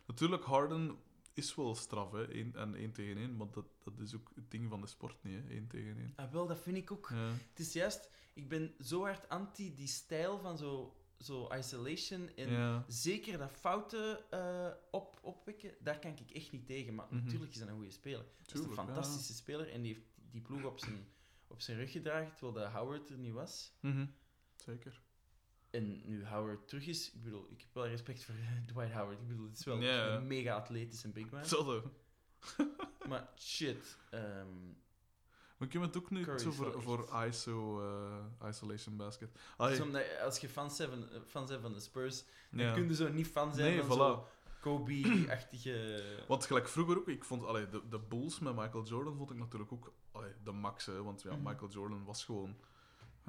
Speaker 2: Natuurlijk, Harden is wel straf, hè, één, en één tegen één, maar dat, dat is ook het ding van de sport niet, hè, één tegen één.
Speaker 1: Ah, wel, dat vind ik ook.
Speaker 2: Ja.
Speaker 1: Het is juist, ik ben zo hard anti die stijl van zo, zo isolation en
Speaker 2: Ja.
Speaker 1: zeker dat fouten eh, op, opwekken, daar kan ik echt niet tegen. Maar
Speaker 2: Mhm.
Speaker 1: natuurlijk is dat een goede speler. Dat is
Speaker 2: Tuurlijk,
Speaker 1: een fantastische speler en die heeft die ploeg op zijn, op zijn rug gedragen terwijl de Howard er niet was.
Speaker 2: Mhm. Zeker.
Speaker 1: En nu Howard terug is, ik bedoel, ik heb wel respect voor Dwight Howard. Ik bedoel, het is wel een mega atletische big man.
Speaker 2: Hetzelfde.
Speaker 1: Maar shit. ehm,
Speaker 2: Maar ik heb het ook nu zo voor, voor ISO, eh, Isolation Basket.
Speaker 1: omdat je- als je fan bent fan bent van de Spurs, dan kun je zo niet fan zijn
Speaker 2: Nee,
Speaker 1: van
Speaker 2: voilà.
Speaker 1: zo Kobe-achtige...
Speaker 2: Want gelijk vroeger ook, ik vond allee, de, de Bulls met Michael Jordan vond ik natuurlijk ook allee, de max. Hè, want ja,
Speaker 1: Mhm.
Speaker 2: Michael Jordan was gewoon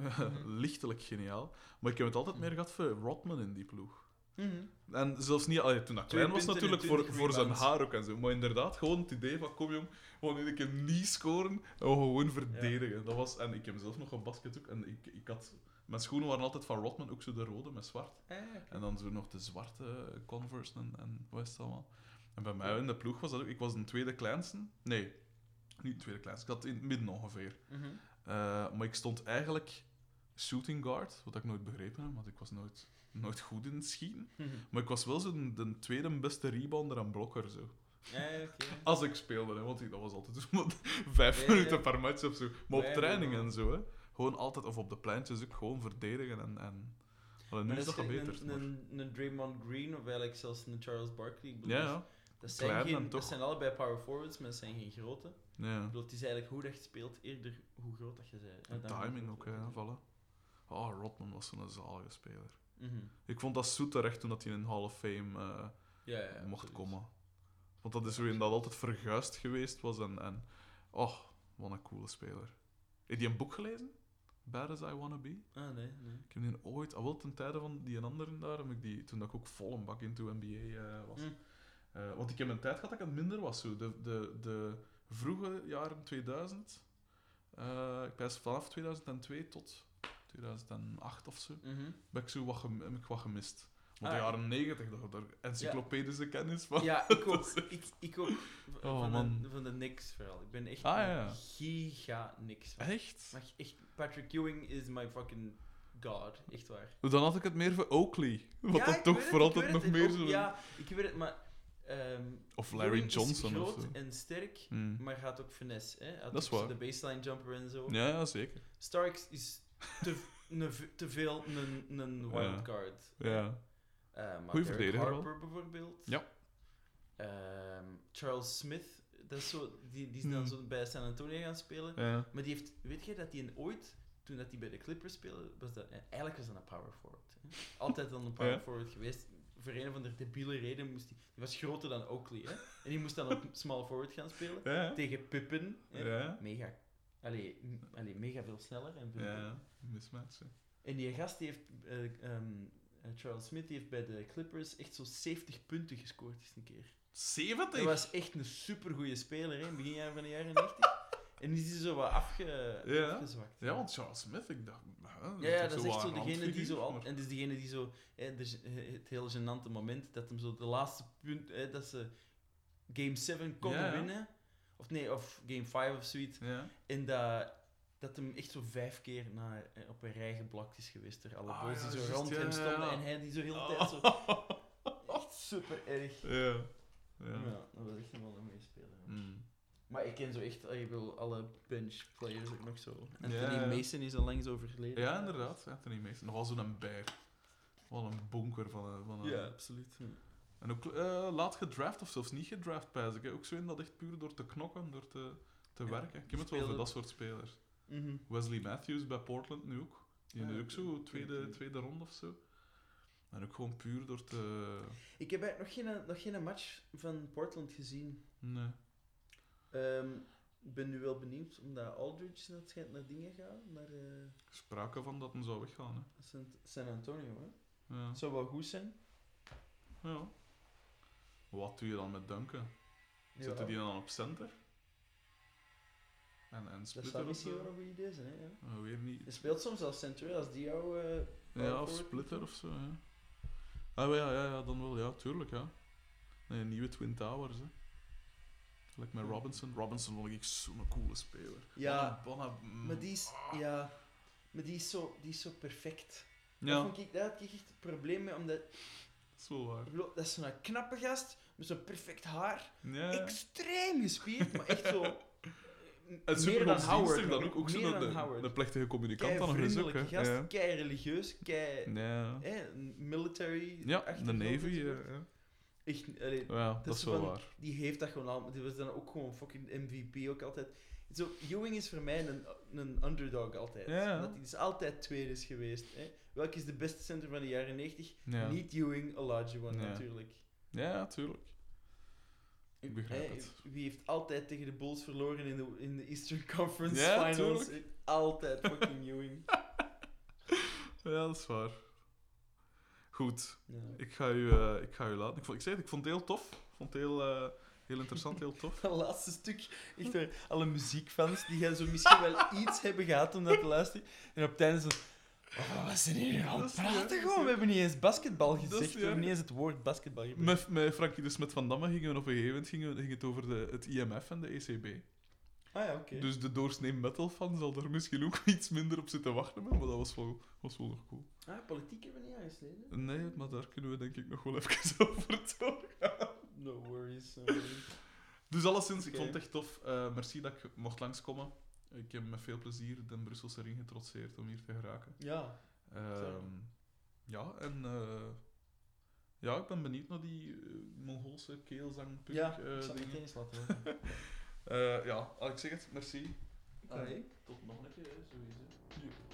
Speaker 2: lichtelijk geniaal. Maar ik heb het altijd meer gehad voor Rodman in die ploeg.
Speaker 1: Mhm.
Speaker 2: En zelfs niet, allee, toen dat klein was natuurlijk, voor,
Speaker 1: 20
Speaker 2: voor zijn haar ook en zo. Maar inderdaad, gewoon het idee van, kom jong, gewoon iedere keer niet scoren en gewoon verdedigen. Dat was, en ik heb zelf nog een basket ook. En ik, ik had, mijn schoenen waren altijd van Rodman, ook zo de rode met zwart.
Speaker 1: Ah.
Speaker 2: En dan zo nog de zwarte Converse en, en wat is het allemaal. En bij mij in de ploeg was dat ook... Ik was een tweede kleinste. Nee, niet de tweede kleinste. Ik had in het midden ongeveer.
Speaker 1: Mhm.
Speaker 2: Eh, maar ik stond eigenlijk shooting guard, wat ik nooit begrepen heb, want ik was nooit, nooit goed in het schieten.
Speaker 1: Mhm.
Speaker 2: Maar ik was wel zo de, de tweede beste rebounder en blokker, zo.
Speaker 1: Oké.
Speaker 2: Als ik speelde, hè, want dat was altijd maar vijf
Speaker 1: Ja, ja.
Speaker 2: minuten per match of zo. Maar op
Speaker 1: Ja, ja,
Speaker 2: training
Speaker 1: ja.
Speaker 2: en zo, hè. Gewoon altijd, of op de pleintjes ook, gewoon verdedigen en... en... Allee, nu
Speaker 1: Maar
Speaker 2: is dat gebeterd,
Speaker 1: een, een, een Draymond Green of eigenlijk zelfs een Charles Barkley. Ik bedoel,
Speaker 2: Ja, ja.
Speaker 1: Dat zijn,
Speaker 2: Klein en
Speaker 1: geen,
Speaker 2: toch.
Speaker 1: dat zijn allebei power forwards, maar dat zijn geen grote.
Speaker 2: ja.
Speaker 1: Ik bedoel, het is eigenlijk hoe dat je speelt, eerder hoe groot dat je bent.
Speaker 2: En timing ook,
Speaker 1: bent.
Speaker 2: vallen. Oh, Rodman was zo'n zalige speler.
Speaker 1: Mhm.
Speaker 2: Ik vond dat zoet terecht toen dat hij in Hall of Fame eh,
Speaker 1: Ja, ja,
Speaker 2: mocht komen. Want dat is zo een dat altijd verguisd geweest was. En, en oh, wat een coole speler. Heb je een boek gelezen? Bad as I Wanna Be?
Speaker 1: Ah, nee, nee.
Speaker 2: Ik heb die ooit, al wel ten tijde van die een andere daar, heb ik die, toen dat ik ook vol een bak into NBA eh, was.
Speaker 1: Mm.
Speaker 2: Eh, want ik heb een tijd gehad dat ik het minder was. Zo. De, de, de vroege jaren 2000, eh, ik pijs vanaf 2002 tot 2008 of zo,
Speaker 1: Mhm.
Speaker 2: ben ik zo wat, heb ik wat gemist. Want
Speaker 1: Ah,
Speaker 2: de
Speaker 1: ja.
Speaker 2: jaren 90, daar, daar encyclopedische kennis van.
Speaker 1: Ja, ik ook.
Speaker 2: Dat
Speaker 1: ik, ik ook.
Speaker 2: Oh,
Speaker 1: van,
Speaker 2: man.
Speaker 1: de, van de Knicks vooral. Ik ben echt
Speaker 2: Ah, ja,
Speaker 1: giga fan.
Speaker 2: Echt?
Speaker 1: Maar echt, Patrick Ewing is my fucking god. Echt waar.
Speaker 2: Dan had ik het meer voor Oakley. Wat
Speaker 1: Ja, ik
Speaker 2: toch voor altijd nog
Speaker 1: het.
Speaker 2: meer zo...
Speaker 1: Ja, ik weet het, maar... ehm,
Speaker 2: Of Larry Johnson
Speaker 1: is
Speaker 2: of
Speaker 1: groot
Speaker 2: zo.
Speaker 1: en sterk,
Speaker 2: Hmm.
Speaker 1: maar gaat ook finesse. Hè? Had
Speaker 2: Dat is waar.
Speaker 1: De baseline jumper en zo.
Speaker 2: Ja, ja, zeker.
Speaker 1: Starks is te, ne- te veel een, wildcard.
Speaker 2: Ja.
Speaker 1: Eh, maar
Speaker 2: Goeie
Speaker 1: Derek. Harper bijvoorbeeld.
Speaker 2: Ja.
Speaker 1: Ehm, Charles Smith, dat is zo, die, die is dan
Speaker 2: Hmm.
Speaker 1: zo bij San Antonio gaan spelen.
Speaker 2: ja.
Speaker 1: Maar die heeft, weet je dat een ooit, toen dat die bij de Clippers speelde, was dat, eh, eigenlijk was dat een power forward. Hè? Altijd dan een power
Speaker 2: Ja.
Speaker 1: forward geweest. Voor een of andere debiele reden moest die, die was groter dan Oakley. Hè? En die moest dan op small forward gaan spelen.
Speaker 2: Ja.
Speaker 1: Tegen Pippen. Mega. Allee, allee, mega veel sneller. En, veel
Speaker 2: Ja, mismatch. hè.
Speaker 1: en die gast die heeft, eh, ehm, eh, Charles Smith, die heeft bij de Clippers echt zo 70 punten gescoord eens een keer.
Speaker 2: 70?
Speaker 1: Hij was echt een supergoeie speler, hè, begin jaren van de jaren 90. En die is hij zo wat afge,
Speaker 2: Ja.
Speaker 1: afgezwakt.
Speaker 2: Ja, want Charles Smith, ik dacht... hè,
Speaker 1: Ja, dat is echt zo degene die zo... Al,
Speaker 2: maar-
Speaker 1: en dat is degene die zo... Hè, de, het heel gênante moment dat hem zo de laatste punt... Hè, dat ze Game 7 konden
Speaker 2: Ja, ja.
Speaker 1: winnen. Of nee, of Game 5 of zoiets.
Speaker 2: Ja.
Speaker 1: En dat, dat hem echt zo vijf keer naar, eh, op een rij geblokt is geweest door alle
Speaker 2: Ah,
Speaker 1: boys
Speaker 2: ja,
Speaker 1: die zo rond hem stonden. En hij die zo heel de
Speaker 2: Oh.
Speaker 1: tijd zo... Echt super erg.
Speaker 2: Ja.
Speaker 1: Ja.
Speaker 2: Ja.
Speaker 1: dat was echt wel een goede speler.
Speaker 2: Mm.
Speaker 1: Maar ik ken zo echt, eh, ik wil alle bench players ook nog zo. Anthony. Mason is al lang zo overleden.
Speaker 2: Ja, inderdaad. Anthony Mason. Nogal zo'n bear. Wel een bonker van een... Van een
Speaker 1: Ja, absoluut.
Speaker 2: En ook eh, laat gedraft of zelfs niet gedraft, pijs ik. hè. Ook zo in dat echt puur door te knokken, door te, te
Speaker 1: Ja.
Speaker 2: werken. Ik heb het wel voor dat soort spelers.
Speaker 1: Mhm.
Speaker 2: Wesley Matthews bij Portland nu ook. Die
Speaker 1: Ah,
Speaker 2: is ook zo tweede, tweede ronde of zo. En ook gewoon puur door te...
Speaker 1: Ik heb eigenlijk nog geen, nog geen match van Portland gezien.
Speaker 2: Nee.
Speaker 1: Ehm, ik ben nu wel benieuwd, omdat Aldridge net schijnt naar dingen gaat, naar eh,
Speaker 2: Sprake van dat hem zou weggaan. Hè.
Speaker 1: San, San Antonio. Hè.
Speaker 2: Ja.
Speaker 1: Zou wel goed zijn.
Speaker 2: ja. Wat doe je dan met Duncan? Zetten die dan op center? En, en
Speaker 1: Dat zou
Speaker 2: of
Speaker 1: misschien wel een goed idee zijn. Hè, ja.
Speaker 2: Weer niet.
Speaker 1: Je speelt soms als center, als die jou... eh,
Speaker 2: Ja, of splitter of zo. Ja. Ah, ja, ja, ja, dan wel, ja, tuurlijk, ja. Nee, nieuwe Twin Towers, hè. Gelijk met Robinson. Robinson vond ik zo'n coole speler.
Speaker 1: Ja,
Speaker 2: een-
Speaker 1: Maar die is, ja, maar die is zo, die is zo perfect. Dat
Speaker 2: Ja,
Speaker 1: vond ik, daar had ik echt het probleem mee, omdat
Speaker 2: dat is wel waar.
Speaker 1: ik bedoel, dat is zo'n knappe gast met zo'n perfect haar,
Speaker 2: Ja.
Speaker 1: extreem gespierd, maar echt zo.
Speaker 2: En
Speaker 1: meer dan Howard.
Speaker 2: dan ook. Ook zo
Speaker 1: dan
Speaker 2: de,
Speaker 1: Howard.
Speaker 2: de plechtige communicant dan nog eens ook,
Speaker 1: vriendelijke
Speaker 2: hè.
Speaker 1: gast,
Speaker 2: Ja.
Speaker 1: kei religieus, kei
Speaker 2: Ja.
Speaker 1: military.
Speaker 2: Ja, de Navy, ja.
Speaker 1: enzovoort.
Speaker 2: ja.
Speaker 1: Echt, allee,
Speaker 2: Ja, dat,
Speaker 1: is
Speaker 2: is
Speaker 1: zo
Speaker 2: wel
Speaker 1: van-
Speaker 2: waar.
Speaker 1: die heeft dat gewoon al, die was dan ook gewoon fucking MVP ook altijd. Zo, Ewing is voor mij een, een underdog altijd.
Speaker 2: Ja.
Speaker 1: Dat hij is altijd tweede is geweest. Hè. Welk is de beste center van de jaren 90?
Speaker 2: Ja.
Speaker 1: Niet Ewing, Olajuwon
Speaker 2: Ja.
Speaker 1: natuurlijk.
Speaker 2: Ja, tuurlijk. Ik begrijp het.
Speaker 1: Wie heeft altijd tegen de Bulls verloren in de, in de Eastern Conference
Speaker 2: Ja,
Speaker 1: Finals?
Speaker 2: tuurlijk.
Speaker 1: Altijd fucking Ewing.
Speaker 2: Ja, dat is waar. Goed,
Speaker 1: Ja.
Speaker 2: ik ga u, eh, ik ga u laten. Ik, vond, ik zei het, ik vond het heel tof. Ik vond het heel, eh, heel interessant, heel tof.
Speaker 1: Dat laatste stuk, echt waar, alle muziekfans die gaan zo misschien wel iets hebben gehad om dat te luisteren. En op het einde zo... Oh, wat zijn hier aan het praten gewoon? We hebben niet eens basketbal gezegd. We hebben niet eens het woord basketbal gebruikt.
Speaker 2: Met, met Frankie de Smet van Damme gingen we op een gegeven moment gingen, ging het over de, het IMF en de ECB.
Speaker 1: Ah ja, oké.
Speaker 2: Dus de doorsnee metal fan zal daar misschien ook iets minder op zitten wachten, maar dat was wel, was wel nog cool.
Speaker 1: Ah, politiek hebben we niet aangesneden?
Speaker 2: Nee, maar daar kunnen we denk ik nog wel even over doorgaan.
Speaker 1: No worries. no worries.
Speaker 2: Dus alleszins, ik vond het echt tof. Eh, merci dat ik mocht langskomen. Ik heb met veel plezier de Brusselse ring getrotseerd om hier te geraken.
Speaker 1: Ja.
Speaker 2: Ehm, ja, en eh, ja, ik ben benieuwd naar die eh, Mongoolse keelzang punk,
Speaker 1: Ja,
Speaker 2: eh,
Speaker 1: ik zal het eens laten.
Speaker 2: Eh, ja, ik zeg het, merci. En tot nog een keer, sowieso.